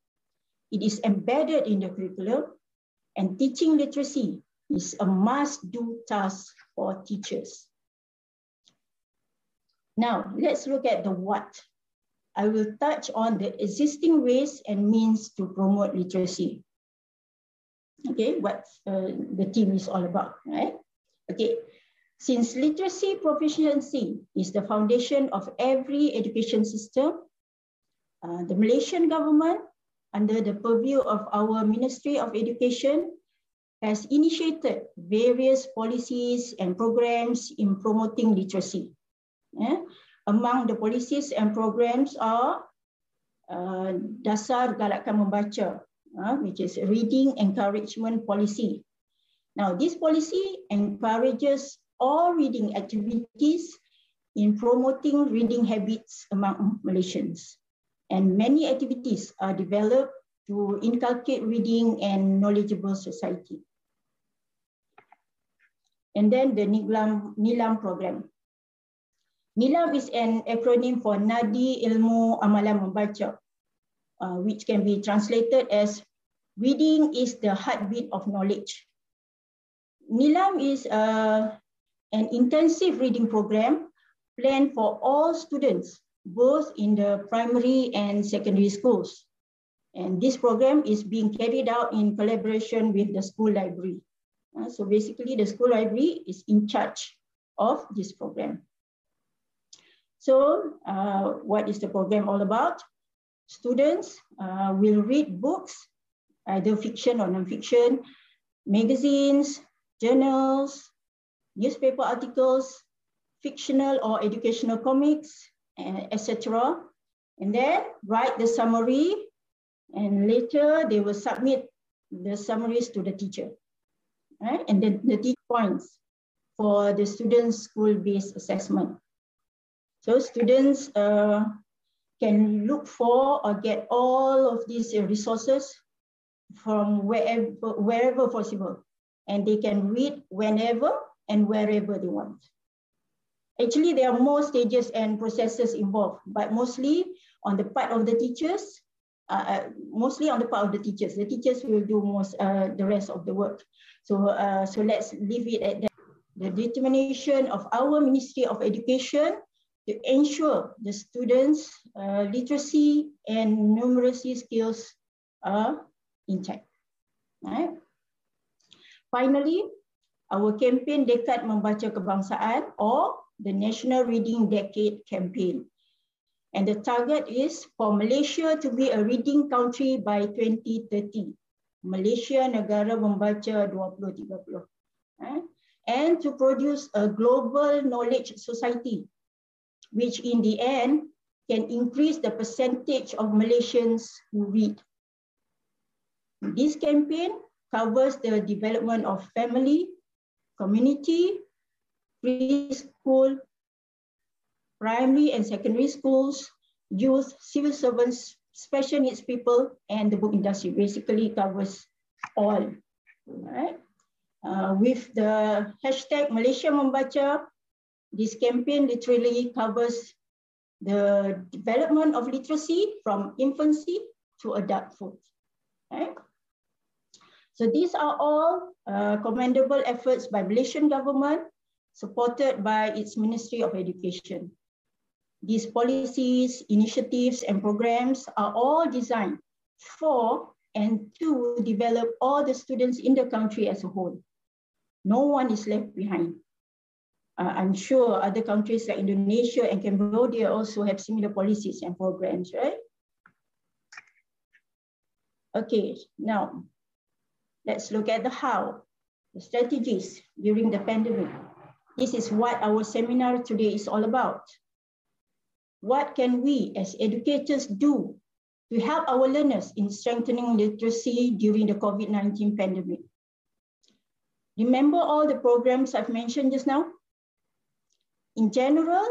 It is embedded in the curriculum and teaching literacy is a must-do task for teachers. Now, let's look at the what. I will touch on the existing ways and means to promote literacy. Okay, what uh, the team is all about, right? Okay, since literacy proficiency is the foundation of every education system, uh, the Malaysian government, under the purview of our Ministry of Education, has initiated various policies and programs in promoting literacy. Yeah. Among the policies and programs are uh, Dasar Galakkan Membaca, uh, which is reading encouragement policy. Now, this policy encourages all reading activities in promoting reading habits among Malaysians. And many activities are developed to inculcate reading and knowledgeable society. And then the Nilam, Nilam program. NILAM is an acronym for Nadi Ilmu Amalan Membaca, uh, which can be translated as reading is the heartbeat of knowledge. NILAM is uh, an intensive reading program planned for all students, both in the primary and secondary schools. And this program is being carried out in collaboration with the school library. Uh, so basically the school library is in charge of this program. So uh, what is the program all about? Students uh, will read books, either fiction or non-fiction, magazines, journals, newspaper articles, fictional or educational comics, etc. And then write the summary and later they will submit the summaries to the teacher. Right? And then the teacher points for the student's school-based assessment. So students uh, can look for or get all of these resources from wherever, wherever possible. And they can read whenever and wherever they want. Actually, there are more stages and processes involved, but mostly on the part of the teachers, uh, uh mostly on the part of the teachers. The teachers will do most uh, the rest of the work. So, uh, so let's leave it at that. The determination of our Ministry of Education to ensure the students' uh, literacy and numeracy skills are intact. Right? Finally, our campaign Dekad Membaca Kebangsaan or the National Reading Decade campaign. And the target is for Malaysia to be a reading country by 2030. Malaysia negara membaca 2030. Right? Eh? and to produce a global knowledge society, which in the end can increase the percentage of Malaysians who read. This campaign covers the development of family, community, preschool, primary and secondary schools, youth, civil servants, special needs people, and the book industry basically covers all. Right? Uh, with the hashtag Malaysia Membaca, this campaign literally covers the development of literacy from infancy to adulthood. Right? So these are all uh, commendable efforts by Malaysian government supported by its Ministry of Education. These policies, initiatives, and programs are all designed for and to develop all the students in the country as a whole. No one is left behind. Uh, I'm sure other countries like Indonesia and Cambodia also have similar policies and programs, right? Okay, now let's look at the how, the strategies during the pandemic. This is what our seminar today is all about what can we as educators do to help our learners in strengthening literacy during the COVID-19 pandemic? Remember all the programs I've mentioned just now? In general,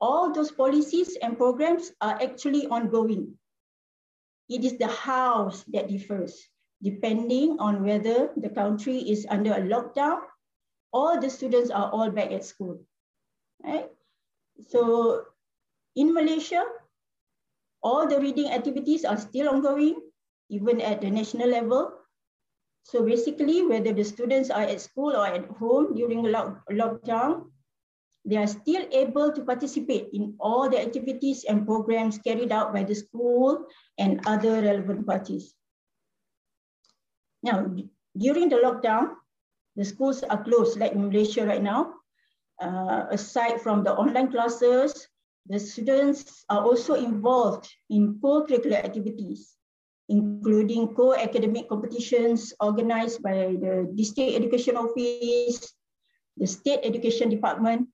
all those policies and programs are actually ongoing. It is the hows that differs, depending on whether the country is under a lockdown or the students are all back at school. Right? So in Malaysia, all the reading activities are still ongoing, even at the national level. So basically, whether the students are at school or at home during lock lockdown, they are still able to participate in all the activities and programs carried out by the school and other relevant parties. Now, during the lockdown, the schools are closed, like in Malaysia right now. Uh, aside from the online classes, the students are also involved in co-curricular activities, including co-academic competitions organized by the District Education Office, the State Education Department,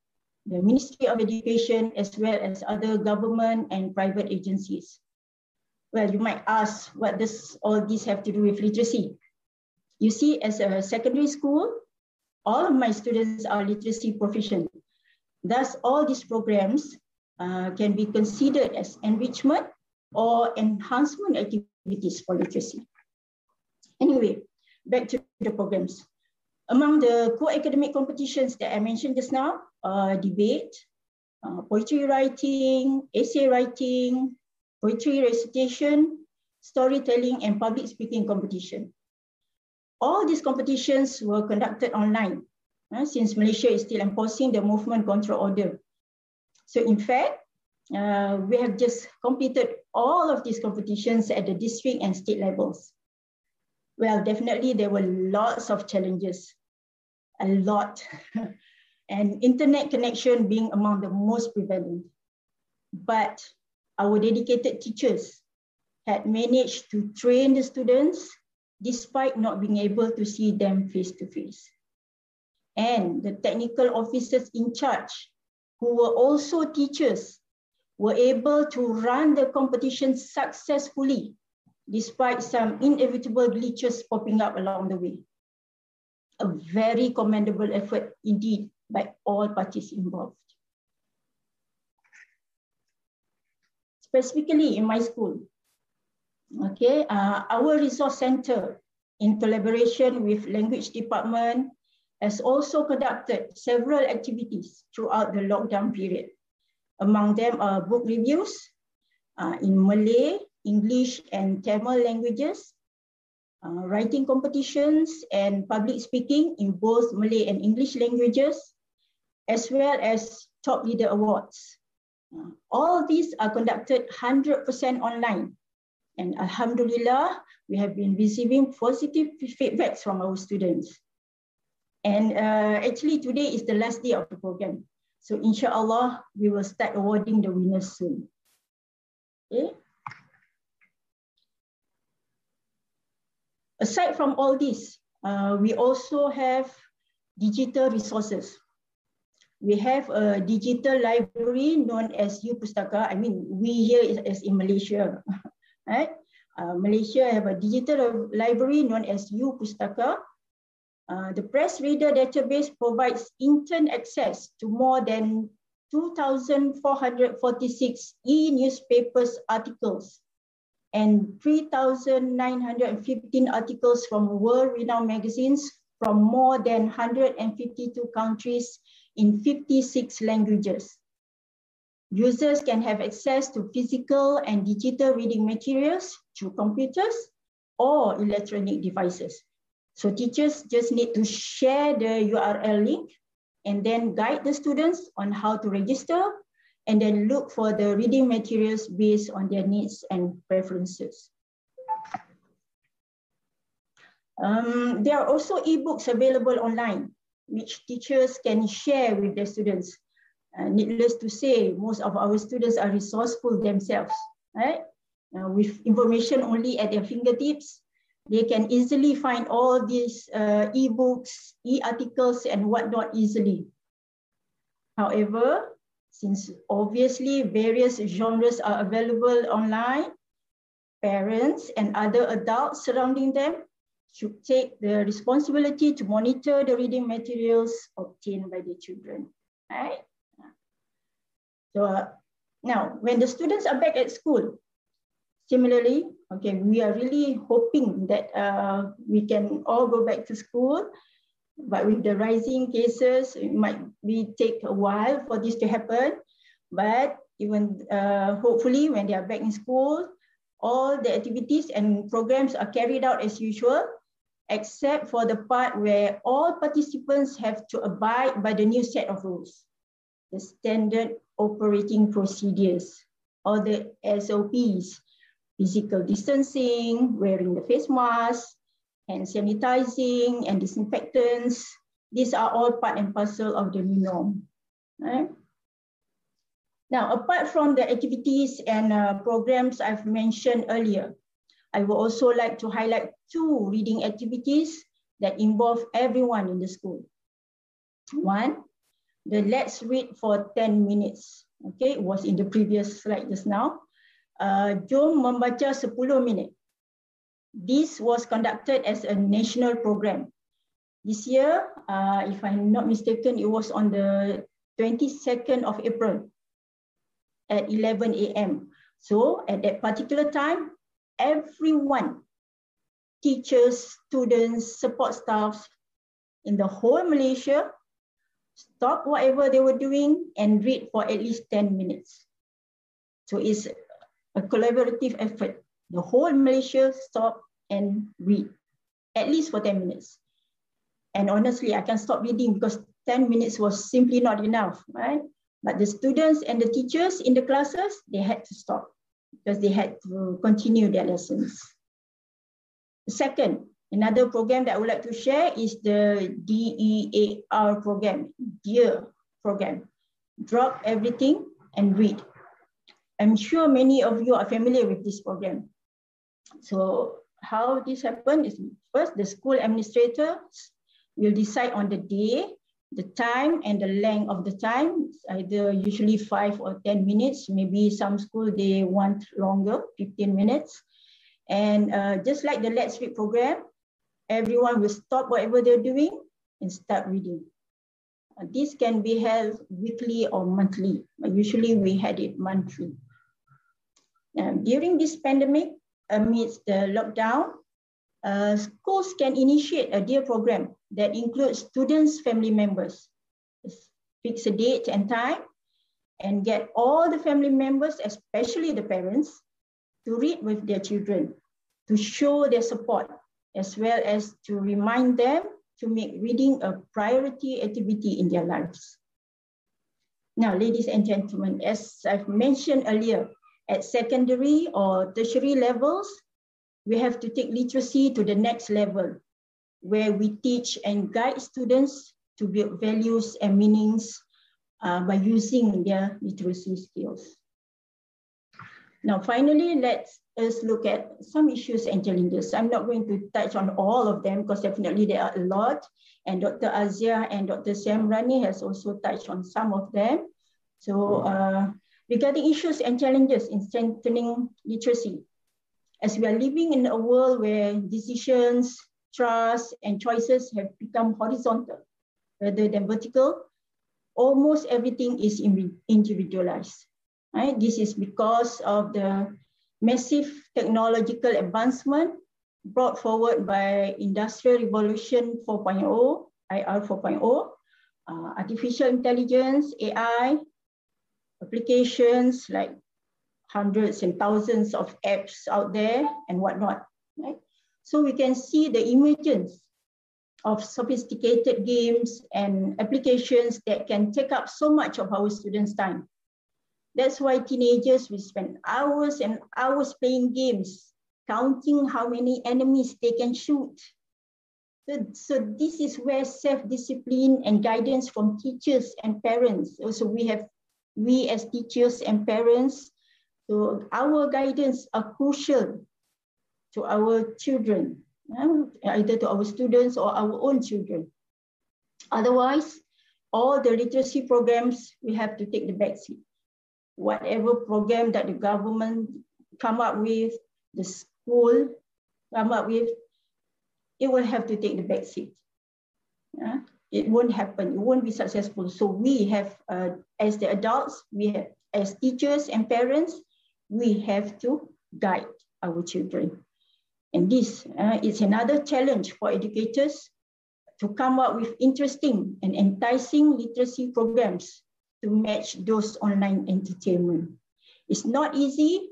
the Ministry of Education, as well as other government and private agencies. Well, you might ask, what does all this have to do with literacy? You see, as a secondary school, all of my students are literacy proficient. Thus, all these programs uh, can be considered as enrichment or enhancement activities for literacy. Anyway, back to the programs. Among the co-academic competitions that I mentioned just now, uh, debate, uh, poetry writing, essay writing, poetry recitation, storytelling, and public speaking competition. All these competitions were conducted online uh, since Malaysia is still enforcing the movement control order so in fact, uh, we have just completed all of these competitions at the district and state levels. Well, definitely there were lots of challenges, a lot. and internet connection being among the most prevalent. But our dedicated teachers had managed to train the students despite not being able to see them face to face. And the technical officers in charge who were also teachers, were able to run the competition successfully despite some inevitable glitches popping up along the way. A very commendable effort indeed by all parties involved. Specifically in my school, okay, uh, our resource center in collaboration with language department, has also conducted several activities throughout the lockdown period. Among them are book reviews uh, in Malay, English, and Tamil languages, uh, writing competitions, and public speaking in both Malay and English languages, as well as top leader awards. Uh, all these are conducted 100% online. And Alhamdulillah, we have been receiving positive feedbacks from our students. And uh, actually today is the last day of the program. So inshallah, we will start awarding the winners soon. Okay. Aside from all this, uh, we also have digital resources. We have a digital library known as U Pustaka. I mean, we here is in Malaysia, right? Uh, Malaysia have a digital library known as U Pustaka. Uh, the PressReader database provides internet access to more than 2,446 e-newspapers articles and 3,915 articles from world-renowned magazines from more than 152 countries in 56 languages. Users can have access to physical and digital reading materials through computers or electronic devices. So teachers just need to share the URL link and then guide the students on how to register and then look for the reading materials based on their needs and preferences. Um, there are also ebooks available online, which teachers can share with their students. Uh, needless to say, most of our students are resourceful themselves, right? Uh, with information only at their fingertips, they can easily find all these uh, ebooks, e-articles, and whatnot easily. However, since obviously various genres are available online, parents and other adults surrounding them should take the responsibility to monitor the reading materials obtained by the children, right? So uh, now, when the students are back at school, similarly, okay, we are really hoping that uh, we can all go back to school but with the rising cases, it might be take a while for this to happen. But even uh, hopefully when they are back in school, all the activities and programs are carried out as usual, except for the part where all participants have to abide by the new set of rules, the standard operating procedures, or the SOPs, physical distancing, wearing the face mask, and sanitizing and disinfectants. These are all part and parcel of the new norm. Right? Now, apart from the activities and uh, programs I've mentioned earlier, I would also like to highlight two reading activities that involve everyone in the school. One, the Let's Read for 10 minutes. Okay, it was in the previous slide just now. Uh, jom membaca 10 minit. This was conducted as a national program. This year, uh, if I'm not mistaken, it was on the 22nd of April at 11 a.m. So at that particular time, everyone, teachers, students, support staff in the whole Malaysia, stop whatever they were doing and read for at least 10 minutes. So it's a collaborative effort the whole Malaysia stop and read, at least for 10 minutes. And honestly, I can stop reading because 10 minutes was simply not enough, right? But the students and the teachers in the classes, they had to stop because they had to continue their lessons. Second, another program that I would like to share is the DEAR program, DEAR program. Drop everything and read. I'm sure many of you are familiar with this program. So how this happen is first the school administrators will decide on the day, the time and the length of the time, either usually five or 10 minutes, maybe some school they want longer, 15 minutes. And uh, just like the Let's Read program, everyone will stop whatever they're doing and start reading. Uh, this can be held weekly or monthly, but usually we had it monthly. Now, during this pandemic, amidst the lockdown, uh, schools can initiate a DEAR program that includes students' family members. Fix a date and time and get all the family members, especially the parents, to read with their children, to show their support, as well as to remind them to make reading a priority activity in their lives. Now, ladies and gentlemen, as I've mentioned earlier, at secondary or tertiary levels, we have to take literacy to the next level, where we teach and guide students to build values and meanings uh, by using their literacy skills. Now, finally, let's us look at some issues and challenges. I'm not going to touch on all of them because definitely there are a lot. And Dr. Aziah and Dr. Sam Rani has also touched on some of them. So uh, regarding issues and challenges in strengthening literacy, as we are living in a world where decisions, trust, and choices have become horizontal rather than vertical, almost everything is individualized. Right? This is because of the massive technological advancement brought forward by Industrial Revolution 4.0, IR 4.0, uh, artificial intelligence, AI, applications like hundreds and thousands of apps out there and whatnot. Right? So we can see the emergence of sophisticated games and applications that can take up so much of our students' time. That's why teenagers will spend hours and hours playing games, counting how many enemies they can shoot. So, so this is where self-discipline and guidance from teachers and parents. Also, we have, we as teachers and parents, so our guidance are crucial to our children, either to our students or our own children. Otherwise, all the literacy programs, we have to take the back seat whatever program that the government come up with, the school come up with, it will have to take the back seat. Yeah? It won't happen. It won't be successful. So we have, uh, as the adults, we have, as teachers and parents, we have to guide our children. And this uh, is another challenge for educators to come up with interesting and enticing literacy programs to match those online entertainment. It's not easy,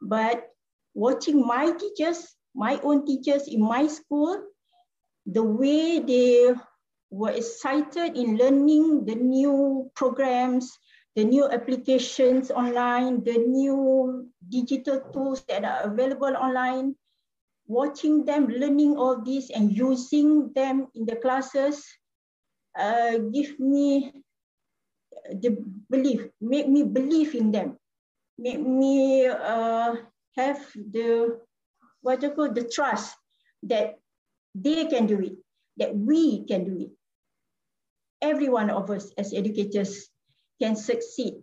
but watching my teachers, my own teachers in my school, the way they were excited in learning the new programs, the new applications online, the new digital tools that are available online, watching them learning all this and using them in the classes uh, give me the belief, make me believe in them, make me uh, have the what you call the trust that they can do it, that we can do it. Every one of us as educators can succeed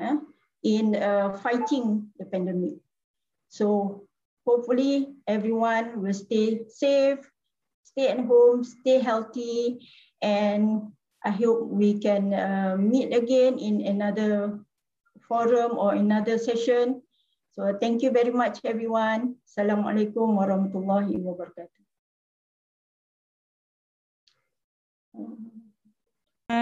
uh, in uh, fighting the pandemic. So hopefully everyone will stay safe, stay at home, stay healthy, and I hope we can uh, meet again in another forum or another session. So thank you very much, everyone. Assalamualaikum warahmatullahi wabarakatuh.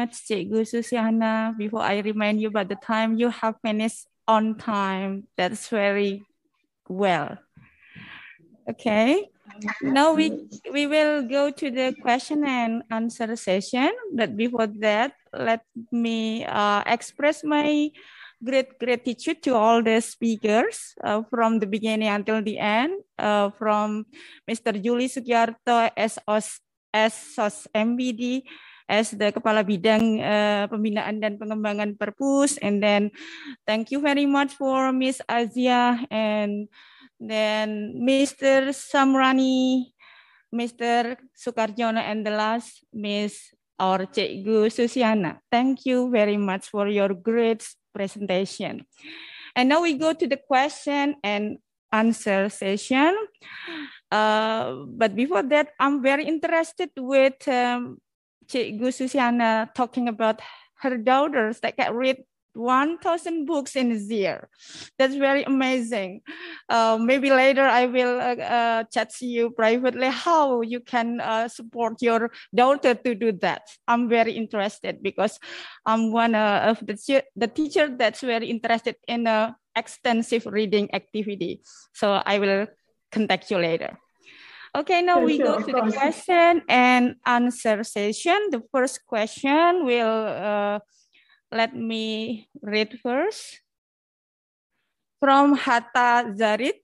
Cikgu Susiana, before I remind you about the time, you have finished on time. That's very well. Okay. Now we we will go to the question and answer session. But before that, let me uh, express my great gratitude to all the speakers uh, from the beginning until the end. Uh, from Mr. Juli Sugiarto, SOS, SOS MBD, as the Kepala Bidang uh, Pembinaan dan Pengembangan Perpus. And then thank you very much for Miss Aziah and then Mr. Samrani, Mr. Sukarjono, and the last, Miss or Cikgu Susiana. Thank you very much for your great presentation. And now we go to the question and answer session. Uh, but before that, I'm very interested with um, Cikgu Susiana talking about her daughters that can read 1,000 books in a year. That's very amazing. Uh, maybe later I will uh, uh, chat to you privately how you can uh, support your daughter to do that. I'm very interested because I'm one uh, of the, the teacher that's very interested in a extensive reading activity. So I will contact you later. Okay, now we go to the question and answer session. The first question will uh, let me read first. From Hatta Zarit,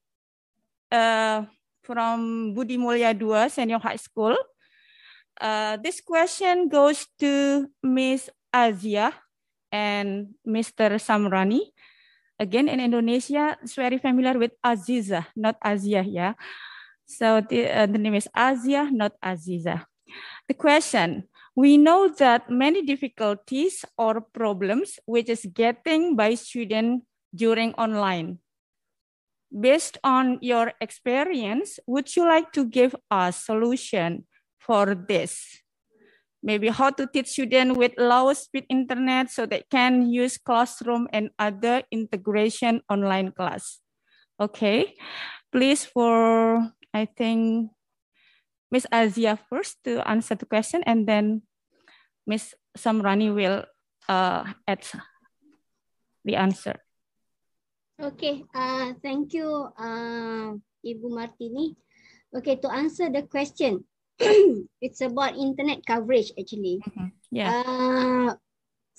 uh, from Budi Mulya 2 Senior High School. Uh, this question goes to Miss Azia and Mr. Samrani. again in Indonesia, it's very familiar with Aziza, not Azia, yeah. So the, uh, the name is Azia, not Aziza. The question, we know that many difficulties or problems which is getting by student during online. Based on your experience, would you like to give a solution for this? Maybe how to teach students with low speed internet so they can use classroom and other integration online class. Okay, please for, I think, Miss Aziah first to answer the question and then Miss Samrani will uh, add the answer. Okay, uh, thank you, uh, Ibu Martini. Okay, to answer the question, it's about internet coverage actually. Mm -hmm. Yeah. Uh,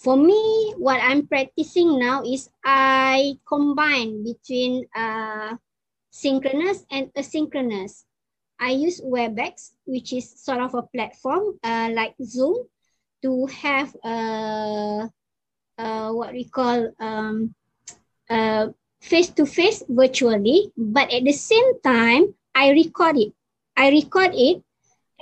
for me, what I'm practicing now is I combine between uh, synchronous and asynchronous. I use WebEx, which is sort of a platform uh, like Zoom, to have uh, uh, what we call um, uh, face-to-face virtually, but at the same time, I record it. I record it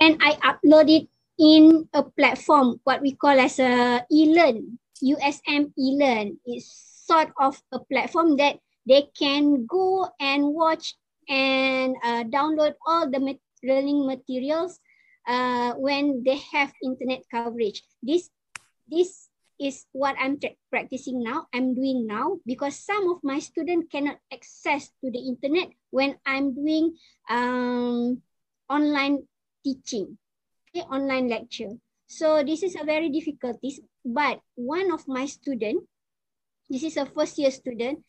and I upload it in a platform, what we call as a eLearn, USM e-learn. It's sort of a platform that they can go and watch and uh, download all the learning materials uh, when they have internet coverage. This, this is what I'm practicing now, I'm doing now, because some of my students cannot access to the internet when I'm doing um, online teaching, okay, online lecture. So this is a very difficulties, but one of my student, this is a first year student,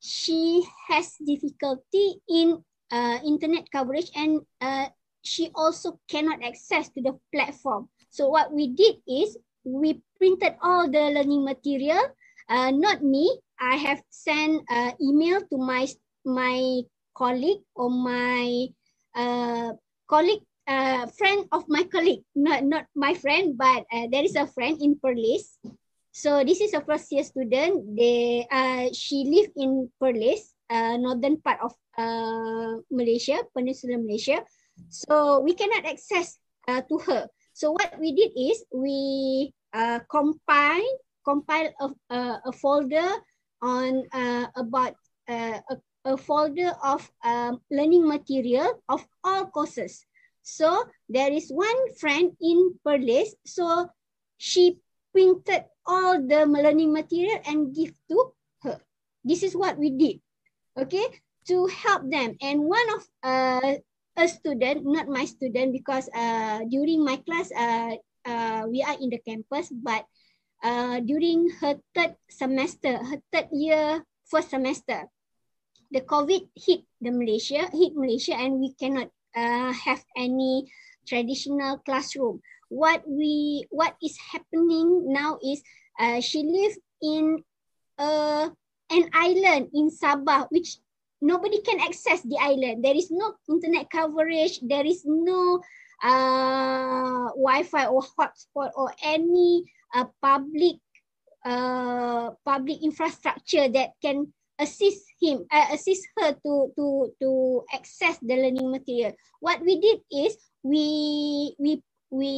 she has difficulty in uh, internet coverage and uh, she also cannot access to the platform. So what we did is we printed all the learning material. Uh, not me. I have sent uh, email to my my colleague or my uh, colleague, uh, friend of my colleague. Not not my friend, but uh, there is a friend in Perlis. So this is a first year student. They uh, she live in Perlis, uh, northern part of uh, Malaysia, Peninsula Malaysia. So we cannot access uh, to her. So what we did is we uh, compile compile a, a, a folder on uh, about uh, a, a folder of um, learning material of all courses. So there is one friend in Perlis. So she printed all the learning material and give to her. This is what we did. Okay, to help them. And one of uh, a student, not my student, because uh, during my class, uh, uh, we are in the campus, but uh, during her third semester, her third year, first semester, the COVID hit the Malaysia, hit Malaysia, and we cannot uh, have any traditional classroom. What we, what is happening now is uh, she live in uh, an island in Sabah, which nobody can access the island. There is no internet coverage. There is no uh, Wi-Fi or hotspot or any uh, public uh, public infrastructure that can assist him, uh, assist her to to to access the learning material. What we did is we we we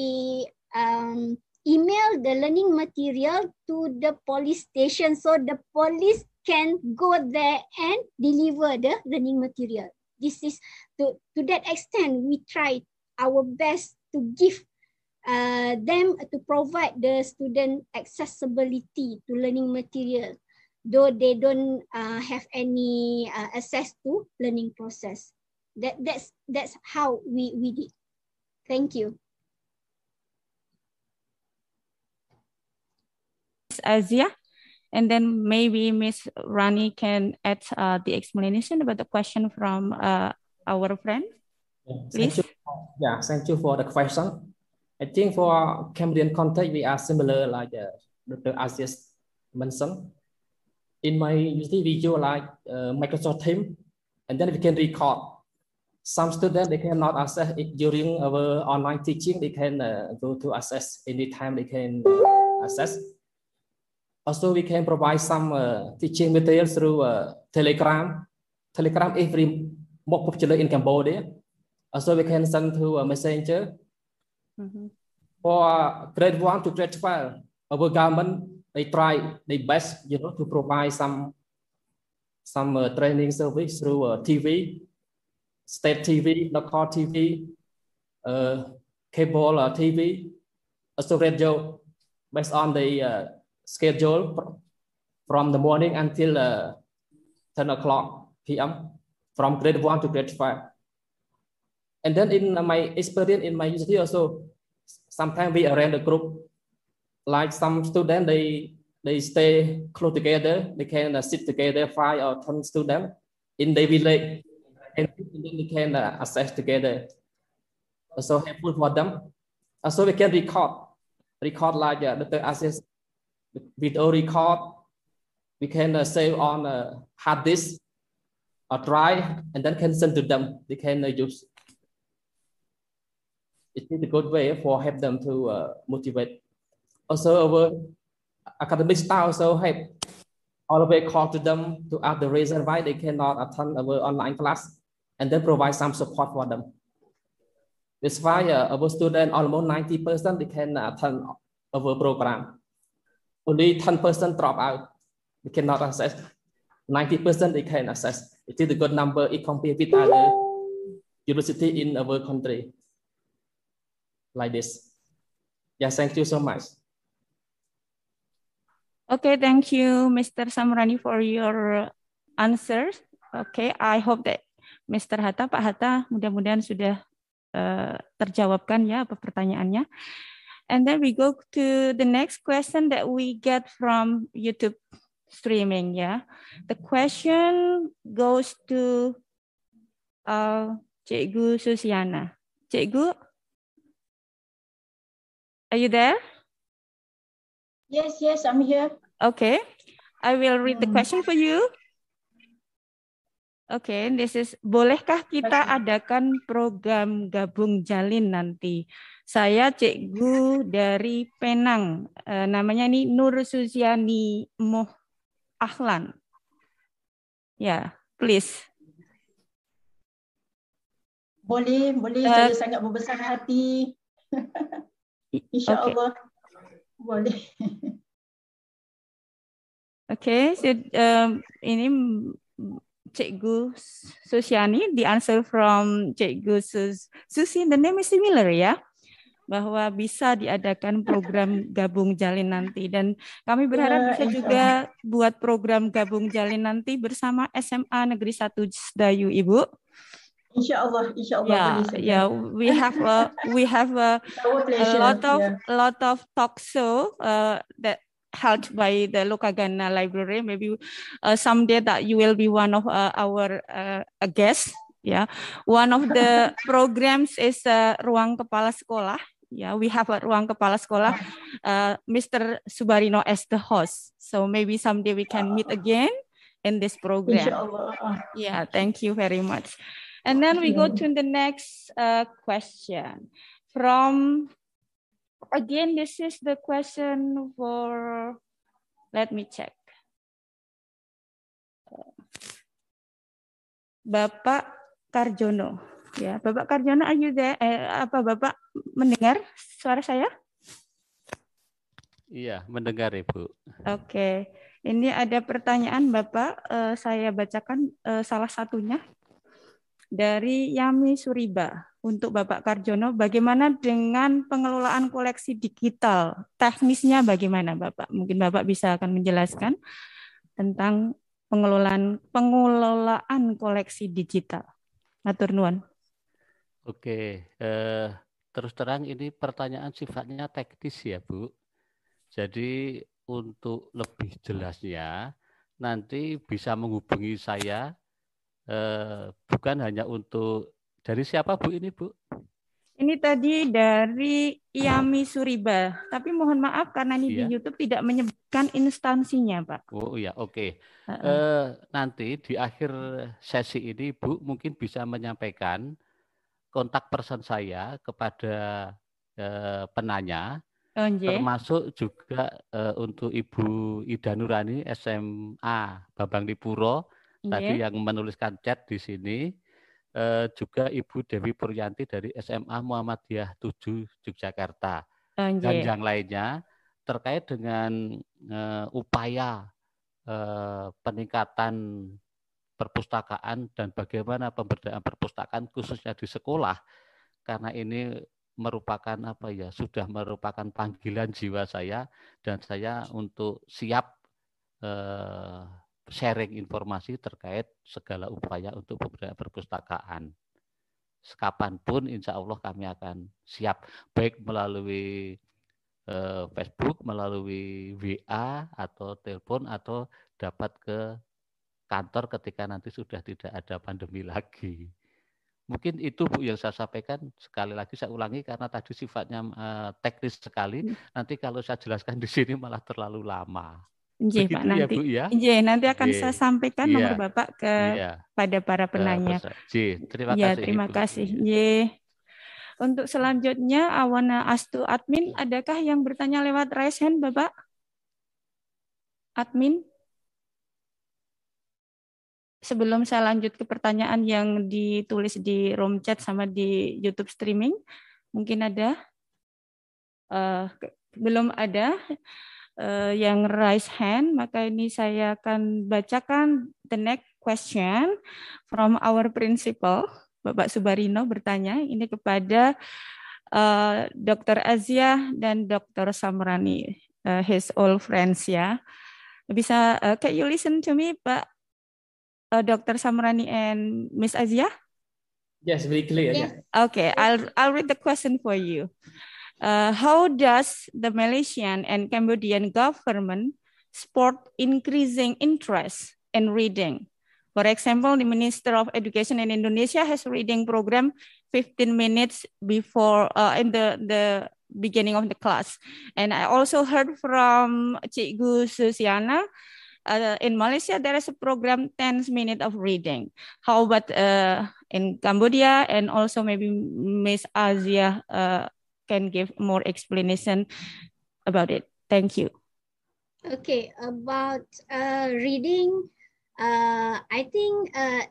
um, email the learning material to the police station so the police can go there and deliver the learning material. This is to, to that extent, we try our best to give uh, them to provide the student accessibility to learning material, though they don't uh, have any uh, access to learning process. That, that's, that's how we, we did. Thank you. Aziah. And then maybe Miss Rani can add uh, the explanation about the question from uh, our friend. Please. Thank yeah, thank you for the question. I think for Cambodian context, we are similar like uh, Dr. Aziz mentioned. In my university, video like uh, Microsoft Teams, and then we can record. Some students, they cannot access it during our online teaching. They can uh, go to access anytime they can uh, access Also, we can provide some uh, teaching materials through uh, Telegram. Telegram is very more popular in Cambodia. Also, we can send to a messenger. Mm -hmm. For grade one to grade 12, our government, they try their best, you know, to provide some, some uh, training service through uh, TV, state TV, local TV, uh, cable uh, TV, also radio, based on the schedule from the morning until uh, 10 o'clock p.m. from grade 1 to grade 5. And then in my experience in my university also, sometimes we arrange a group, like some students, they, they stay close together, they can uh, sit together, five or 10 students in the village, and then they can uh, together. So helpful for them. Also we can record, record like uh, the access video record, we can uh, save on a hard disk or drive and then can send to them. They can uh, use. It is a good way for help them to uh, motivate. Also, our academic staff also help way call to them to ask the reason why they cannot attend our online class and then provide some support for them. That's why uh, our student almost 90% they can attend our program only 10% drop out. We cannot access. 90% they can access. It is a good number if compared with other university in our country. Like this. Yes, thank you so much. Okay, thank you, Mr. Samrani, for your answers. Okay, I hope that Mr. Hatta, Pak Hatta, mudah-mudahan sudah uh, terjawabkan ya apa pertanyaannya. And then we go to the next question that we get from YouTube streaming. Yeah, the question goes to uh, Cikgu Susiana. Cikgu, are you there? Yes, yes, I'm here. Okay, I will read the hmm. question for you. Oke, okay, this is bolehkah kita adakan program gabung jalin nanti? Saya cikgu dari Penang. E, namanya ini Nur Susiani Moh Ahlan. Ya, please. Boleh, boleh. Uh, saya sangat berbesar hati. InsyaAllah. Okay. Boleh. Oke, okay, so, um, ini Cikgu Susiani, the answer from Cikgu Sus Susi, the name is similar ya, bahwa bisa diadakan program gabung jalin nanti dan kami berharap ya, bisa juga buat program gabung jalin nanti bersama SMA Negeri 1 Dayu Ibu. Insya Allah, Insya Allah. Yeah, yeah. We have a we have a, a lot of yeah. lot of talk show uh, that held by the Lokagana Library. Maybe uh, someday that you will be one of uh, our uh, guests. Yeah, one of the programs is uh, Ruang Kepala Sekolah. Yeah, we have a Ruang Kepala Sekolah, uh, Mr. Subarino as the host. So maybe someday we can meet again in this program. Yeah, thank you very much. And then we go to the next uh, question from again, this is the question for, let me check. Bapak Karjono. Ya, Bapak Karjono, are you there? Eh, apa Bapak mendengar suara saya? Iya, mendengar Ibu. Oke, ini ada pertanyaan Bapak. Eh, saya bacakan eh, salah satunya dari Yami Suriba untuk Bapak Karjono, bagaimana dengan pengelolaan koleksi digital? Teknisnya bagaimana Bapak? Mungkin Bapak bisa akan menjelaskan tentang pengelolaan pengelolaan koleksi digital. Matur nuwun. Oke, eh, terus terang ini pertanyaan sifatnya teknis ya Bu. Jadi untuk lebih jelasnya nanti bisa menghubungi saya eh, bukan hanya untuk dari siapa Bu ini Bu? Ini tadi dari Yami Suriba, tapi mohon maaf karena ini iya. di YouTube tidak menyebutkan instansinya, Pak. Oh iya, oke. Okay. Uh -uh. uh, nanti di akhir sesi ini, Bu, mungkin bisa menyampaikan kontak person saya kepada uh, penanya. Oh, yeah. Termasuk juga uh, untuk Ibu Ida Nurani SMA Bambang Lipuro yeah. tadi yang menuliskan chat di sini. Uh, juga Ibu Dewi Puryanti dari SMA Muhammadiyah 7 Yogyakarta. Oh, yeah. Dan yang lainnya terkait dengan uh, upaya uh, peningkatan perpustakaan dan bagaimana pemberdayaan perpustakaan khususnya di sekolah karena ini merupakan apa ya sudah merupakan panggilan jiwa saya dan saya untuk siap eh, sharing informasi terkait segala upaya untuk pemberdayaan perpustakaan. Kapan pun insya Allah kami akan siap baik melalui eh, Facebook, melalui WA atau telepon atau dapat ke kantor ketika nanti sudah tidak ada pandemi lagi. Mungkin itu Bu yang saya sampaikan sekali lagi saya ulangi karena tadi sifatnya uh, teknis sekali. Hmm. Nanti kalau saya jelaskan di sini malah terlalu lama. Iya Pak nanti. Ya, Bu, ya? Iya nanti akan saya sampaikan yeah. nomor Bapak ke yeah. pada para penanya. Jee, terima ya, kasih. terima Ibu. kasih. Untuk selanjutnya Awana Astu Admin, adakah yang bertanya lewat raise hand Bapak? Admin? Sebelum saya lanjut ke pertanyaan yang ditulis di room chat sama di YouTube streaming, mungkin ada? Uh, belum ada uh, yang raise hand, maka ini saya akan bacakan the next question from our principal, Bapak Subarino bertanya ini kepada uh, Dr. Azia dan Dr. Samrani, uh, his old friends ya. Bisa, uh, can you listen to me, Pak uh, Dr. Samrani and Miss Aziah? Yes, very clear. Yeah. Okay, I'll I'll read the question for you. Uh, how does the Malaysian and Cambodian government support increasing interest in reading? For example, the Minister of Education in Indonesia has reading program 15 minutes before uh, in the, the beginning of the class. And I also heard from Cikgu Susiana uh, in Malaysia, there is a program 10 minutes of reading. How about uh, in Cambodia and also maybe Miss Aziah uh, can give more explanation about it. Thank you. Okay, about uh, reading, uh, I think uh,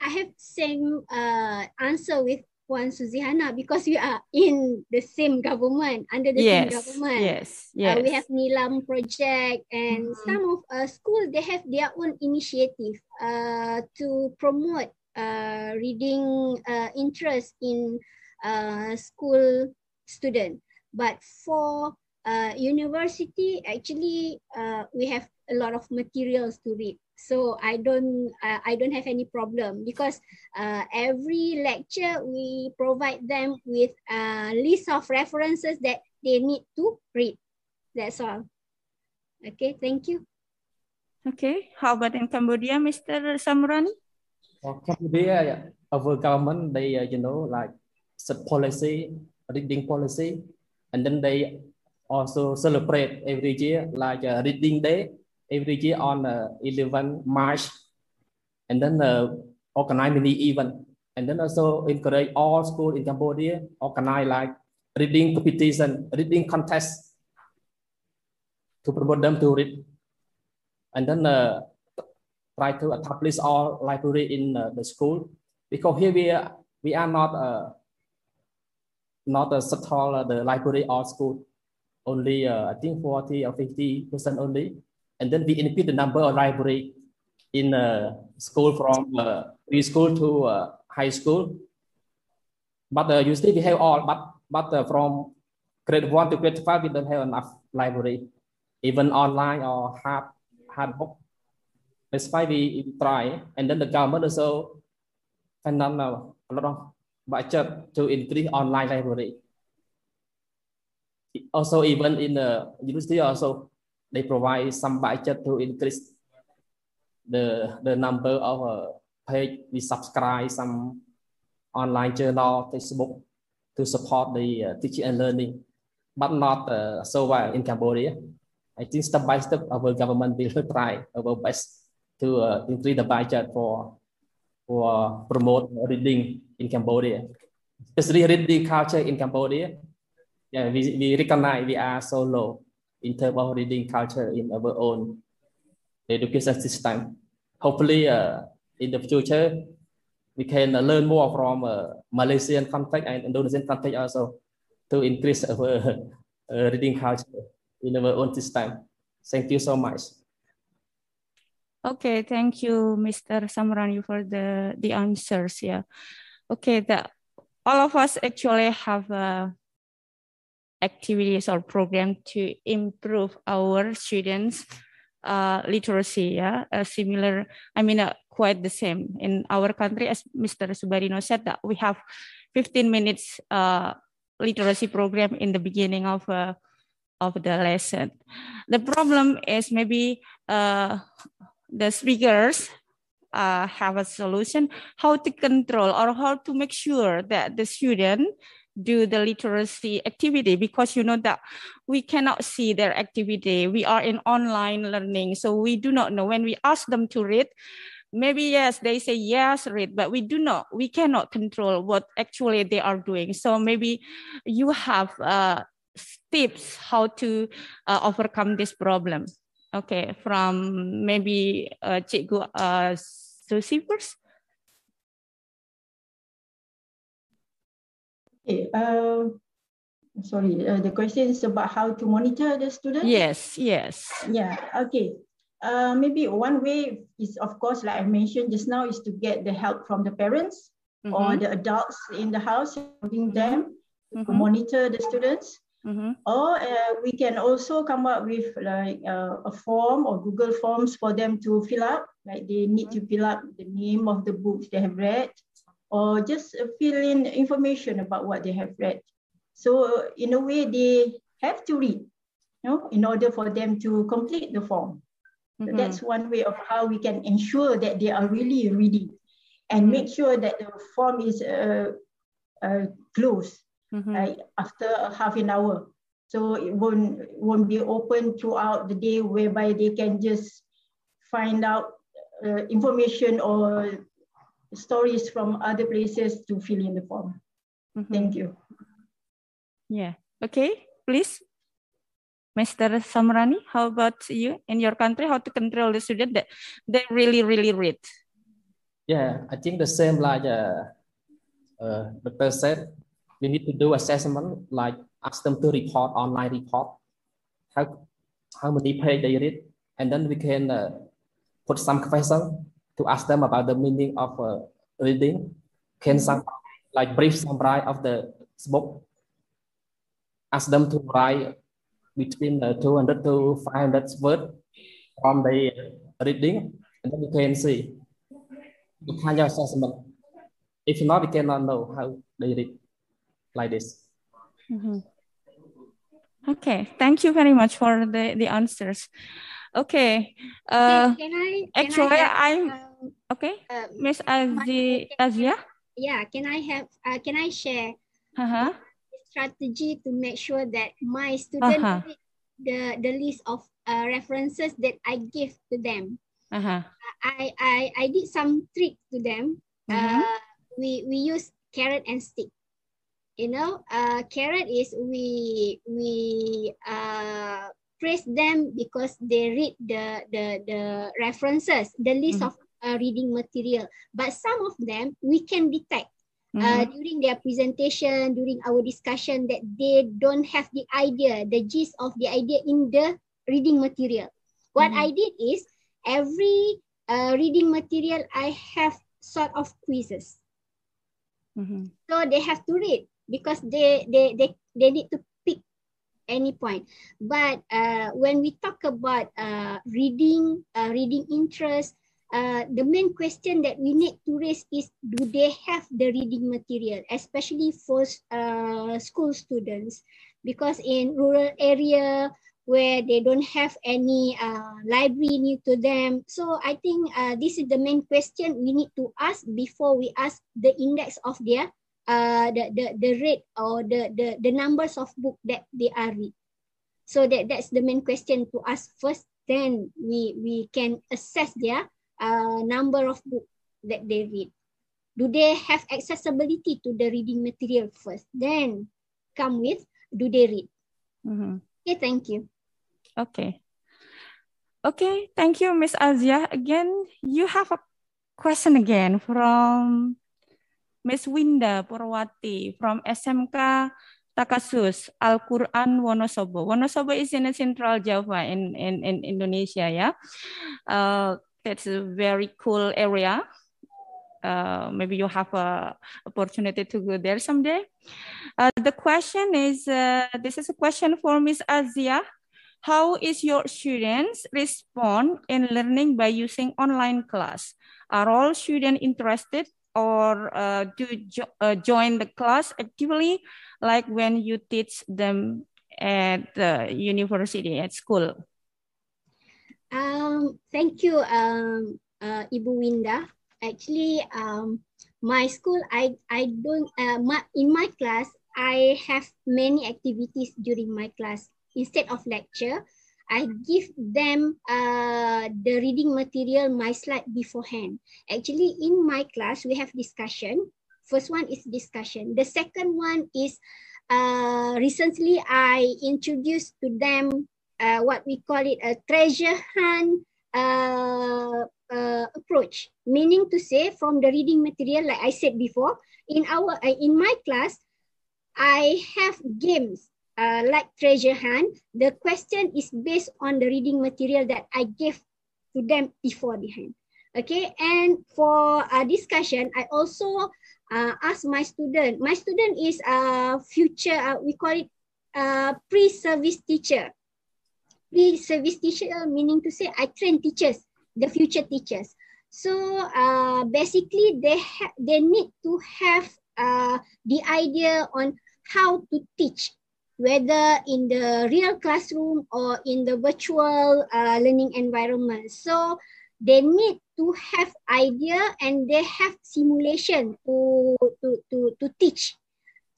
I have same uh, answer with Puan Suzihana because we are in the same government, under the yes, same government. Yes, yes. Uh, we have Nilam project and mm-hmm. some of uh, school, they have their own initiative uh, to promote uh, reading uh, interest in uh, school student. But for uh, university, actually, uh, we have a lot of materials to read so i don't uh, i don't have any problem because uh, every lecture we provide them with a list of references that they need to read. That's all. Okay thank you. Okay how about in cambodia mr samran well, cambodia yeah, our government they uh, you know like set policy reading policy and then they also celebrate every year like a reading day every year on uh, 11 March, and then uh, organize many event, and then also encourage all school in Cambodia organize like reading competition, reading contest to promote them to read, and then uh, try to establish all library in uh, the school. Because here we are, we are not uh, not uh, the library or school. Only uh, I think 40 or 50 percent only and then we increase the number of library in uh, school from uh, preschool to uh, high school. But uh, usually we have all, but but uh, from grade one to grade five, we don't have enough library, even online or hard hard book. That's why we, try, and then the government also finance a lot of budget to increase online library. Also, even in the university, also they provide some budget to increase the the number of uh, page we subscribe some online journal textbook to support the uh, teaching and learning but not uh, so well in cambodia. I think step by step our government will try our best to uh, increase the budget for for promote reading in cambodia. Especially reading culture in cambodia. Yeah, we, we recognize we are so low in terms of reading culture in our own education system. Hopefully, uh, in the future, we can uh, learn more from uh, Malaysian context and Indonesian context also to increase our uh, reading culture in our own system. Thank you so much. Okay, thank you, Mr. Samrani, for the, the answers. Yeah. Okay, the, all of us actually have uh, activities or program to improve our students' uh, literacy. Yeah, a similar, I mean, uh, quite the same in our country, as Mr. Subarino said, that we have 15 minutes uh, literacy program in the beginning of uh, of the lesson. The problem is maybe uh, the speakers uh, have a solution how to control or how to make sure that the student do the literacy activity because you know that we cannot see their activity. We are in online learning so we do not know. When we ask them to read maybe yes they say yes read but we do not we cannot control what actually they are doing. So maybe you have uh, tips how to uh, overcome this problem. Okay from maybe uh, cikgu uh, first okay uh, sorry uh, the question is about how to monitor the students yes yes yeah okay uh, maybe one way is, of course, like I mentioned just now, is to get the help from the parents mm-hmm. or the adults in the house, helping them mm-hmm. to monitor the students. Mm-hmm. Or uh, we can also come up with like uh, a form or Google Forms for them to fill up. Like they need to fill up the name of the books they have read, or just fill in information about what they have read. So in a way, they have to read, you know, in order for them to complete the form. Mm-hmm. That's one way of how we can ensure that they are really reading and mm-hmm. make sure that the form is uh, uh, closed mm-hmm. uh, after a half an hour. So it won't, won't be open throughout the day whereby they can just find out uh, information or stories from other places to fill in the form. Mm-hmm. Thank you. Yeah. Okay, please. Mr. Samrani, how about you in your country? How to control the student that they really, really read? Yeah, I think the same like uh, uh, the person we need to do assessment, like ask them to report online report, how how many page they read, and then we can uh, put some question to ask them about the meaning of uh, reading. Can some like brief summary of the book? Ask them to write between uh, 200 to 500 words from the reading, and then you can see the kind of assessment. If not, you cannot know how they read like this. Mm-hmm. Okay, thank you very much for the, the answers. Okay, uh, can I, can actually I am um, okay, uh, Miss Aziah. Yeah, can I have? Uh, can I share? Uh-huh strategy to make sure that my student uh-huh. the the list of uh, references that I give to them. Uh-huh. I, I I did some trick to them. Uh-huh. Uh, we we use carrot and stick. You know, uh, carrot is we we uh, praise them because they read the the the references, the list mm-hmm. of uh, reading material. But some of them we can detect uh, mm-hmm. during their presentation, during our discussion, that they don't have the idea, the gist of the idea in the reading material. What mm-hmm. I did is every uh, reading material, I have sort of quizzes. Mm-hmm. So they have to read because they they they, they need to pick any point. But uh, when we talk about uh, reading, uh, reading interest, uh, the main question that we need to raise is do they have the reading material especially for uh, school students? Because in rural area where they don't have any uh, library new to them. So i think uh, this is the main question we need to ask before we ask the index of their uh, the, the, the rate or the, the, the numbers of book that they are read. So that that's the main question to ask first. Then we we can assess their uh, number of books that they read? Do they have accessibility to the reading material first? Then come with do they read? Mhm. Okay, thank you. Okay. Okay, thank you, Miss Azia. Again, you have a question again from Miss Winda Purwati from SMK Takasus Al Quran Wonosobo. Wonosobo is in Central Java in, in, in Indonesia, yeah. Uh, that's a very cool area. Uh, maybe you have a opportunity to go there someday. Uh, the question is, uh, this is a question for Miss Aziah. How is your students respond in learning by using online class? Are all students interested or uh, do jo uh, join the class actively like when you teach them at the university, at school? Um, thank you, um, uh, Ibu Winda. Actually, um, my school, I, I don't, uh, my, in my class, I have many activities during my class. Instead of lecture, I give them uh, the reading material, my slide beforehand. Actually, in my class, we have discussion. First one is discussion. The second one is uh, recently I introduced to them uh, what we call it a treasure hunt uh, uh, approach. Meaning to say, from the reading material, like I said before, in our uh, in my class, I have games uh, like treasure hunt, the question is based on the reading material that I gave to them before the hand. Okay, and for a discussion, I also ask my student. My student is a future, we call it a pre-service teacher. Pre-service teacher meaning to say I train teachers, the future teachers. So uh, basically, they ha- they need to have uh, the idea on how to teach whether in the real classroom or in the virtual uh, learning environment. So they need to have idea and they have simulation to, to, to, to teach.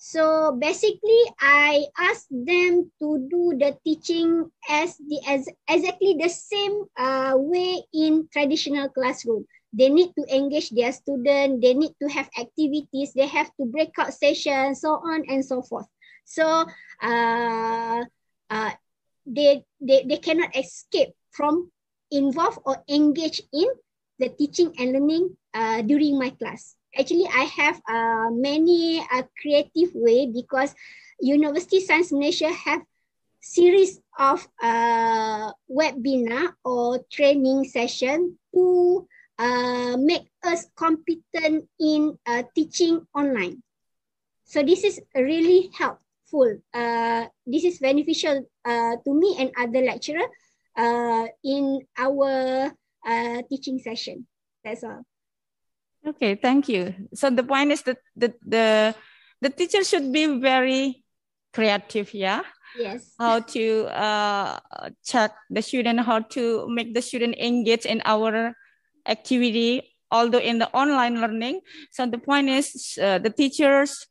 So basically, I ask them to do the teaching as the as exactly the same uh, way in traditional classroom. They need to engage their student. They need to have activities. They have to breakout sessions, so on and so forth. So uh, uh, they, they, they cannot escape from involve or engage in the teaching and learning uh, during my class. Actually, I have uh, many uh, creative way because University Sains Malaysia have series of uh, webinar or training session to uh, make us competent in uh, teaching online. So this is really helpful. Uh, this is beneficial uh, to me and other lecturer uh, in our uh, teaching session. That's all. Okay, thank you. So the point is that the the the teacher should be very creative, yeah. Yes. How to uh, check the student, how to make the student engage in our activity, although in the online learning. So the point is uh, the teachers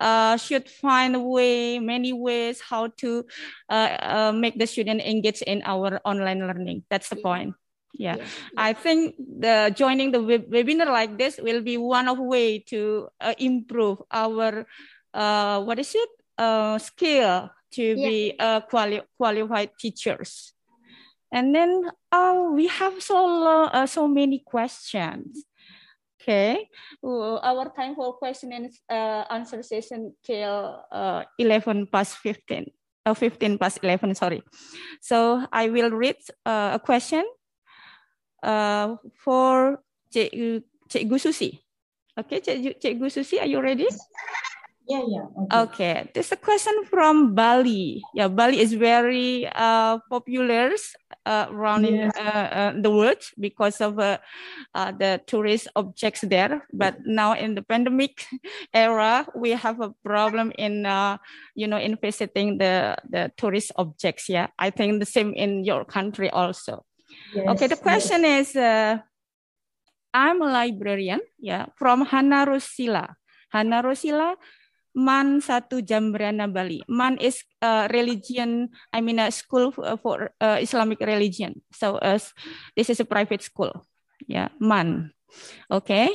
uh, should find a way, many ways how to uh, uh, make the student engage in our online learning. That's the point. Yeah, yeah. I think the joining the web webinar like this will be one of way to uh, improve our uh, what is it uh, skill to yeah. be uh, quali- qualified teachers. And then uh, we have so uh, so many questions. Okay, well, our time for question and uh, answer session till uh, 11 past 15, uh, 15 past 11, sorry. So I will read uh, a question uh, for Cik, Cikgu Susi. Okay, Cik, Cikgu Susi, are you ready? Yeah, yeah. Okay. okay. There's a question from Bali. Yeah, Bali is very uh, popular uh, around uh, uh, the world because of uh, uh, the tourist objects there. But now in the pandemic era, we have a problem in uh, you know in visiting the the tourist objects. Yeah, I think the same in your country also. Yes. Okay, the question yes. is. Uh, I'm a librarian, yeah, from Hana Rosila. Hana Rosila MAN satu Jembrana Bali. MAN is a religion, I mean a school for uh, Islamic religion. So uh, this is a private school. Yeah, MAN. Okay.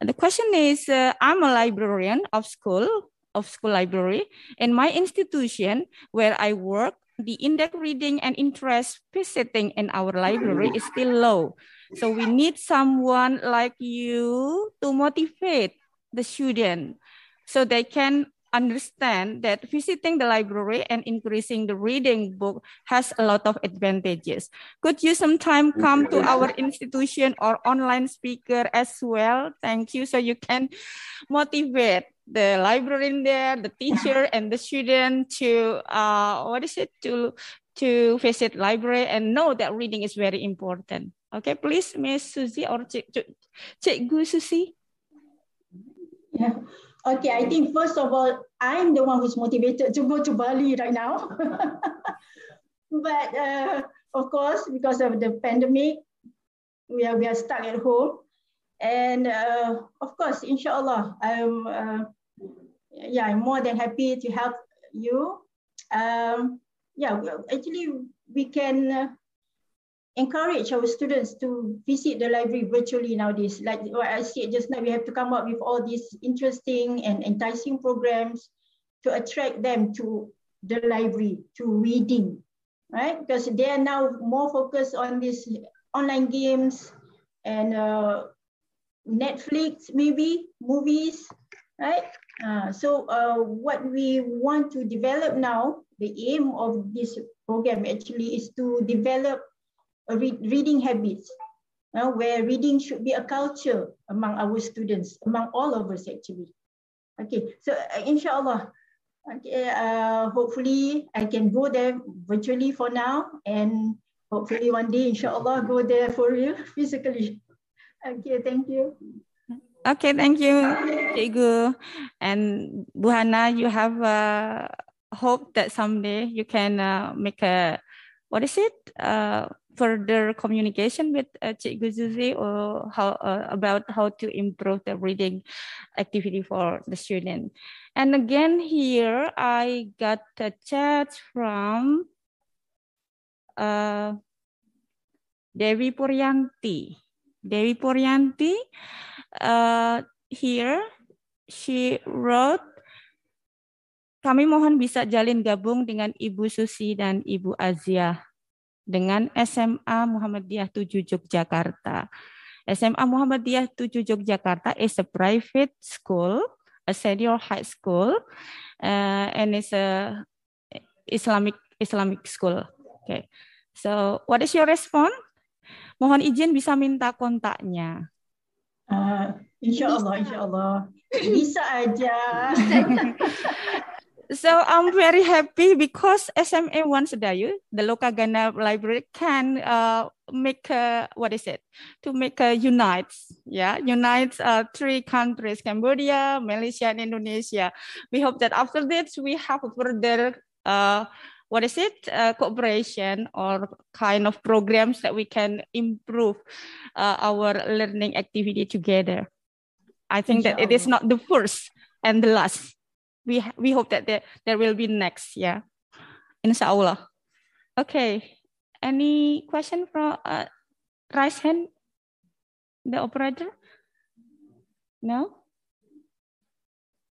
The question is, uh, I'm a librarian of school of school library. In my institution where I work, the index reading and interest visiting in our library is still low. So we need someone like you to motivate the student so they can understand that visiting the library and increasing the reading book has a lot of advantages. Could you sometime come to our institution or online speaker as well? Thank you. So you can motivate the librarian there, the teacher and the student to, uh, what is it, to, to visit library and know that reading is very important. Okay, please, Miss Susie or Cik, Cikgu Susie. Yeah. Okay, I think first of all, I'm the one who's motivated to go to Bali right now. but uh, of course, because of the pandemic, we are, we are stuck at home. And uh, of course, inshallah, I'm, uh, yeah, I'm more than happy to help you. Um, yeah, actually, we can uh, encourage our students to visit the library virtually nowadays. Like what I said just now, we have to come up with all these interesting and enticing programs to attract them to the library, to reading, right? Because they are now more focused on these online games and uh, Netflix, maybe movies, right? Uh, so uh, what we want to develop now, the aim of this program actually is to develop read, reading habits, uh, where reading should be a culture among our students, among all of us actually. Okay, so uh, inshallah, okay, uh, hopefully I can go there virtually for now and hopefully one day inshallah go there for you physically. Okay, thank you. Okay, thank you, Cikgu. And Buhana, you have uh, hope that someday you can uh, make a, what is it? Uh, further communication with uh, Zuzi or how uh, about how to improve the reading activity for the student. And again here, I got a chat from uh, Dewi Puryanti. Devi Puryanti, uh, here she wrote, kami mohon bisa jalin gabung dengan Ibu Susi dan Ibu Azia dengan SMA Muhammadiyah 7 Yogyakarta. SMA Muhammadiyah 7 Yogyakarta is a private school, a senior high school, uh, and it's a Islamic Islamic school. Okay. So, what is your response? Mohon izin bisa minta kontaknya. Uh, insya Allah, insya Allah. Bisa aja. so I'm very happy because SMA One Sedayu, the local Ghana library, can uh, make a, what is it to make a unite, yeah, unite uh, three countries: Cambodia, Malaysia, and Indonesia. We hope that after this we have further. Uh, what is it? Uh, cooperation or kind of programs that we can improve uh, our learning activity together. I think that it is not the first and the last. We we hope that there, there will be next yeah. Inshallah. Okay. Any question from uh, raise hand the operator? No?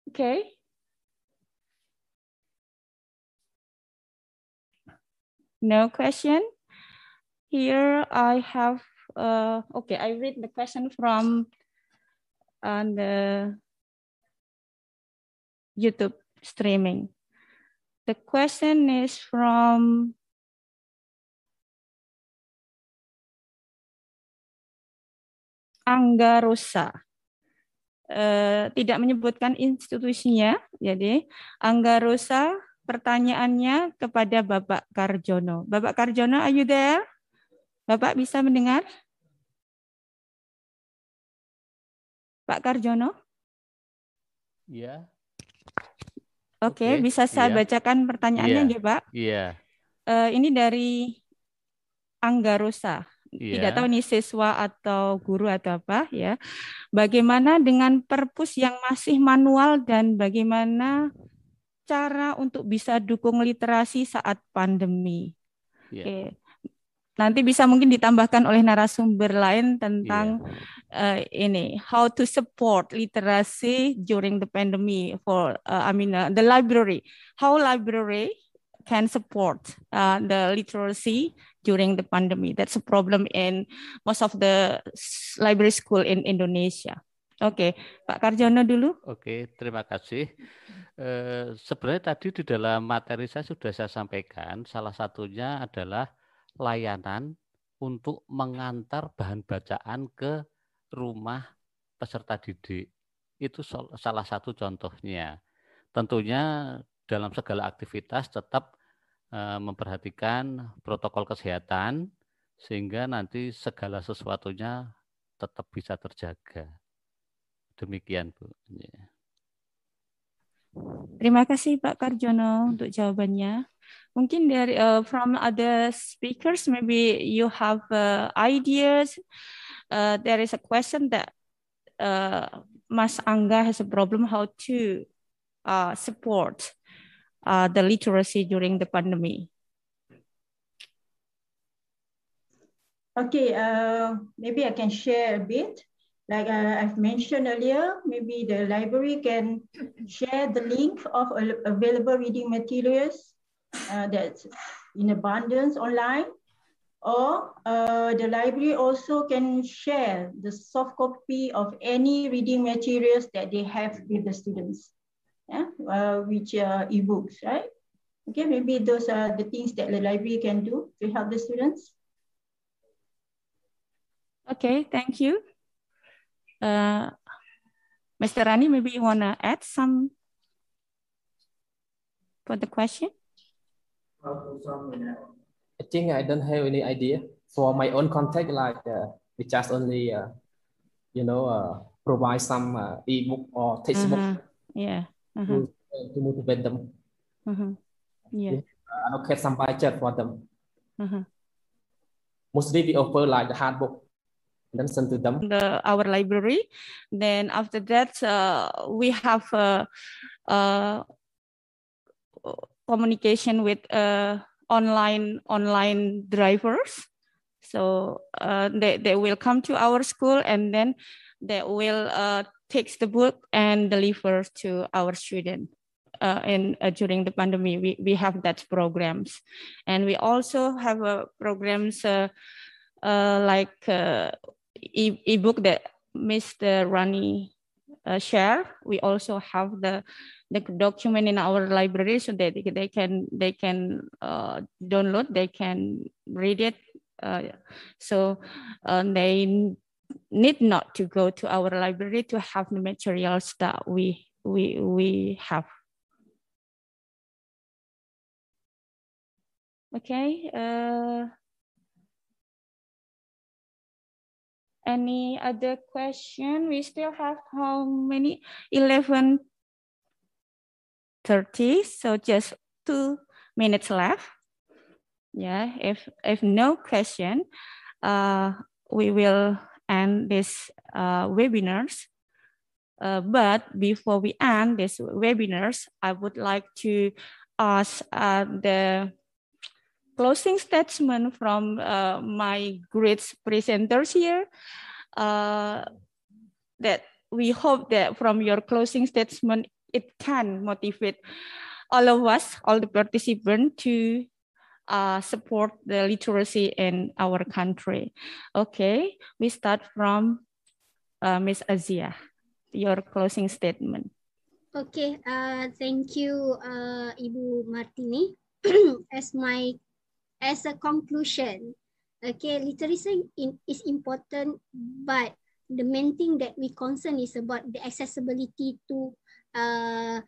Okay no question here i have uh okay i read the question from uh, the YouTube streaming. The question is from Angga Rosa. Uh, tidak menyebutkan institusinya, jadi Angga Rosa pertanyaannya kepada Bapak Karjono. Bapak Karjono, are you there? Bapak bisa mendengar? Pak Karjono? Iya. Oke, okay, bisa saya yeah. bacakan pertanyaannya yeah. ya, Pak? Iya. Yeah. Uh, ini dari Angga Rosa. Yeah. Tidak tahu ini siswa atau guru atau apa ya. Bagaimana dengan perpus yang masih manual dan bagaimana cara untuk bisa dukung literasi saat pandemi? Yeah. Oke. Okay. nanti bisa mungkin ditambahkan oleh narasumber lain tentang yeah. uh, ini how to support literasi during the pandemic for uh, I mean uh, the library how library can support uh, the literacy during the pandemic that's a problem in most of the library school in Indonesia Oke. Pak Karjono dulu. Oke, terima kasih. Eh, sebenarnya tadi di dalam materi saya sudah saya sampaikan, salah satunya adalah layanan untuk mengantar bahan bacaan ke rumah peserta didik. Itu salah satu contohnya. Tentunya dalam segala aktivitas tetap eh, memperhatikan protokol kesehatan sehingga nanti segala sesuatunya tetap bisa terjaga. Demikian, Bu. Ya. Terima kasih Pak Karjono untuk jawabannya. Mungkin dari uh, from other speakers, maybe you have uh, ideas. Uh, there is a question that uh, Mas Angga has a problem how to uh, support uh, the literacy during the pandemic. Okay, uh, maybe I can share a bit. Like I've mentioned earlier, maybe the library can share the link of available reading materials uh, that's in abundance online or uh, the library also can share the soft copy of any reading materials that they have with the students, yeah? uh, which are ebooks, right? Okay, maybe those are the things that the library can do to help the students. Okay, thank you. Uh, Mr. Rani, maybe you want to add some for the question? I think I don't have any idea for my own contact. Like uh, we just only, uh, you know, uh, provide some uh, ebook or textbook. Uh-huh. Yeah. Uh-huh. To, to motivate them. Uh-huh. Yeah. Uh, allocate some budget for them. Mostly we offer like the hard book then send to them the our library then after that uh, we have uh, uh, communication with uh, online online drivers. So they, they will come to our school and then they will take the book and deliver to our student. Uh, in uh, during the pandemic, we, we have that programs, and we also have uh, programs like e- ebook that Mr. Rani uh, share. We also have the the document in our library so that they can they can uh, download, they can read it. Uh, so uh, they need not to go to our library to have the materials that we we we have. Okay. Any other question? We still have how many? 11 30, so just two minutes left. Yeah, if, if no question, uh, we will end this uh, webinars. Uh, but before we end this webinars, I would like to ask uh, the closing statement from uh, my great presenters here uh, that we hope that from your closing statement, it can motivate all of us, all the participants to uh, support the literacy in our country. Okay, we start from uh, Ms. Aziah, your closing statement. Okay, uh, thank you, uh, Ibu Martini. as my, as a conclusion, okay, literacy in, is important, but the main thing that we concern is about the accessibility to uh,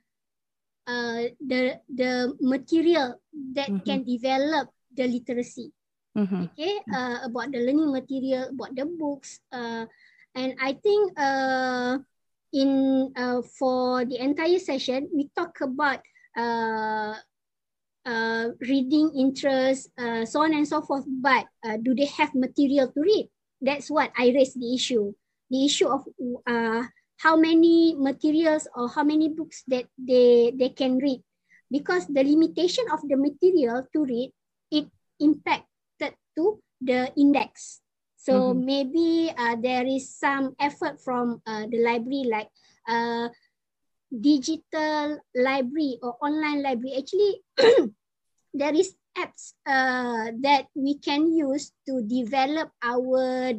uh, the the material that mm-hmm. can develop the literacy. Mm-hmm. Okay, uh, about the learning material, about the books, uh, and I think uh, in uh, for the entire session we talk about uh, uh, reading interest, uh, so on and so forth. But uh, do they have material to read? That's what I raised the issue. The issue of uh, how many materials or how many books that they, they can read. Because the limitation of the material to read, it impacted to the index. So mm-hmm. maybe uh, there is some effort from uh, the library like uh, digital library or online library. Actually, there is apps uh, that we can use to develop our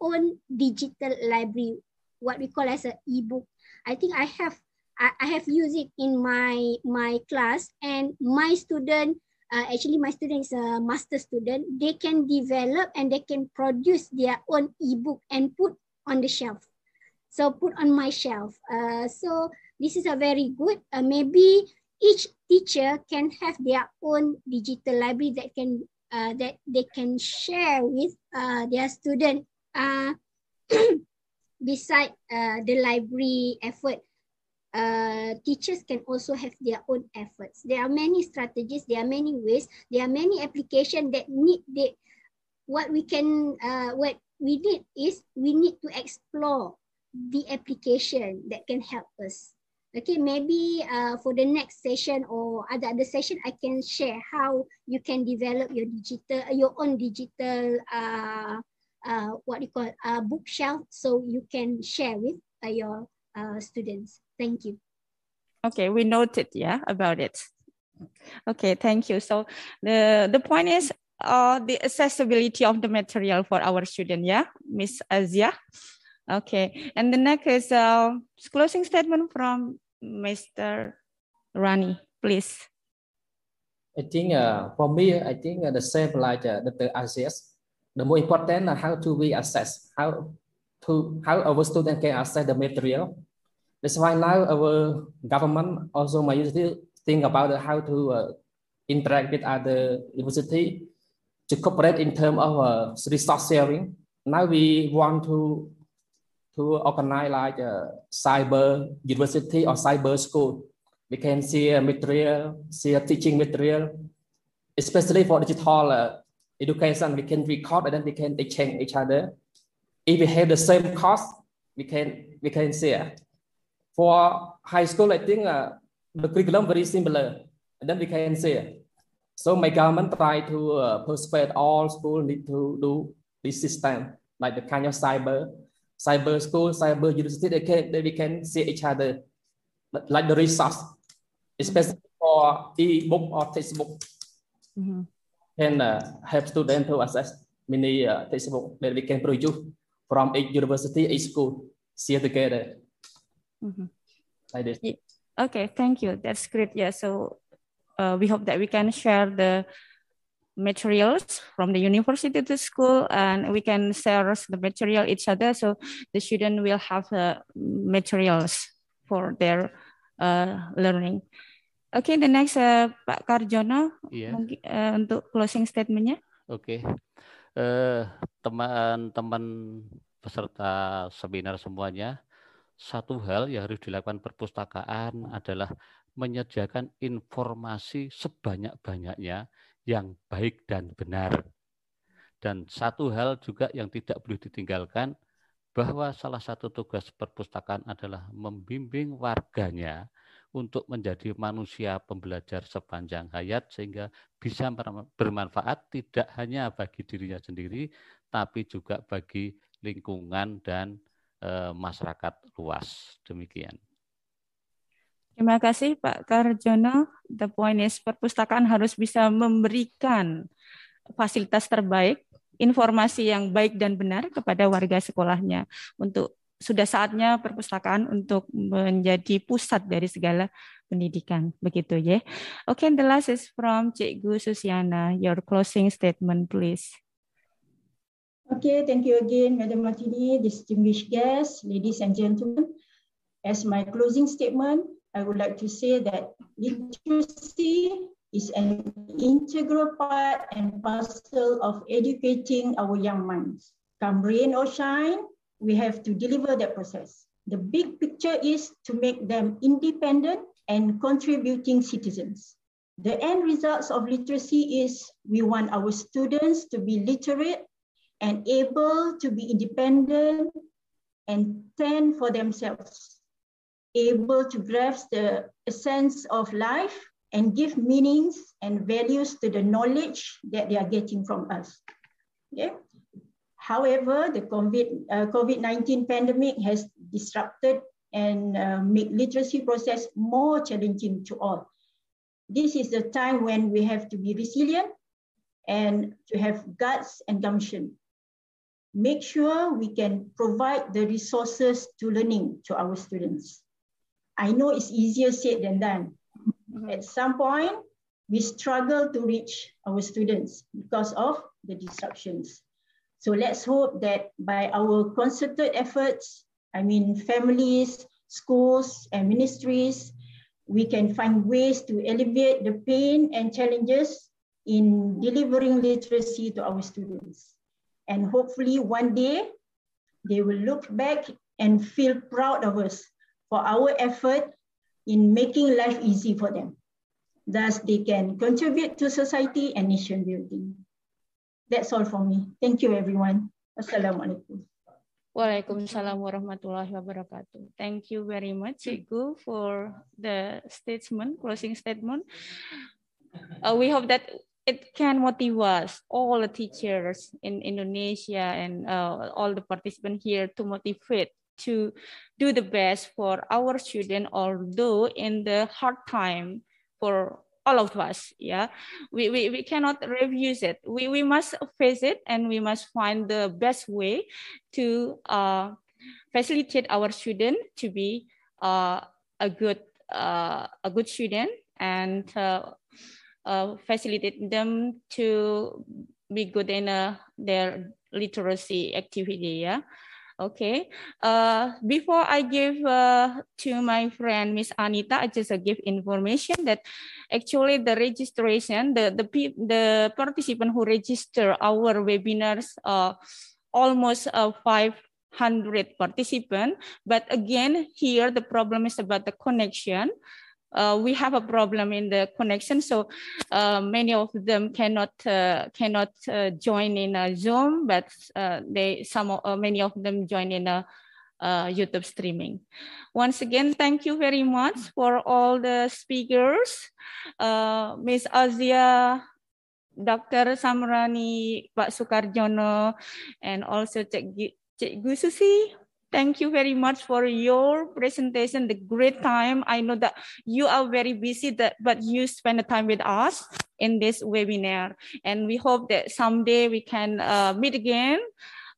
own digital library, what we call as an ebook. I think I have I, I have used it in my my class and my student uh, actually my student is a master student they can develop and they can produce their own ebook and put on the shelf so put on my shelf uh, so this is a very good uh, maybe each teacher can have their own digital library that can uh, that they can share with uh, their student uh, beside uh, the library effort uh, teachers can also have their own efforts. There are many strategies, there are many ways, there are many applications that need they, what we can, uh, what we need is we need to explore the application that can help us. Okay, maybe uh, for the next session or other other session, I can share how you can develop your digital, your own digital, uh, uh, what you call uh, bookshelf, so you can share with uh, your uh, students. Thank you. Okay, we noted, yeah, about it. Okay, thank you. So the, the point is uh, the accessibility of the material for our student, yeah, Miss Aziah. Okay, and the next is a uh, closing statement from Mr. Rani, please. I think uh, for me, I think uh, the same like uh, Dr. Aziz. The more important uh, how to we assess how to how our student can access the material that's why now our government also my university think about how to uh, interact with other university to cooperate in terms of uh, resource sharing. Now we want to to organize like a cyber university or cyber school. We can see a material, see a teaching material, especially for digital uh, education. We can record and then we can exchange each other. If we have the same cost, we can we can share. For high school, I think uh, the curriculum very similar. And then we can say, so my government try to uh, persuade all schools need to do this system, like the kind of cyber, cyber school, cyber university, they can, they, we can see each other, like the resource, especially for e-book or textbook. Mm-hmm. And uh, help students to access many uh, textbook that we can produce from each university, each school, share together. Mm-hmm. Like this. Okay, thank you. That's great. Yeah, so uh, we hope that we can share the materials from the university to school and we can share the material each other so the student will have the materials for their uh, learning. Oke, okay, the next uh, Pak Karjono yeah. mungkin, uh, untuk closing statementnya. Oke, okay. uh, teman-teman peserta seminar semuanya, satu hal yang harus dilakukan perpustakaan adalah menyediakan informasi sebanyak-banyaknya yang baik dan benar. Dan satu hal juga yang tidak boleh ditinggalkan bahwa salah satu tugas perpustakaan adalah membimbing warganya untuk menjadi manusia pembelajar sepanjang hayat sehingga bisa bermanfaat tidak hanya bagi dirinya sendiri tapi juga bagi lingkungan dan Eh, masyarakat luas. Demikian. Terima kasih Pak Karjono. The point is perpustakaan harus bisa memberikan fasilitas terbaik, informasi yang baik dan benar kepada warga sekolahnya. Untuk sudah saatnya perpustakaan untuk menjadi pusat dari segala pendidikan. Begitu ya. Oke, okay, the last is from Cikgu Susiana. Your closing statement please. Okay, thank you again, Madam Martini, distinguished guests, ladies and gentlemen. As my closing statement, I would like to say that literacy is an integral part and parcel of educating our young minds. Come rain or shine, we have to deliver that process. The big picture is to make them independent and contributing citizens. The end results of literacy is we want our students to be literate and able to be independent and stand for themselves, able to grasp the essence of life and give meanings and values to the knowledge that they are getting from us. Okay. However, the COVID, uh, COVID-19 pandemic has disrupted and uh, make literacy process more challenging to all. This is the time when we have to be resilient and to have guts and gumption. Make sure we can provide the resources to learning to our students. I know it's easier said than done. Mm-hmm. At some point, we struggle to reach our students because of the disruptions. So let's hope that by our concerted efforts, I mean, families, schools, and ministries, we can find ways to alleviate the pain and challenges in delivering literacy to our students. And hopefully one day, they will look back and feel proud of us for our effort in making life easy for them. Thus, they can contribute to society and nation building. That's all for me. Thank you, everyone. Assalamualaikum. Waalaikumsalam warahmatullahi wabarakatuh. Thank you very much, Cikgu, for the statement, closing statement. Uh, we hope that it can motivate us, all the teachers in Indonesia and uh, all the participants here to motivate to do the best for our students, although in the hard time for all of us yeah. We, we, we cannot refuse it. We, we must face it and we must find the best way to uh, facilitate our student to be uh, a good uh, a good student and uh, uh, facilitate them to be good in uh, their literacy activity yeah Okay. Uh, before I give uh, to my friend Miss Anita, I just uh, give information that actually the registration, the the the participant who register our webinars, uh, almost uh, 500 participant. But again, here the problem is about the connection uh, we have a problem in the connection. So uh, many of them cannot uh, cannot uh, join in a Zoom, but uh, they some many of them join in a YouTube streaming. Once again, thank you very much for all the speakers, Miss Aziah. Dr. Samrani, Pak Sukarjono, and also Cik, Cik Gususi Thank you very much for your presentation, the great time. I know that you are very busy, that, but you spend the time with us in this webinar. And we hope that someday we can uh, meet again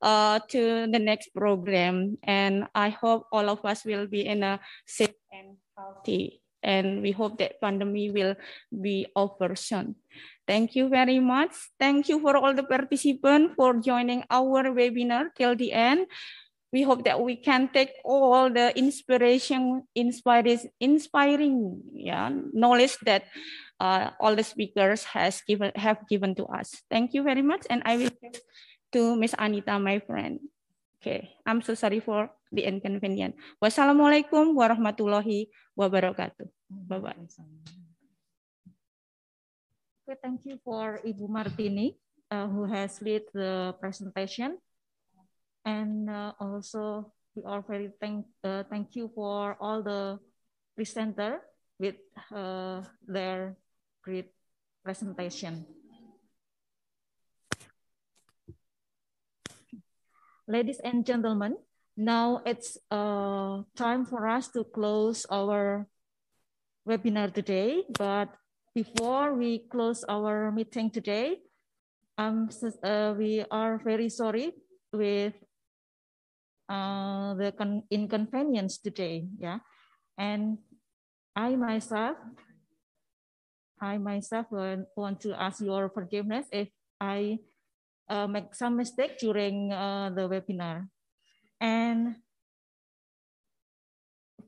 uh, to the next program. And I hope all of us will be in a safe and healthy. And we hope that pandemic will be over soon. Thank you very much. Thank you for all the participants for joining our webinar till the end we hope that we can take all the inspiration, inspiring, inspiring yeah, knowledge that uh, all the speakers has given have given to us. Thank you very much, and I will give to Miss Anita, my friend. Okay, I'm so sorry for the inconvenience. Wassalamualaikum warahmatullahi wabarakatuh. Bye bye. Okay, thank you for Ibu Martini, uh, who has led the presentation. And uh, also, we are very thank, uh, thank you for all the presenter with uh, their great presentation. Ladies and gentlemen, now it's uh, time for us to close our webinar today. But before we close our meeting today, um, uh, we are very sorry with uh, the inconvenience today. Yeah, and I myself, I myself want to ask your forgiveness if I uh, make some mistake during uh, the webinar. And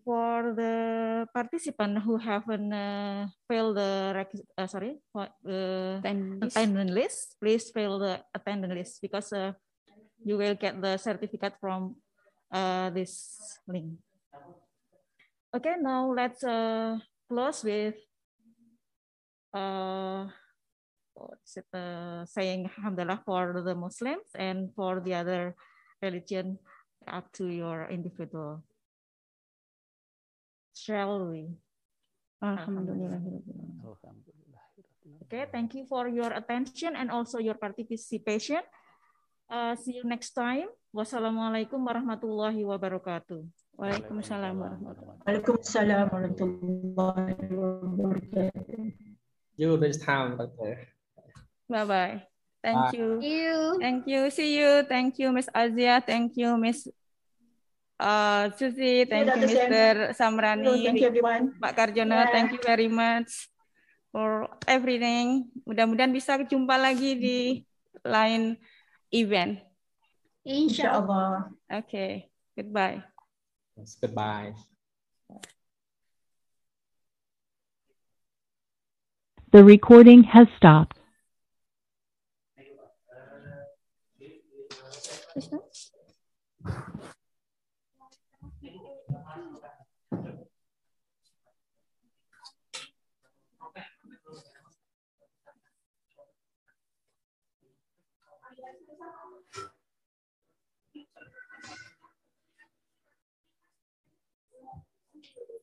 for the participant who haven't uh, filled the uh, sorry what the attendance. attendance list, please fill the attendance list because uh, you will get the certificate from uh, this link. Okay, now let's uh, close with uh, it, uh, saying Alhamdulillah for the Muslims and for the other religion up to your individual. Shall we? Alhamdulillah. Okay, thank you for your attention and also your participation. Uh, see you next time. Wassalamualaikum warahmatullahi wabarakatuh. Waalaikumsalam warahmatullahi wabarakatuh. Waalaikumsalam warahmatullahi wabarakatuh. You this time, Doctor. Bye bye. Thank Bye. you. Thank you. Thank you. See you. Thank you, Miss Azia. Thank you, Miss uh, Susi. Thank you. Mr. Samrani. Thank you, everyone. Pak Karjono, Yeah. thank you very much for everything. Mudah-mudahan bisa jumpa lagi di lain event. Insyaallah. Okay. Goodbye. Yes, goodbye. The recording has stopped.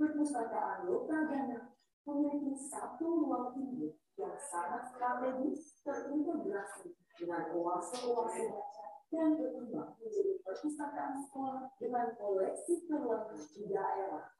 Perpustakaan Lokagana memiliki satu ruang tinggi yang sangat strategis terintegrasi dengan oase-oase baca dan berkembang menjadi perpustakaan sekolah dengan koleksi terlengkap di daerah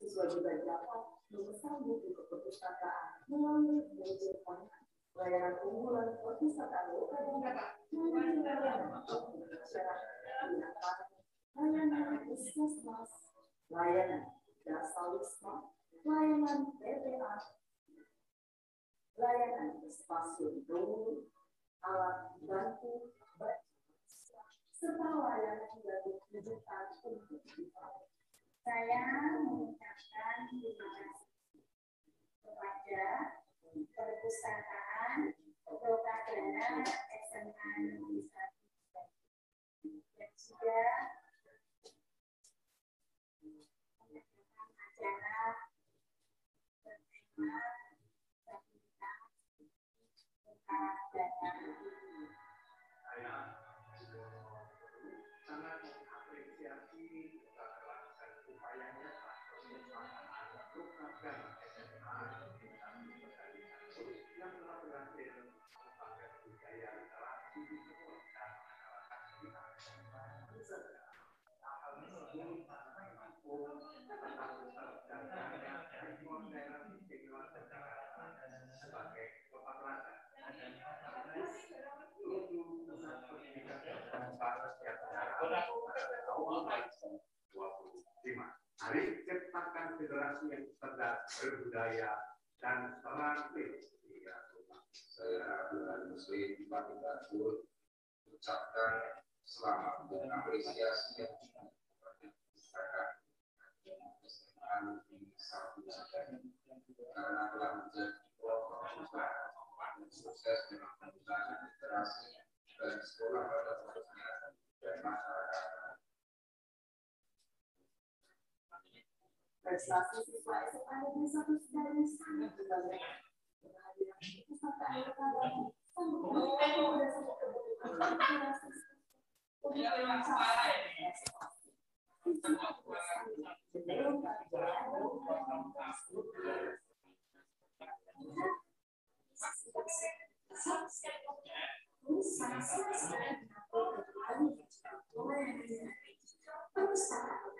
Siswa juga dapat buku ke perpustakaan melalui media online. Layanan unggulan perpustakaan memiliki layanan untuk layanan puskesmas, layanan dasar wisma, layanan PPA, layanan stasiun tunggu, alat bantu serta layanan bantu rujukan untuk dipakai saya mengucapkan terima kasih kepada perpustakaan Lokadana SMA Negeri dan juga mengadakan acara bertema stabilitas Lokadana. Mari ciptakan generasi yang cerdas, berbudaya, dan terampil. Saya dengan Muslim Pak Batul ucapkan selamat dan apresiasi yang yang di satu karena telah menjadi kelompok sukses dengan penggunaan literasi dari sekolah pada khususnya dan masyarakat. prestasi siswa SMA negeri satu sedari sangat berbangga. Kehadiran kita serta anggota dan sanggup memberikan rekomendasi kebutuhan literasi pemikiran sastra Perpustakaan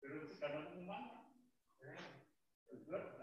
Terus kadang ke mana? Eh, terus